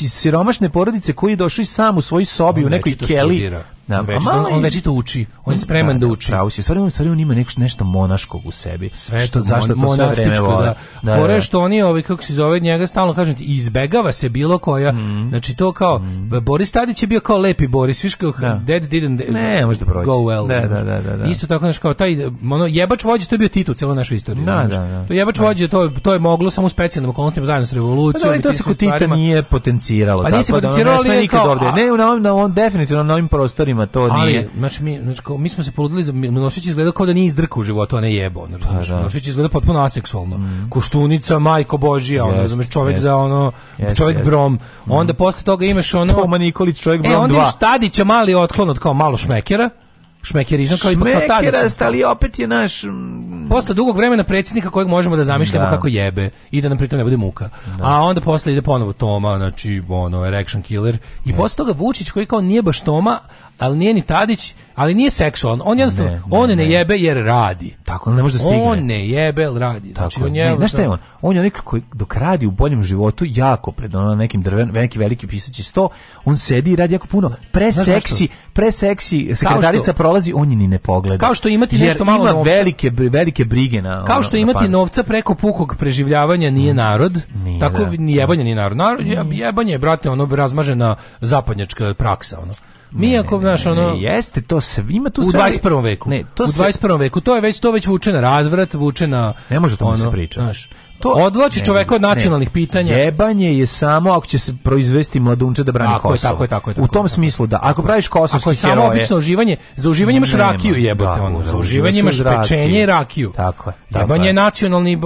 siromašne porodice koji je došao sam u svoju sobi u nekoj keli. Studira Da, već, a da on, on već to uči, on je mm, spreman da, da, da uči. Pravo si, stvari, on, stvari on ima nešto, nešto monaškog u sebi. Sve što, zašto to sve vreme vole. Da. da, da Fore što oni, ovaj, kako se zove, njega stalno kažem, izbegava se bilo koja, mm. znači to kao, mm. Boris Tadić je bio kao lepi Boris, viš kao, da. dead didn't ne, možda proći. go well. Da, da, da, da, da. Isto tako, znači kao taj, ono, jebač vođe, to je bio Tito u celoj našoj istoriji. Da, da, da. To jebač vođe, to, to je moglo samo u specijalnim okolnostima zajedno s revolucijom. Pa, da, to se kod Tita nije potenciralo. Pa nije se potenciralo, ali kao... Ne, na on definitivno na ovim prostorima filmovima, to ali, nije. Znači, mi, znači, kao, mi smo se poludili, za, Milošić izgleda kao da nije izdrkao u životu, a ne jebo. Znači, pa, da. Milošić izgleda potpuno aseksualno. Mm. Koštunica, majko Božija, on ono, znači, čovjek yes. za ono, yes, čovjek yes. brom. Mhm. Onda posle toga imaš ono... Toma Nikolić, čovjek e, brom 2. E, onda Stadić mali otklon od kao malo šmekera. Šmekerizam kao i pa kao Tadić. ali opet je naš... Mm, posle dugog vremena predsjednika kojeg možemo da zamišljamo da. kako jebe i da nam pritom ne bude muka. Da. A onda posle ide ponovo Toma, znači ono, erection killer. I posle toga Vučić koji kao nije baš Toma, ali nije ni Tadić, ali nije seksualan. On jednostavno, ne, on ne, ne, jebe jer radi. Tako, on ne može da stigne. On znači, ne jebe, radi. Tako, znači, on je, ne, znaš je on? On je neko dok radi u boljem životu, jako pred ono nekim drven, neki veliki pisaći sto, on sedi i radi jako puno. Pre seksi, pre seksi, sekretarica prolazi, on je ni ne pogleda. Kao što imati jer nešto malo ima novca. velike, velike brige na... Kao što ono, imati na novca preko pukog preživljavanja nije mm. narod, nije, tako da. ni jebanje nije narod. Narod jebanje je, brate, ono razmažena zapadnjačka praksa, ono. Mi ako znaš ono ne, jeste to sve ima tu u sve, 21. veku. Ne, to u 21. Se... veku to je već to već vuče na razvrat, vuče na Ne može to ono, se priča. Znaš, To odvlači čoveka od nacionalnih ne, pitanja. Jebanje je samo ako će se proizvesti mladunče da brani tako Kosovo. Je, tako je, tako je, tako u tom tako. smislu da. Ako praviš kosovski ako je samo obično uživanje, za uživanje imaš nema, rakiju da, jebote da, ono. Za uživanje imaš pečenje i rakiju. Tako je. Tako jebanje je nacionalni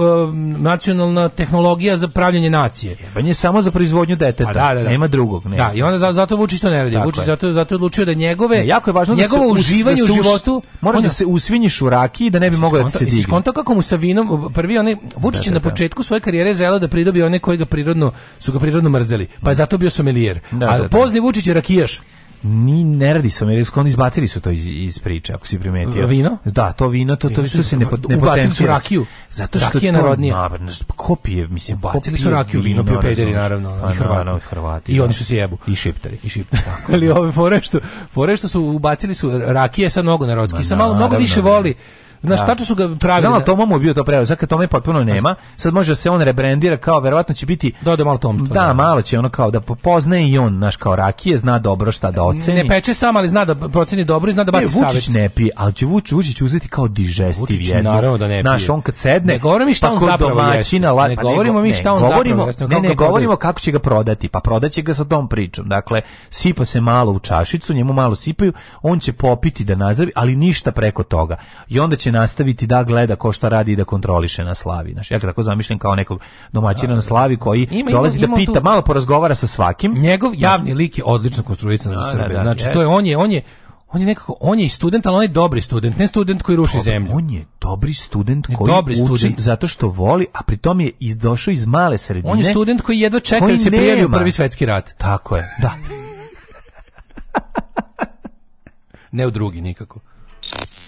nacionalna tehnologija za pravljenje nacije. Jebanje je samo za proizvodnju deteta. Da, da, da. Nema drugog, ne. Da, i onda zato Vučić to ne radi. Vučić zato zato odlučio da njegove ne, jako je važno da njegovo uživanje u da životu moraš da se usvinjiš u rakiji da ne bi mogao da se digne. Skonto kako mu sa vinom prvi onaj Vučić na početku početku svoje karijere želeo da pridobije one koji ga prirodno su ga prirodno mrzeli. Pa je zato bio somelijer. Da, da A da, pozni Vučić je rakijaš. Ni ne radi se američko, oni izbacili su to iz, iz priče, ako si primetio. Vino? Da, to vino, to to vino se ne ne Ubacili su rakiju. Zato što rakija je narodnije. Naravno, kopije, mislim, bacili su rakiju, vino, pio pederi pa naravno, i Hrvati. No, Hrvati. I oni da. su se jebu. I šipteri. i šiptari. Ali da. ove forešto, forešto su ubacili su rakije sa mnogo narodski, sa malo mnogo više voli Znaš, da. tačno su ga pravili. Znam, ali Tomo je bio to preveo. Sad kad Tome potpuno nema, sad može da se on rebrendira kao, verovatno će biti... Dode da malo Tomstva. Da, da, malo će ono kao da poznaje i on, naš kao rakije, zna dobro šta da oceni. Ne peče sam, ali zna da proceni dobro i zna da baci savjet. Vučić ne pije, ali će Vučić, Vučić uzeti kao digestiv Vučić, jednu. naravno da ne pije. Znaš, on kad sedne, ne pa pa govorimo mi šta on zapravo domaćina, la, ne, govorimo mi šta on govorimo, zapravo Ne, ne, govorimo da- kako će ga prodati, pa prodaće ga sa tom pričom. Dakle, sipa se malo u čašicu, njemu malo sipaju, on će popiti da nazdravi, ali ništa preko toga. I onda će nastaviti da gleda ko šta radi i da kontroliše na slavi. Znaš, ja tako zamišljam kao nekog domaćina na da, da. slavi koji ima, dolazi da ima, ima da pita, tu... malo porazgovara sa svakim. Njegov javni lik je odlično konstruisan za Srbe. Znači, to je, on je, on je, on je nekako on je i student, ali on je dobri student, ne student koji ruši Dobar, zemlju. On je dobri student koji dobri uči student. zato što voli, a pritom je iz, došao iz male sredine. On je student koji jedva čeka koji da se prijavi u prvi svetski rat. Tako je, da. ne u drugi nikako.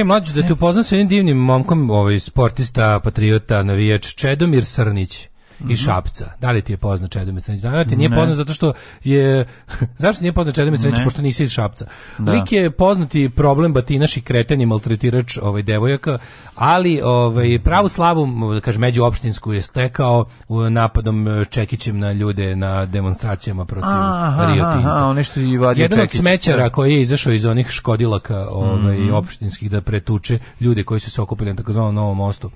E, mlađu, da te upoznam sa jednim divnim momkom, ovaj, sportista, patriota, navijač, Čedomir Srnić iz mhm. Šapca. Da li ti je poznat Čedomir Senić? Da, ti nije poznat zato što je zašto nije poznat Čedomir Senić pošto nisi iz Šapca. Da. Lik je poznati problem batinaš i kreten i maltretirač ovaj devojaka, ali ovaj pravu slavu da kaže međuopštinsku je stekao napadom e, Čekićem na ljude na demonstracijama protiv aha, Rio Tinta. Aha, nešto i vadio Jedan od smećara koji je izašao iz onih škodilaka ovaj, mm -hmm. opštinskih da pretuče ljude koji su se okupili na takozvanom Novom mostu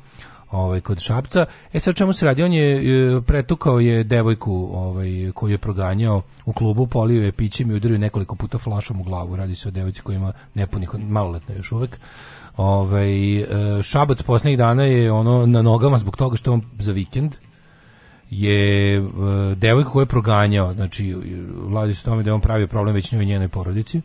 ovaj kod Šapca. E sad čemu se radi? On je e, pretukao je devojku, ovaj koju je proganjao u klubu, polio je pićem i udario nekoliko puta flašom u glavu. Radi se o devojci koja ima nepunih maloletna još uvek. Ovaj e, Šabac poslednjih dana je ono na nogama zbog toga što on za vikend je e, devojka koju je proganjao, znači radi se tome da je on pravi problem već njoj njenoj porodici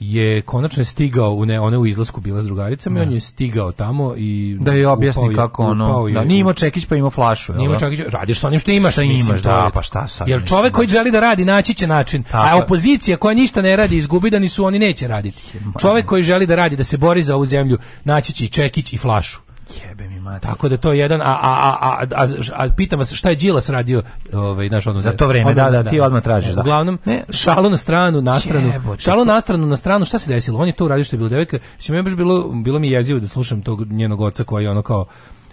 je konačno stigao u ne one u izlasku bila s drugaricama i on da. je stigao tamo i da je objasni kako ono da nije imao čekić pa ima flašu je ima da? čekić radiš sa onim što imaš šta mislim, imaš da, da pa šta sa jer čovjek koji želi da radi naći će način a opozicija koja ništa ne radi izgubi da nisu oni neće raditi čovjek koji želi da radi da se bori za ovu zemlju naći će i čekić i flašu jebe Tako da to je jedan a a a a, a pitam vas šta je Đilas radio ovaj naš odnos. Za to vreme, odnos, da, da, da, ti odmah tražiš, da. Uglavnom, ne, šalo na stranu, na stranu. Jebote, šalo na stranu, na stranu, šta se desilo? On je to uradio što je bilo devojka. Što mi je baš bilo bilo mi jezivo da slušam tog njenog oca koji je ono kao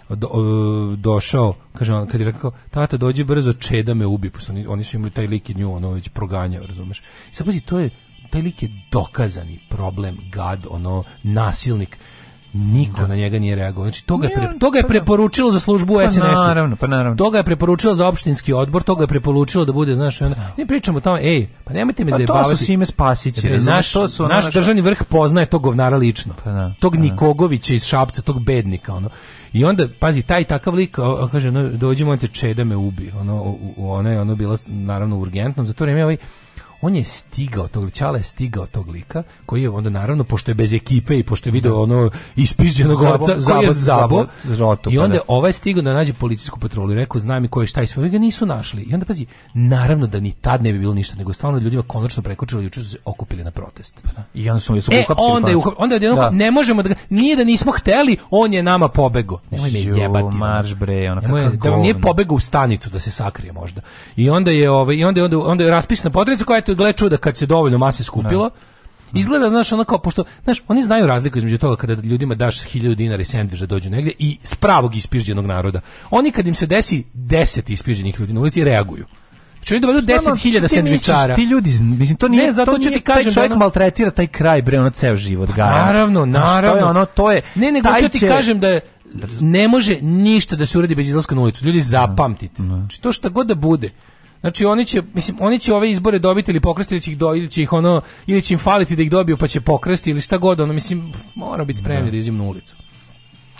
do, e, došao, kaže on, kad je rekao, tata dođi brzo, čeda me ubi, pošto oni, oni su imali taj lik i nju, ono već proganjao, razumeš. I sad pazi, to je, taj lik je dokazani problem, gad, ono, nasilnik. Niko da. na njega nije reagovao. Znači toga je pa pre, toga je pa da. preporučilo za službu pa SNS. naravno, pa naravno. Toga je preporučilo za opštinski odbor, toga je preporučilo da bude, znaš, ona, da. ne pričamo tamo, ej, pa nemojte me pa zajebavati. to su Sime Spasići, naš, to su naš da- državni vrh poznaje tog govnara lično. Pa da, pa tog pa Nikogovića iz Šapca, tog bednika, ono. I onda pazi taj takav lik, kaže, no, dođimo, moj te čeda me ubi. Ono, ona je ono bila naravno urgentno, zato to vreme ovaj on je stigao tog Čala je stigao tog lika koji je onda naravno pošto je bez ekipe i pošto je video da. ono ispiđenog oca zabo, zabo, zabo i pa onda da. ovaj stigao da nađe policijsku patrolu i rekao znam i ko je šta i sve ga nisu našli i onda pazi naravno da ni tad ne bi bilo ništa nego stvarno ljudima konačno prekočilo juče su se okupili na protest pa da. i onda su, su e, pa- onda je onda je da. ne možemo da ga, nije da nismo hteli on je nama pobego nemoj me jebati marš bre ono nemoj, da vam nije pobegao u stanicu da se sakrije možda i onda je ovaj i onda je onda, onda je raspisana potrebica koja je kad gle čuda kad se dovoljno mase skupilo, da. Izgleda, znaš, ono kao, pošto, znaš, oni znaju razliku između toga kada ljudima daš 1000 dinara i sandvič da dođu negde i s pravog ispižđenog naroda. Oni kad im se desi 10 ispižđenih ljudi na ulici reaguju. Znači oni dovedu 10.000 sendvičara. Ti ljudi, mislim to nije ne, zato što ti kažem taj da čovjek ono... maltretira taj kraj bre, ono ceo život ga. Pa naravno, naravno. To je ono, to je. Ne, nego ću ti kažem da je ne može ništa da se uradi bez izlaska na ulicu. Ljudi da. zapamtite. Znači to što god da bude. Znači oni će mislim oni će ove izbore dobiti ili pokrasti ili će ih do ili će ih ono ili će im faliti da ih dobiju pa će pokrasti ili šta god ono mislim mora biti spremni da, da izim na ulicu.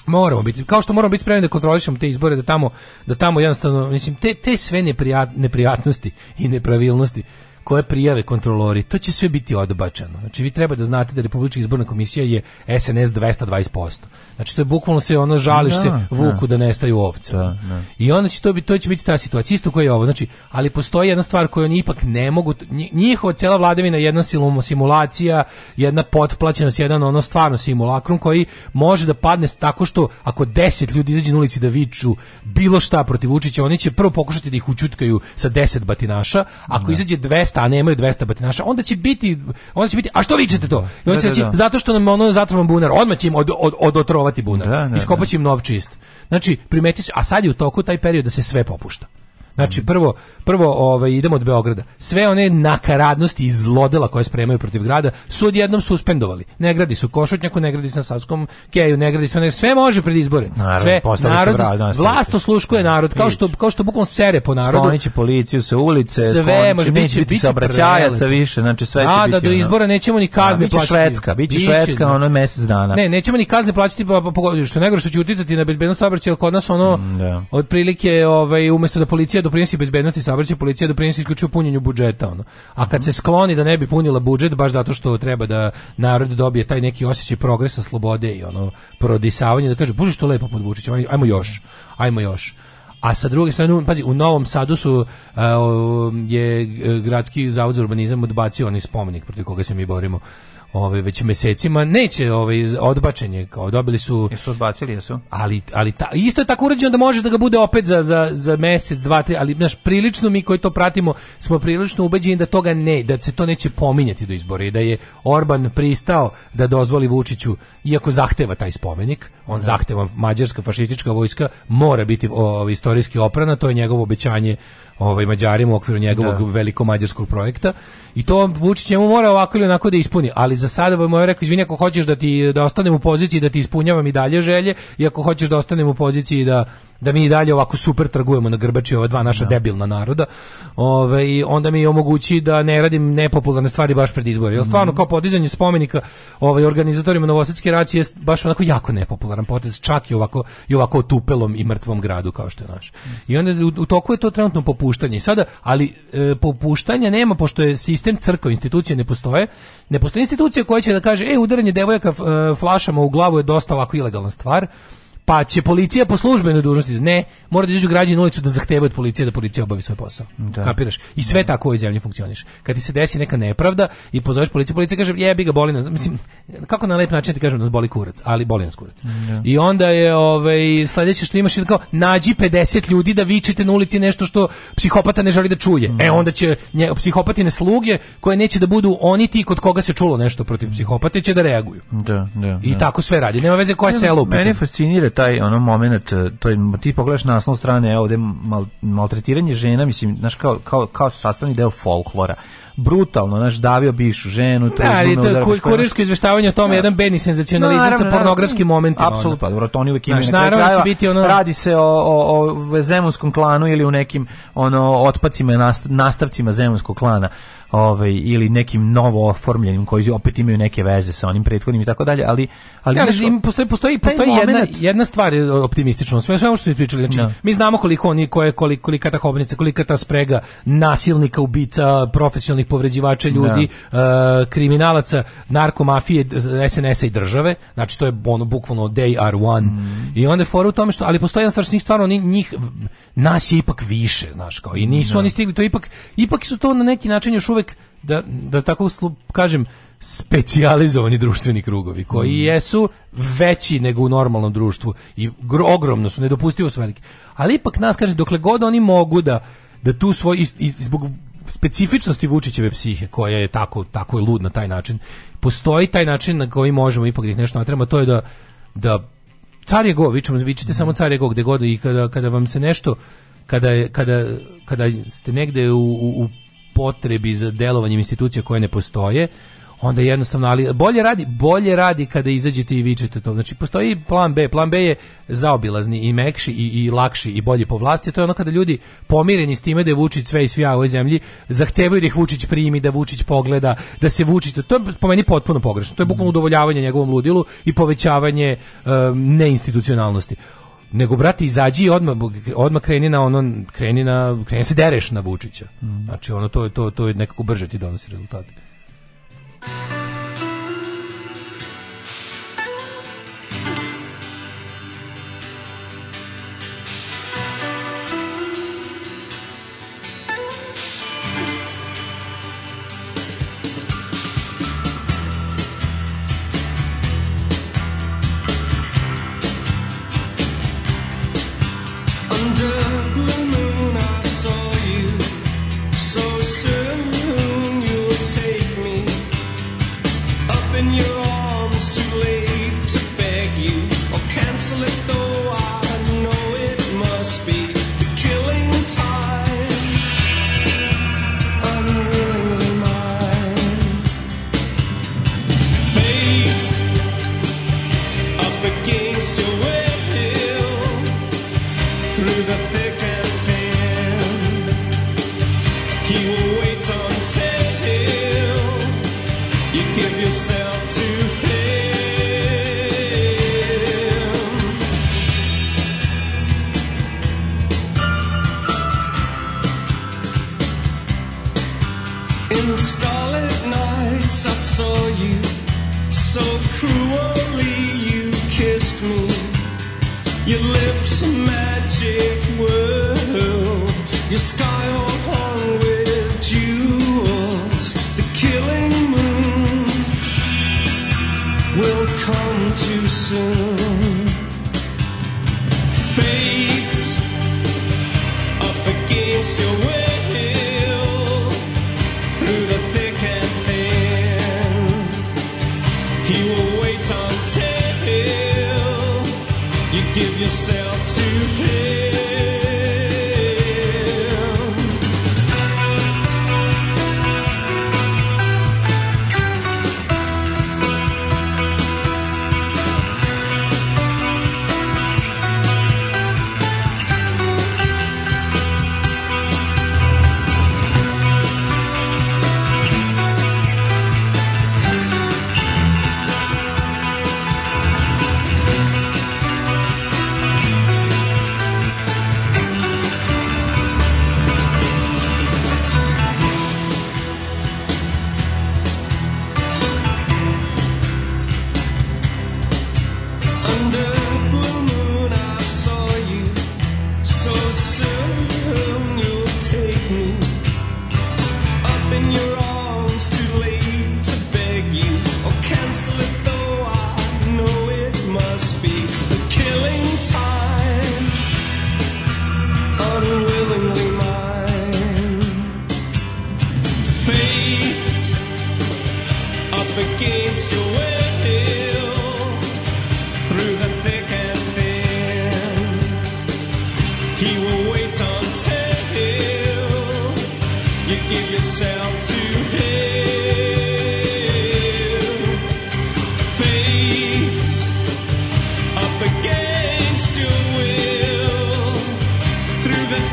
Moramo biti, kao što moramo biti spremni da kontrolišemo te izbore, da tamo, da tamo jednostavno, mislim, te, te sve neprijat, neprijatnosti i nepravilnosti koje prijave kontrolori, to će sve biti odbačeno. Znači vi treba da znate da Republička izborna komisija je SNS 220%. Znači to je bukvalno se ono žališ da, se da. vuku da, da nestaju ovce. Da, da, I onda će to biti to će biti ta situacija isto koja je ovo. Znači, ali postoji jedna stvar koju oni ipak ne mogu njihova cela vladavina je jedna simulacija, jedna potplaćenost, jedan ono stvarno simulakrum koji može da padne tako što ako 10 ljudi izađe na ulici da viču bilo šta protiv Vučića, oni će prvo pokušati da ih ućutkaju sa 10 batinaša, ako da. izađe 200 200, a nemaju 200 batinaša, onda će biti, onda će biti, a što vičete to? I on da, će da, reći, da. zato što nam ono zatrovan bunar, odmah će im od, od, otrovati bunar, iskopat će im nov čist. Znači, primeti a sad je u toku taj period da se sve popušta. Znači mhm. prvo prvo ovaj idemo od Beograda. Sve one nakaradnosti i zlodela koje spremaju protiv grada su odjednom suspendovali. Ne gradi su Košutnjaku, ne gradi se na Savskom keju, ne gradi se ne, sve može pred izbore. Naravno, sve narod vlast osluškuje narod kao što kao što bukom sere po narodu. Skloniće policiju sa ulice, sve skloniće, može neće biti saobraćajaca više, znači sve će A, da, da, biti. Da, do izbora nećemo ni kazne plaćati. Švedska, biće Švedska ono mesec dana. Ne, nećemo ni kazne plaćati pa, pa, pa što nego što će uticati na bezbednost saobraćaja kod nas ono mm, da. otprilike ovaj umesto da policija doprinosi bezbednosti saobraćaja, policija doprinosi isključivo punjenju budžeta ono. A kad se skloni da ne bi punila budžet baš zato što treba da narod dobije taj neki osećaj progresa, slobode i ono prodisavanje da kaže bože što lepo podvučić, ajmo još. Ajmo još. A sa druge strane, pazi, u Novom Sadu su uh, je e, gradski zavod za urbanizam odbacio onaj spomenik protiv koga se mi borimo ovaj već mesecima neće ovaj odbačenje kao dobili su jesu odbacili jesu ali ali ta, isto je tako uređeno da može da ga bude opet za za za mesec dva tri ali baš prilično mi koji to pratimo smo prilično ubeđeni da toga ne da se to neće pominjati do izbora i da je Orban pristao da dozvoli Vučiću iako zahteva taj spomenik on ne. Da. zahteva mađarska fašistička vojska mora biti ovaj istorijski oprana to je njegovo obećanje ovaj Mađarima u okviru njegovog da. veliko mađarskog projekta I to Vučić njemu mora ovako ili onako da ispuni, ali za sada bih mu rekao izvini ako hoćeš da ti da ostanem u poziciji da ti ispunjavam i dalje želje i ako hoćeš da ostanem u poziciji da da mi i dalje ovako super trgujemo na grbači ova dva naša da. debilna naroda. Ove, i onda mi omogući da ne radim nepopularne stvari baš pred izbore. Jer stvarno mhm. kao podizanje spomenika ovaj organizatorima Novosadske racije je baš onako jako nepopularan potez, čak i ovako i ovako tupelom i mrtvom gradu kao što je naš. I onda u, u toku je to trenutno popuštanje. Sada, ali e, popuštanja nema pošto je sistem sistem crkva, institucije ne postoje. Ne postoje institucija koja će da kaže, e, udaranje devojaka e, flašama u glavu je dosta ovako ilegalna stvar pa će policija po službenoj dužnosti, ne, mora da izađu građani na ulicu da zahtevaju od policije da policija obavi svoj posao. Da. Kapiraš? I sve da. tako u ovoj zemlji funkcioniš. Kad ti se desi neka nepravda i pozoveš policiju, policija kaže, jebi ga, boli nas. Mislim, kako na lep način ti kažem, nas boli kurac, ali boli nas kurac. Da. I onda je ovaj, sledeće što imaš je kao, nađi 50 ljudi da vičete na ulici nešto što psihopata ne želi da čuje. E, da. E onda će nje, psihopatine sluge koje neće da budu oni ti kod koga se čulo nešto protiv psihopate će da reaguju. Da, da, I da. tako sve radi. Nema veze koja selo. Mene fascinira taj ono moment, e, to je, ti pogledaš na osnovu strane, evo, ovde mal, maltretiranje žena, mislim, znaš, kao, kao, kao sastavni deo folklora brutalno, naš davio bišu ženu, to da, je to kurirsko izveštavanje o tome, ja. Da. jedan beni senzacionalizam no, sa pornografskim momentima. Apsolutno, dobro, to oni uvek imaju. Naravno da će biti ono radi se o, o, o zemunskom klanu ili u nekim ono otpacima nastavcima zemunskog klana ovaj ili nekim novo oformljenim koji opet imaju neke veze sa onim prethodnim i tako dalje, ali ali ja, im postoji postoji postoji moment... jedna jedna stvar optimistično sve sve što ste pričali, znači no. Da. mi znamo koliko oni koje koliko kolika ta hobnica, kolika ta sprega nasilnika, ubica, profesionalnih povređivača da. ljudi, no. E, uh, kriminalaca, narkomafije, SNS-a i države, znači to je ono bukvalno day are one. Mm. I onda je fora u tome što ali postoji jedna stvar što stvarno oni njih nas je ipak više, znaš kao i nisu no. Da. oni stigli to ipak ipak su to na neki način još uvek uvek da, da tako kažem specijalizovani društveni krugovi koji mm. jesu veći nego u normalnom društvu i ogromno su nedopustivo su veliki ali ipak nas kaže dokle god oni mogu da da tu svoj i, i zbog specifičnosti Vučićeve psihe koja je tako tako je lud na taj način postoji taj način na koji možemo ipak da ih nešto natremo to je da da car je go vi vičite mm. samo car je go gde god i kada kada vam se nešto kada je, kada, kada ste negde u, u, u potrebi za delovanjem institucija koje ne postoje, onda jednostavno ali bolje radi bolje radi kada izađete i vičete to znači postoji plan B plan B je zaobilazni i mekši i, i lakši i bolji po vlasti to je ono kada ljudi pomireni s time da je Vučić sve i svija u ovoj zemlji zahtevaju da ih Vučić primi da Vučić pogleda da se Vučić to je po meni potpuno pogrešno to je bukvalno udovoljavanje njegovom ludilu i povećavanje um, neinstitucionalnosti nego brate izađi i odmah odmah kreni na ono kreni na kreni se dereš na Vučića. Mhm. Znači ono to je to to je nekako brže ti donosi rezultate.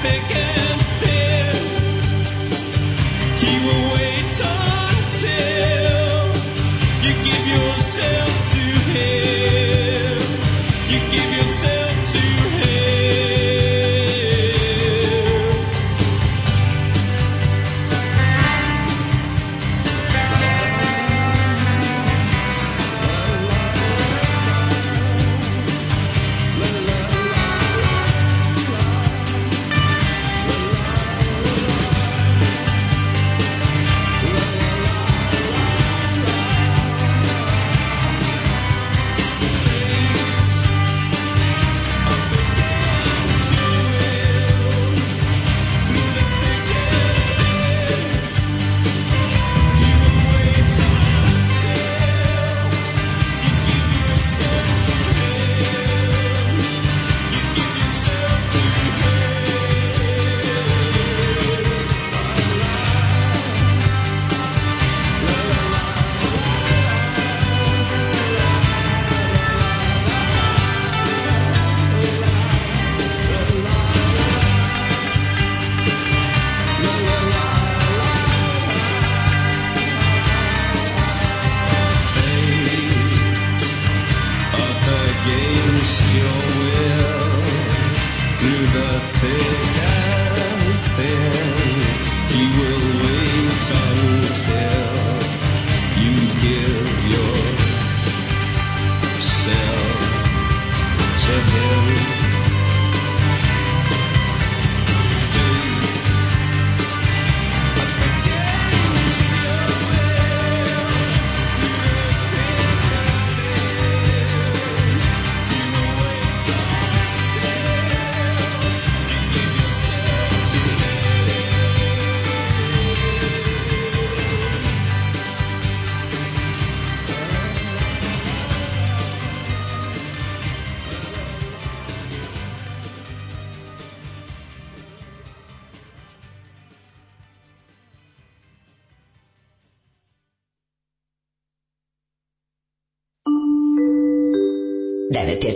pick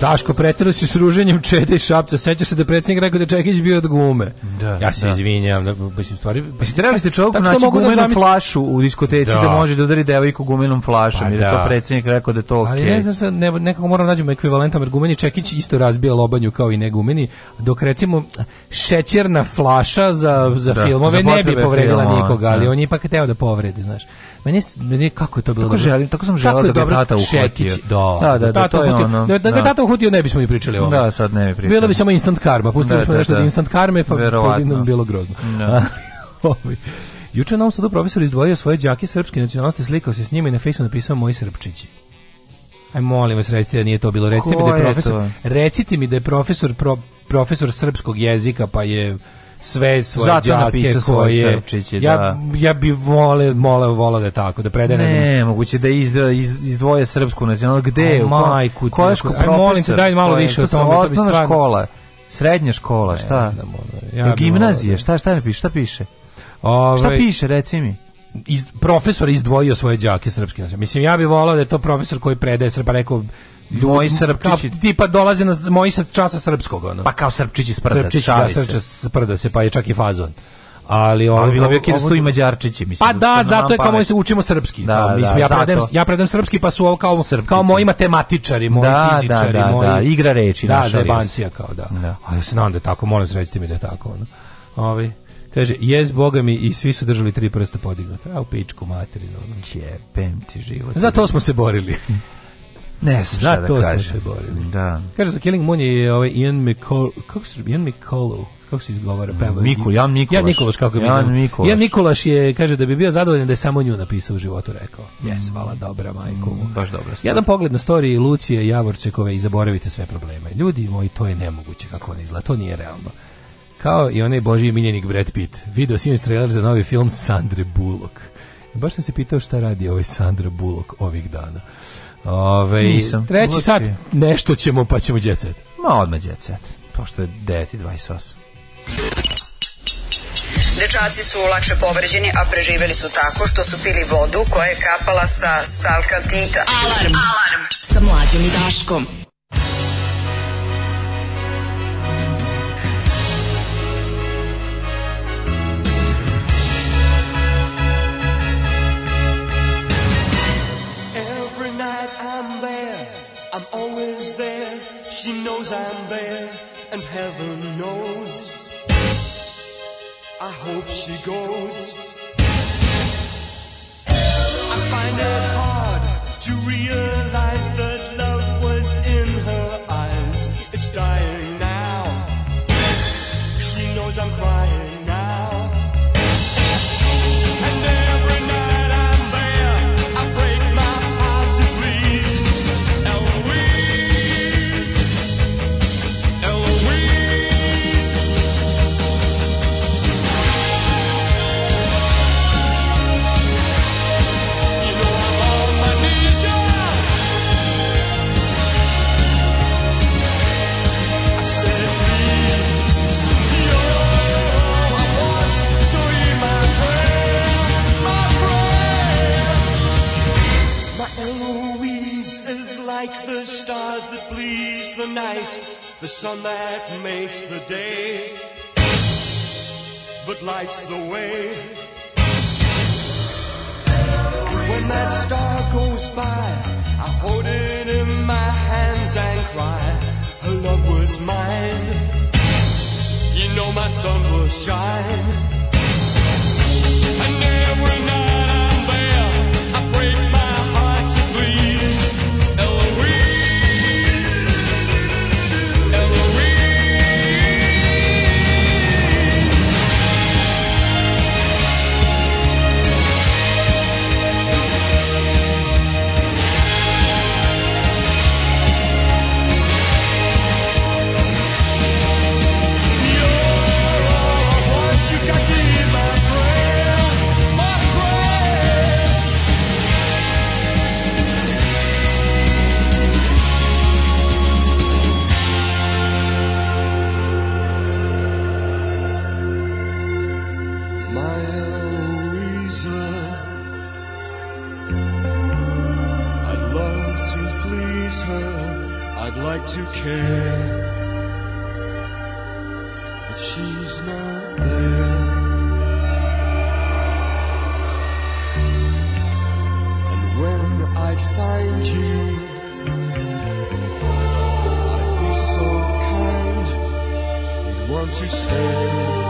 Daško, preterao se s ruženjem Čede i Šapca. Sećaš se da predsednik rekao da Čekić bio od gume. Da, ja se da. izvinjam. Da, mislim, stvari... Mislim, trebali ste čovjeku naći gumenu da flašu u diskoteci da, da može da udari devojku gumenom flašom. Pa, jer da. to predsednik rekao da to okej. Okay. Ali ne znam se, ne, nekako moram naći mu ekvivalent jer gumeni Čekić isto razbija lobanju kao i ne gumeni, dok recimo šećerna flaša za, za da, filmove za ne bi povredila filmova, nikoga, ali da. on je ipak teo da povredi, znaš meni meni kako je to bilo tako dobro. želim tako sam želeo da ga tata uhvatio da, da da da, da to je ono da, da ga da, da. tata uhvatio ne bismo ni pričali o da sad ne bi pričali bilo bi samo instant karma pustili smo nešto da instant karme pa bi nam bilo grozno Juče nam sad profesor izdvojio svoje đake srpske nacionalnosti, slikao se s njima i na Facebooku napisao moji srpčići. Aj molim vas recite da nije to bilo, recite Ko mi da je profesor. Je recite mi da je profesor pro, profesor srpskog jezika pa je sve svoje Zato đake koje srpčiće, ja, da. ja bi vole mole volao da tako da predaje ne, ne znam moguće da iz, iz, izdvoje srpsku nacionalnu gde u majku koja profesor, molim te daj malo više o to tome to da bi stvarno škola srednja škola šta ja, znam, ja da, gimnazije šta šta ne piše šta piše Ove, ovaj, šta piše reci mi iz, profesor izdvojio svoje đake srpske nacionalne mislim ja bih volao da je to profesor koji predaje srpa rekao moji srpčići tipa dolaze na moji sa časa srpskog ono pa kao srpčići sprda srpčići da srpčići sprda se pa je čak i fazon ali on ali bilo bi okej da su mađarčići mislim pa da, zato je kao mi se učimo srpski da, kao, da, mislim, da, ja predem zato. ja predem srpski pa su ovo kao srpčići. kao moji matematičari moji da, da, fizičari da, da, moji da, igra reči da zebancija kao da, da. ali se nadam da je tako molim vas mi da je tako ono ovaj Kaže, jez boga mi i svi su držali tri prsta podignuta. A u pičku materinu. Jebem ti život. Za to smo se borili. Ne znam šta da to da kažem. smo se borili. Da. Kaže za Killing Moon je ovaj Ian McCall, kako se Ian McCallow kako se izgovara pevač. Mikul, Jan Mikulaš. Jan Nikolaš, kako bi Jan Mikulaš. Jan Nikolaš je, kaže da bi bio zadovoljan da je samo nju napisao u životu, rekao. Jes, mm. hvala, dobra, majko. Mm, baš dobra stvar. Jedan pogled na storiji Lucije Javorčekove i zaboravite sve probleme. Ljudi moji, to je nemoguće kako ona izgleda, to nije realno. Kao i onaj Božji miljenik Brad Pitt. Video sinoć trailer za novi film Sandre Bullock. Baš sam se pitao šta radi ovaj Sandra Bullock ovih dana. Ove, Nisam. Treći Lučki. sat, nešto ćemo, pa ćemo djecet. Ma odmah djecet, pošto je 9.28. Dečaci su lakše povređeni, a preživeli su tako što su pili vodu koja je kapala sa stalka tita. Alarm! Alarm! Sa mlađom i daškom. I'm always there, she knows I'm there, and heaven knows. I hope she goes. I find it hard to realize that love was in her eyes. It's dying now. She knows I'm crying. night, the sun that makes the day, but lights the way. When that star goes by, I hold it in my hands and cry, her love was mine. You know my sun will shine. And every night I'm there, I pray. like to care, but she's not there. And when I'd find you, I'd be so kind, you'd want to stay.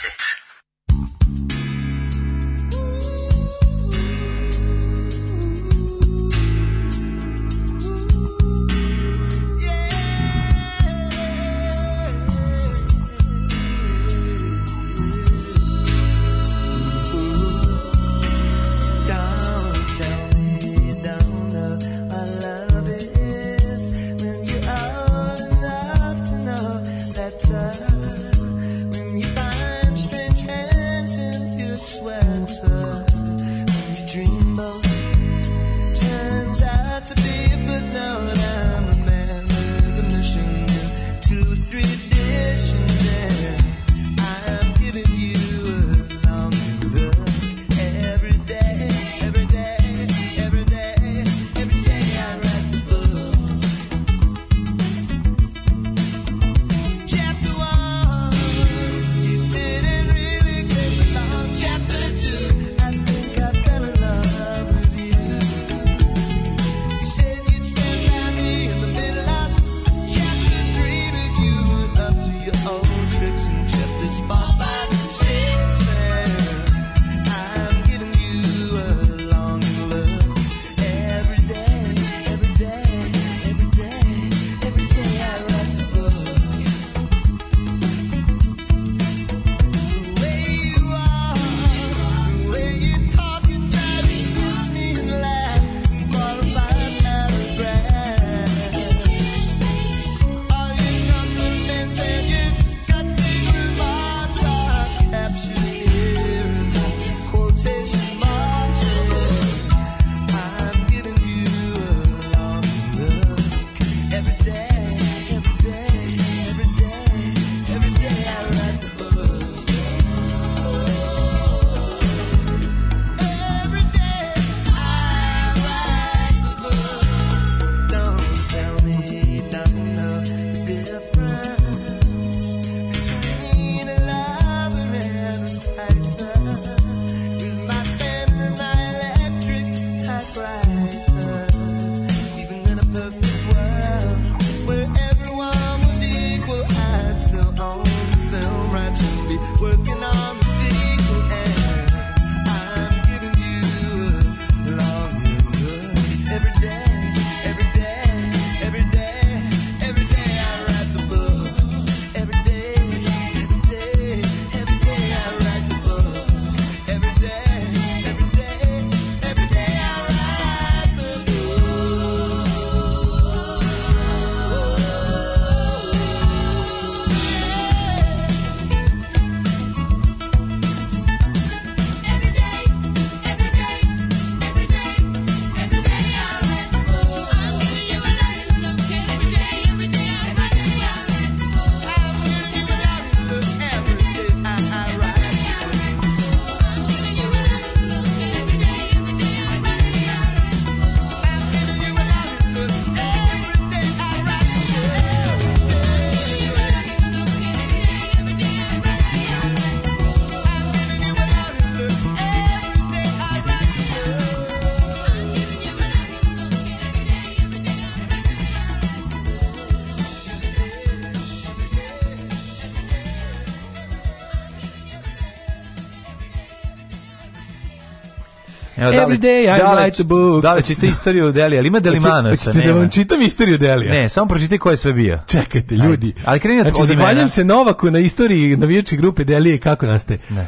da day I da li, write a book. Da li čita istoriju Delija, ali ima Delimanosa, ne. da vam čitam istoriju Delija. Ne, samo pročitaj ko je sve bio. Čekajte, ljudi. Ali krenim znači, od imena. se Novaku na istoriji navijačke grupe Delije kako nastaje. Ne.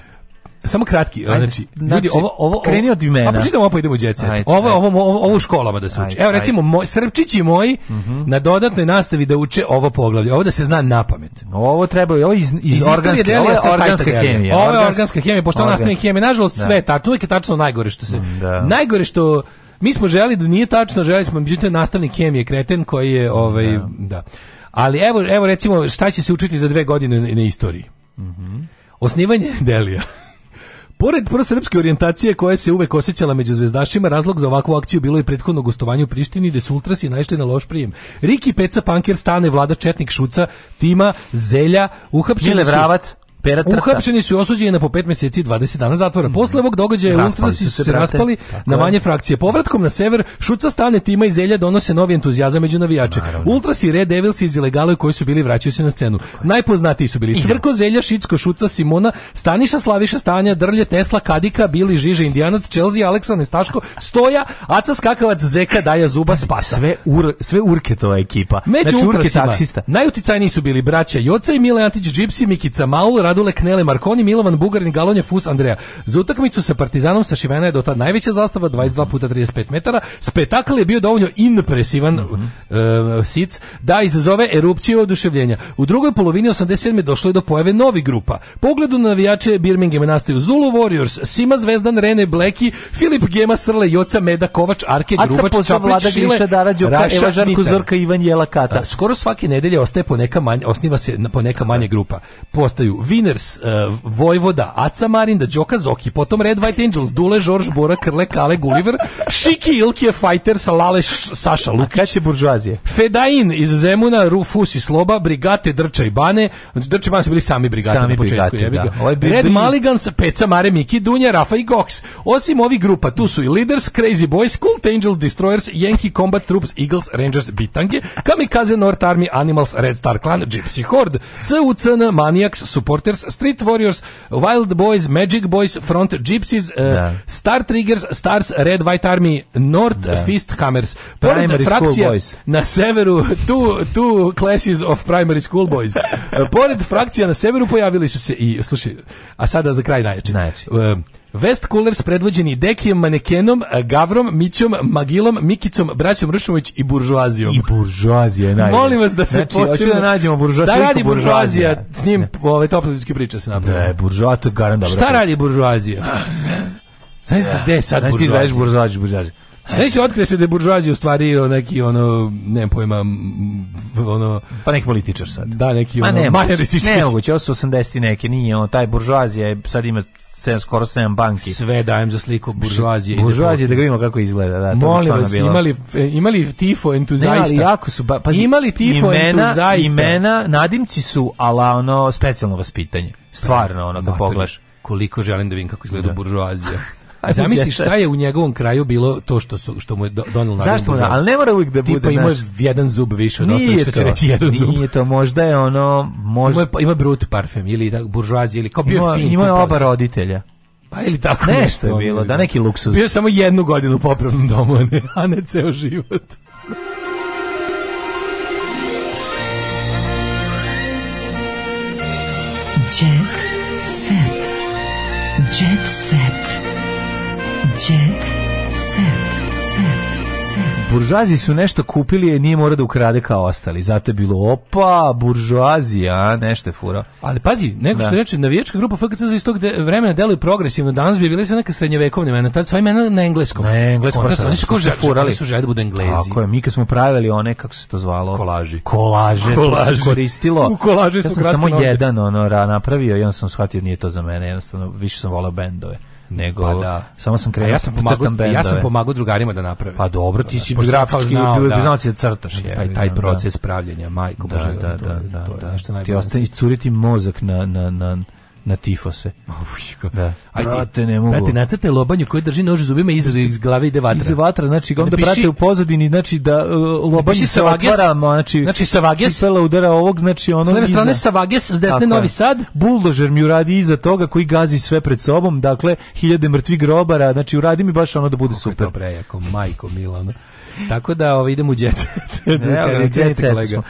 Samo kratki, ajde, znači, znači, ljudi, ovo, ovo, kreni od imena. A pa pročitamo, pa idemo u Ovo, ovo, ovo, u školama da se uči. Evo, recimo, moj, srpčići moji uh mhm. -huh. na dodatnoj nastavi da uče ovo poglavlje. Ovo da se zna napamet. pamet. Ovo treba, ovo iz, iz, iz organske, ovo je organska hemija. Ovo je organska hemija, pošto nastavnik hemije. Nažalost, da. sve je tačno, je tačno najgore što se... Da. Najgore što... Mi smo želi da nije tačno, želi smo, međutim, nastavnik hemije kreten koji je, ovaj, da. da. Ali evo, evo recimo, šta će se učiti za dve godine na, na istoriji? Mm -hmm. Osnivanje Delija. Pored prosrpske orijentacije koja se uvek osjećala među zvezdašima, razlog za ovakvu akciju bilo je prethodno gostovanje u Prištini gde su ultrasi naišli na loš prijem. Riki Peca Panker stane vlada Četnik Šuca, Tima Zelja, uhapšeni Mile Vravac pera trta. Uhapšeni su i osuđeni na po 5 meseci i 20 dana zatvora. Mm. Posle ovog događaja Ultrasi su se brate. raspali Tako na manje frakcije. Povratkom na sever, Šuca stane tima i zelja donose novi entuzijazam među navijače. Naravno. Ultras i Red Devils iz ilegale koji su bili vraćaju se na scenu. Najpoznatiji su bili Cvrko, Zelja, Šicko, Šuca, Simona, Staniša, Slaviša, Stanja, Drlje, Tesla, Kadika, Bili, Žiže, Indijanac, Chelsea, Aleksan, Nestaško, Stoja, Aca Skakavac, Zeka, Daja, Zuba, znači, Spasa. Sve, ur, sve urketova ekipa. Među znači, urke taksista. Najuticajniji su bili braća Joca i Mile Antić, Džipsi, Mikica, Maul, Radule Knele Markoni, Milovan Bugarin, Galonje Fus Andrea Za utakmicu sa Partizanom sa Šivena je do tad najveća zastava 22 puta 35 metara. Spektakl je bio dovoljno impresivan mm -hmm. uh, sic da izazove erupciju oduševljenja. U drugoj polovini 87. došlo je do pojave novi grupa. Pogledu na navijače Birminghama nastaju Zulu Warriors, Sima Zvezdan, Rene Blacky Filip Gema Srle, Joca Meda Kovač, Arke Grubač, Čaplić, Šile, Raša, Žarko Zorka, Ivan Jelakata. Skoro svake nedelje ostaje poneka manje, osniva se poneka manje grupa. Postaju Vin Sinners, uh, e, Vojvoda, Aca Marinda, Đoka Zoki, potom Red White Angels, Dule, Žorž, Bora, Krle, Kale, Gulliver, Šiki, Ilkije, Fajter, Salale, Saša, Lukić. Kada će buržuazije? Fedain iz Zemuna, Rufus i Sloba, Brigate, Drča i Bane. Drča i Bane su bili sami brigate sami na početku. Brigate, da. Ovaj Red brig... Maligans, Peca, Mare, Miki, Dunja, Rafa i Gox. Osim ovih grupa, tu su i Leaders, Crazy Boys, Cult Angels, Destroyers, Yankee Combat Troops, Eagles, Rangers, Bitange, Kamikaze, North Army, Animals, Red Star Clan, Gypsy Horde, CUCN, Maniacs, Supporter Tigers, Street Warriors, Wild Boys, Magic Boys, Front Gypsies, eh, da. uh, Star Triggers, Stars, Red White Army, North da. Fist Hammers. primary frakcija boys. na severu, two, two classes of primary school boys. Pored frakcija na severu pojavili su se i, slušaj, a sada za kraj najjače. Najjače. Uh, West Coolers predvođeni Dekijem Manekenom, Gavrom, Mićom, Magilom, Mikicom, Braćom Ršumović i Buržuazijom. I Buržuazija je najbolje. Molim vas da se znači, posebno... da nađemo buržuazija. Šta radi Buržuazija? buržuazija? S njim ove toplodijske priče se napravio. Ne, Buržuazija to je garan dobro. Šta radi Buržuazija? Znaš ti gde sad Znaš ti dveš da Buržuazija? buržuazija. Neće otkrije se da je buržuazija u stvari neki ono, ne pojma, ono... Pa neki političar sad. Da, neki ono, ne, manjaristički. Nemoguće, ovo su 80 neke, nije ono, taj buržuazija je, sad ima 7, skoro 7 banki. Sve dajem za sliku buržuazije. Buržuazije, da vidimo kako izgleda. Da, Molim vas, imali, e, imali tifo entuzaista. jako su, pa imali tifo entuzijasta. Imena, nadimci su, ala ono, specijalno vaspitanje. Stvarno, ono, da pogledaš. Koliko želim da vidim kako izgleda da. buržuazija. zamisli šta je u njegovom kraju bilo to što su što mu je donelo na. Zašto? Božar. Ali ne mora uvijek da bude. Tipa ima jedan zub više od ostalih što će reći jedan zub. Nije to, možda je ono, možda ima, pa- ima brut parfem ili da buržoazije ili kao bio ima, fin. Ima oba roditelja. Pa ili tako nešto, nešto je bilo, da, da neki luksuz. Bio samo jednu godinu u popravnom domu, ne, a ne ceo život. Jet set. Jet set. buržuazi su nešto kupili i nije mora da ukrade kao ostali. Zato je bilo opa, buržuazija, nešto je fura. Ali pazi, neko što da. reče, navijačka grupa FKC za istog de, vremena deluje progresivno. Danas bi bile sve neka srednjevekovne imena, tad sva imena na engleskom. Na engleskom. Onda pa oni da, su kao furali. su želi da budu englezi. Tako je, mi kad smo pravili one, kako se to zvalo? Kolaži. Kolaže. Kolaže. To koristilo. U kolaže ja sam samo jedan ono, napravio i onda sam shvatio nije to za mene, jednostavno više sam volao bendove nego pa da. samo sam kreirao Ja sam da pomagao ja sam pomagao drugarima da naprave. Pa dobro, ti si da, grafički bio da. da crtaš znači, je. Taj taj proces pravljenja, majko da, bože, da, da, to, da, to, da, to, da, da, da, da, da, da, da, da, da, da, na tifose. Da. Ajde, brate, ne mogu. Brate, nacrtaj lobanju koji drži nož zubima i iz glave ide vatra. Iz vatra, znači da onda Napiši, brate u pozadini, znači da uh, lobanju se otvara, znači znači Savages cipela udara ovog, znači ono S leve strane Savages, s desne Novi Sad. Buldožer mi uradi iza toga koji gazi sve pred sobom, dakle hiljade mrtvih grobara, znači uradi mi baš ono da bude super. Dobro, jako majko Milano. Tako da ovo ovaj, idem u djece.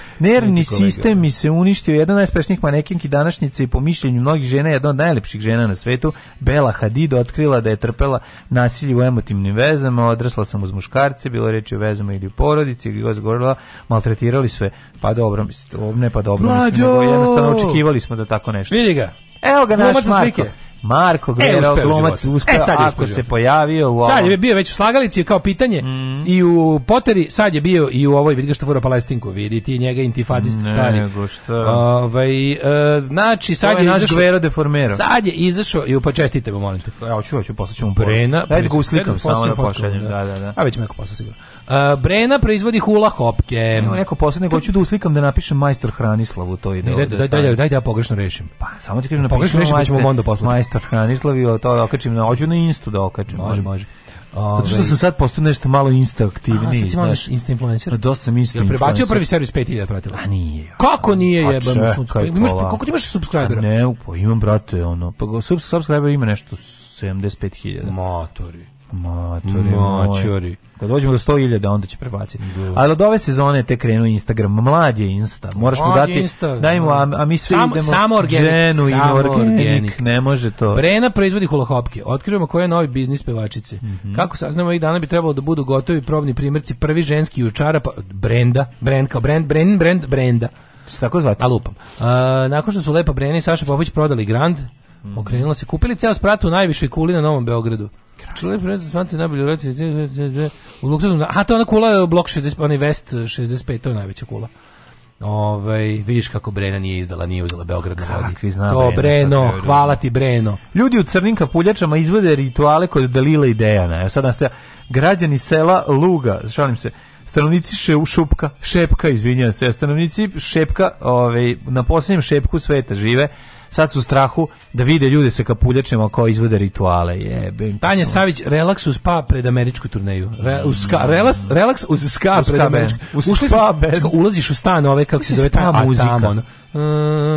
Nervni sistem mi se uništio. Jedna najspešnijih manekinki današnjice i po mišljenju mnogih žena, jedna od najlepših žena na svetu, Bela Hadid, otkrila da je trpela nasilje u emotivnim vezama, odrasla sam uz muškarce, bilo reči o vezama ili u porodici, ili govorila, maltretirali sve. Pa dobro, mislim, ne pa dobro, mislim, nego jednostavno očekivali smo da tako nešto. Vidi ga. Evo ga naš Marko. Marko Gvero, e, glumac, e, uspeo, e, sad je ako se pojavio u ovom... Sad je bio već u slagalici kao pitanje mm. i u Poteri, sad je bio i u ovoj, vidi ga što fura Palestinku, vidi ti njega intifadist ne, stari. Nego što... Ovaj, e, znači, sad je, je naš Gvero deformero. Sad je izašao, i upočestite pa mu, molim te. Ja ću, hoću, posle ću mu Brena, Dajte da ga uslikam, samo da pošaljem. Da, da, da. A već me neko posle sigurno. Uh, Brena proizvodi hula hopke. Evo neko poslednje, hoću da uslikam da napišem majstor Hranislavu, to ide. Ne, da, daj, daj, daj, da ja pogrešno rešim. Pa, samo ti kažem, da pogrešno rešim, pa ćemo Mondo poslati. Majstor Hranislavi, to da okačim, na, hoću na Instu da okačim. Može, može. Ove. Zato što ovaj- sam sad postao nešto malo insta aktivniji. A, sad malo insta influencer? Pa, dosta sam insta Jel prebacio prvi servis 5000 pratila? A nije. Kako pa, nije jebam sunce? Pa, imaš, koliko ti imaš subscribera? Ne, pa imam, brate, ono. Pa subscriber ima nešto 75.000. Motori. Mačuri, mačuri. Kad dođemo do 100.000 onda će prebaciti. Da. Ali od ove sezone te krenu Instagram, mlad je Insta. Moraš mu dati Insta, daj mu da. a, a mi svi Sam, idemo samo organic, ženu samo organic. Ne može to. Brena proizvodi hulahopke. Otkrivamo koji je novi biznis pevačice. Mm -hmm. Kako saznamo ovih dana bi trebalo da budu gotovi probni primjerci prvi ženski jučara pa brenda, brend kao brend, brend, brend, brenda. Što tako zvati? A lupam. A, nakon što su Lepa Brena i Saša Popović prodali Grand, Mm. Okrenula se, kupili ceo sprat u najvišoj kuli na Novom Beogradu. Čuli prezid smatra da najbolju roci u luksuznom. A to ona kula je eh, blok 60, onaj West 65, to je najveća kula. Ovaj vidiš kako Brena nije izdala, nije uzela Beograd na vodi. To Breno, da hvala ti Breno. Ljudi u crnim kapuljačama izvode rituale kod Dalila i Dejana. Ja e, sad nastaje građani sela Luga, šalim se, stanovnici še, Šupka, Šepka, izvinjavam se, stanovnici Šepka, ovaj, na posljednjem Šepku sveta žive, sad su strahu da vide ljude sa kapuljačima koji izvode rituale. Jebe, Tanja Savić, relaks uz spa pred američku turneju. Re, uz ska, relaks, relaks uz ska uz pred američku. Uz Ušli spa, smo, ulaziš u stan ove, kako se zove, ta muzika. Tamo, ono.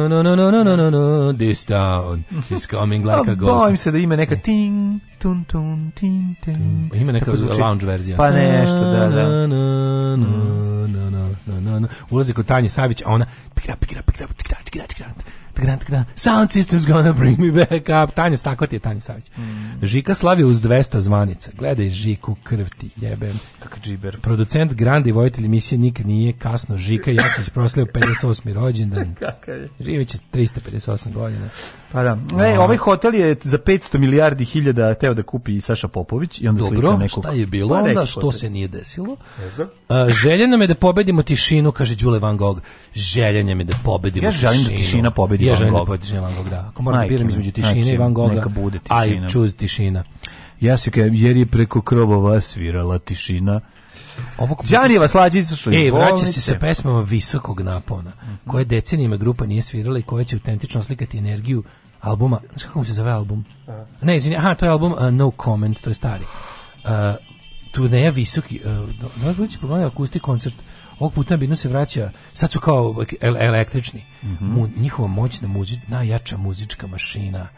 no, no, no, no, no, no, no, this town is coming like a ghost. Bojim se da ima neka ting, tun, tun, ting, ting. Ima neka lounge verzija. Pa nešto, da, da. No, no, no, no, no, no, no. Ulazi kod Tanje Savić, a ona pikra, pikra, pikra, tikra, tikra, tikra, Grant Sound system's gonna bring me back up. Tanja, tako je Tanja Savić. Mm. Žika slavi uz 200 zvanica. Gledaj Žiku, krv ti jebem. Kakav džiber. Producent Grandi, vojitelj emisije Nikad nije kasno. Žika Jačić prosleo 58. rođendan. Kakav je. Živeće 358 godina. Pa da. E, ovaj hotel je za 500 milijardi hiljada teo da kupi Saša Popović i onda Dobro, slika nekog... Dobro, šta je bilo pa onda, što se nije desilo? Ne znam. Uh, želja nam je da pobedimo tišinu, kaže Đule Van Gogh. Želja nam je da pobedimo ja tišinu. Ja želim da tišina pobedi ja Van Gogh. Ja želim da pobedi Van Gogh, da. Ako moram da biram između tišine i znači, Van Gogha, neka bude tišina. I choose tišina. Ja se kajem, jer je preko krovova svirala tišina. Ovog slađa izašla E, vraća se sa pesmama visokog napona, koje decenijima grupa nije svirala i koje će autentično slikati energiju albuma, znaš kako se zove album? Ne, izvini, aha, to je album uh, No Comment, to je stari. Uh, turneja visoki uh, e, Novak Vučić pogledao akusti koncert ovog puta Bino se vraća, sad su kao el električni, mm -hmm. Mu, njihova moćna muzi, najjača muzička mašina,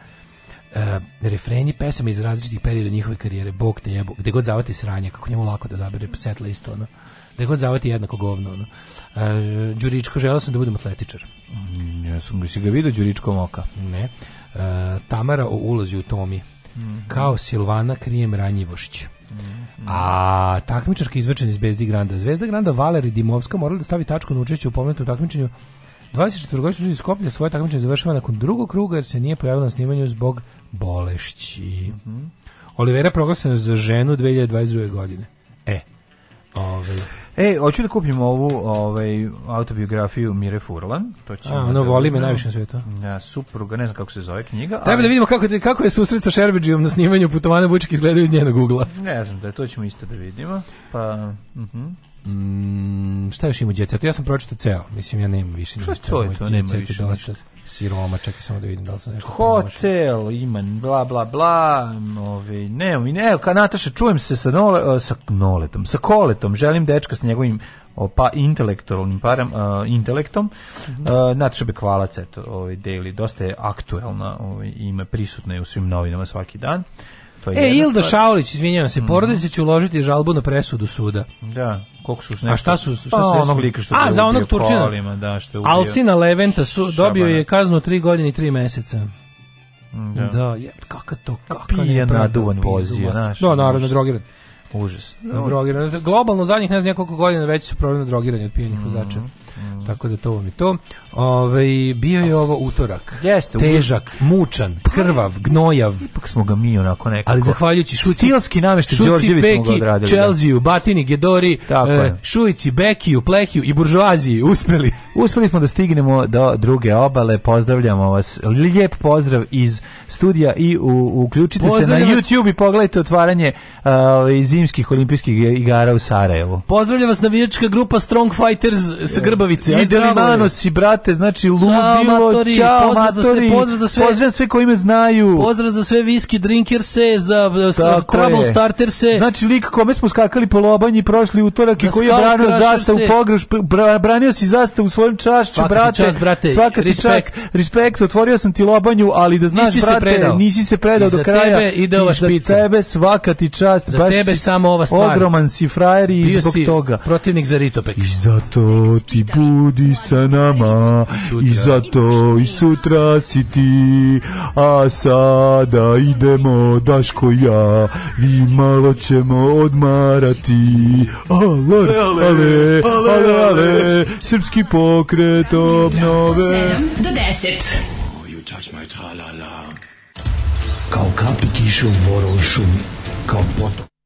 e, refreni pesama iz različitih perioda njihove karijere, bog te jebo, gde god zavati sranje, kako njemu lako da odabere set listu, ono, gde god zavati jednako govno, ono. E, Đuričko, želao sam da budem atletičar. Mm, ja sam, si ga vidio Đuričko moka? Ne. E, Tamara o ulozi u Tomi. Mm -hmm. Kao Silvana krijem ranjivošću. Mm. A takmičarka izvrčena iz Bezdi Granda. Zvezda Granda Valeri i Dimovska morali da stavi tačku na učešće u pomenutom takmičenju. 24-godišnji iz Skoplja svoje takmičenje završava nakon drugog kruga jer se nije pojavila na snimanju zbog bolešći. Mm -hmm. Olivera proglašena za ženu 2022. godine. E. Ove. Ovaj, E, hoću da kupim ovu ovaj, autobiografiju Mire Furlan. To će A, ono voli me da- najviše na svijetu. Na da, supruga, ne znam kako se zove knjiga. Treba da vidimo kako, kako je susret sa Šerbeđijom na snimanju putovanja Vuček izgledaju iz njenog ugla. Ne znam, da to ćemo isto da vidimo. Pa, uh mhm. -huh. Mm, šta još ima djeca? Ja sam pročitao ceo, mislim ja nemam više. Šta to je to? Nema više. Dosta siroma, čekaj samo da vidim da li sam nešto... Hotel, ima, bla, bla, bla, ove, ne, mi ne, ka Nataša, čujem se sa, nole, e, sa noletom, sa koletom, želim dečka s njegovim pa intelektualnim param, uh, intelektom. Uh, Nataša Bekvalac, eto, ovaj, daily, dosta je aktuelna, ovaj, ima prisutna je u svim novinama svaki dan. To je e, Ilda stvar. Šaulić, izvinjavam se, mm. porodice će uložiti žalbu na presudu suda. Da koliko su nešto... A šta su? Šta pa, su onog lika što A, za onog Turčina. Kolima, da, što je ubio. Alcina Leventa su, dobio je kaznu 3 godine i 3 meseca. Mm, da, da je, kako to, pa kako je naduvan vozio, znači Da, naravno, drogiran. Užas. No. Drogiran. Globalno zadnjih ne znam koliko godina već su problem drogiranju od pijenih vozača. Mm -hmm. Mm. Tako da to vam je to. Ove, ovaj, bio je ovo utorak. Jeste, težak, mučan, pa, krvav, gnojav. Ipak smo ga mi onako nekako. Ali zahvaljujući Šuci, stilski namešti Đorđević smo ga odradili. Chelsea, da. Batini, Gedori, e, Šujici, Bekiju, Plehiju i buržoaziji uspeli. uspeli smo da stignemo do druge obale. Pozdravljamo vas. Lijep pozdrav iz studija i u, uključite se na YouTube i pogledajte otvaranje uh, zimskih olimpijskih igara u Sarajevu. Pozdravljam vas navijačka grupa Strong Fighters sa grba Ludovice, aj Delimanos si, brate, znači Ludilo, čao matori, pozdrav za sve, pozdrav za sve koji me znaju. Pozdrav za sve viski drinkerse, za trouble starterse. Znači lik kome smo skakali po lobanji prošli utorak i koji je branio zastavu pogreš, branio si zastavu u svojom čašću, brate. Čas, brate. Svaka ti čast, respekt, otvorio sam ti lobanju, ali da znaš, nisi brate, se predao. nisi se predao do kraja. za Tebe ide ova špica. Za tebe svaka ti čast, za baš tebe samo ova stvar. Ogroman si frajer i zbog toga. protivnik za Ritopek. I zato ti da budi sa nama i zato i sutra si ti a sada idemo Daško ja i malo ćemo odmarati ale, ale, ale, ale srpski pokret obnove 7 do 10 kao kapi kiše u borovoj šumi kao potok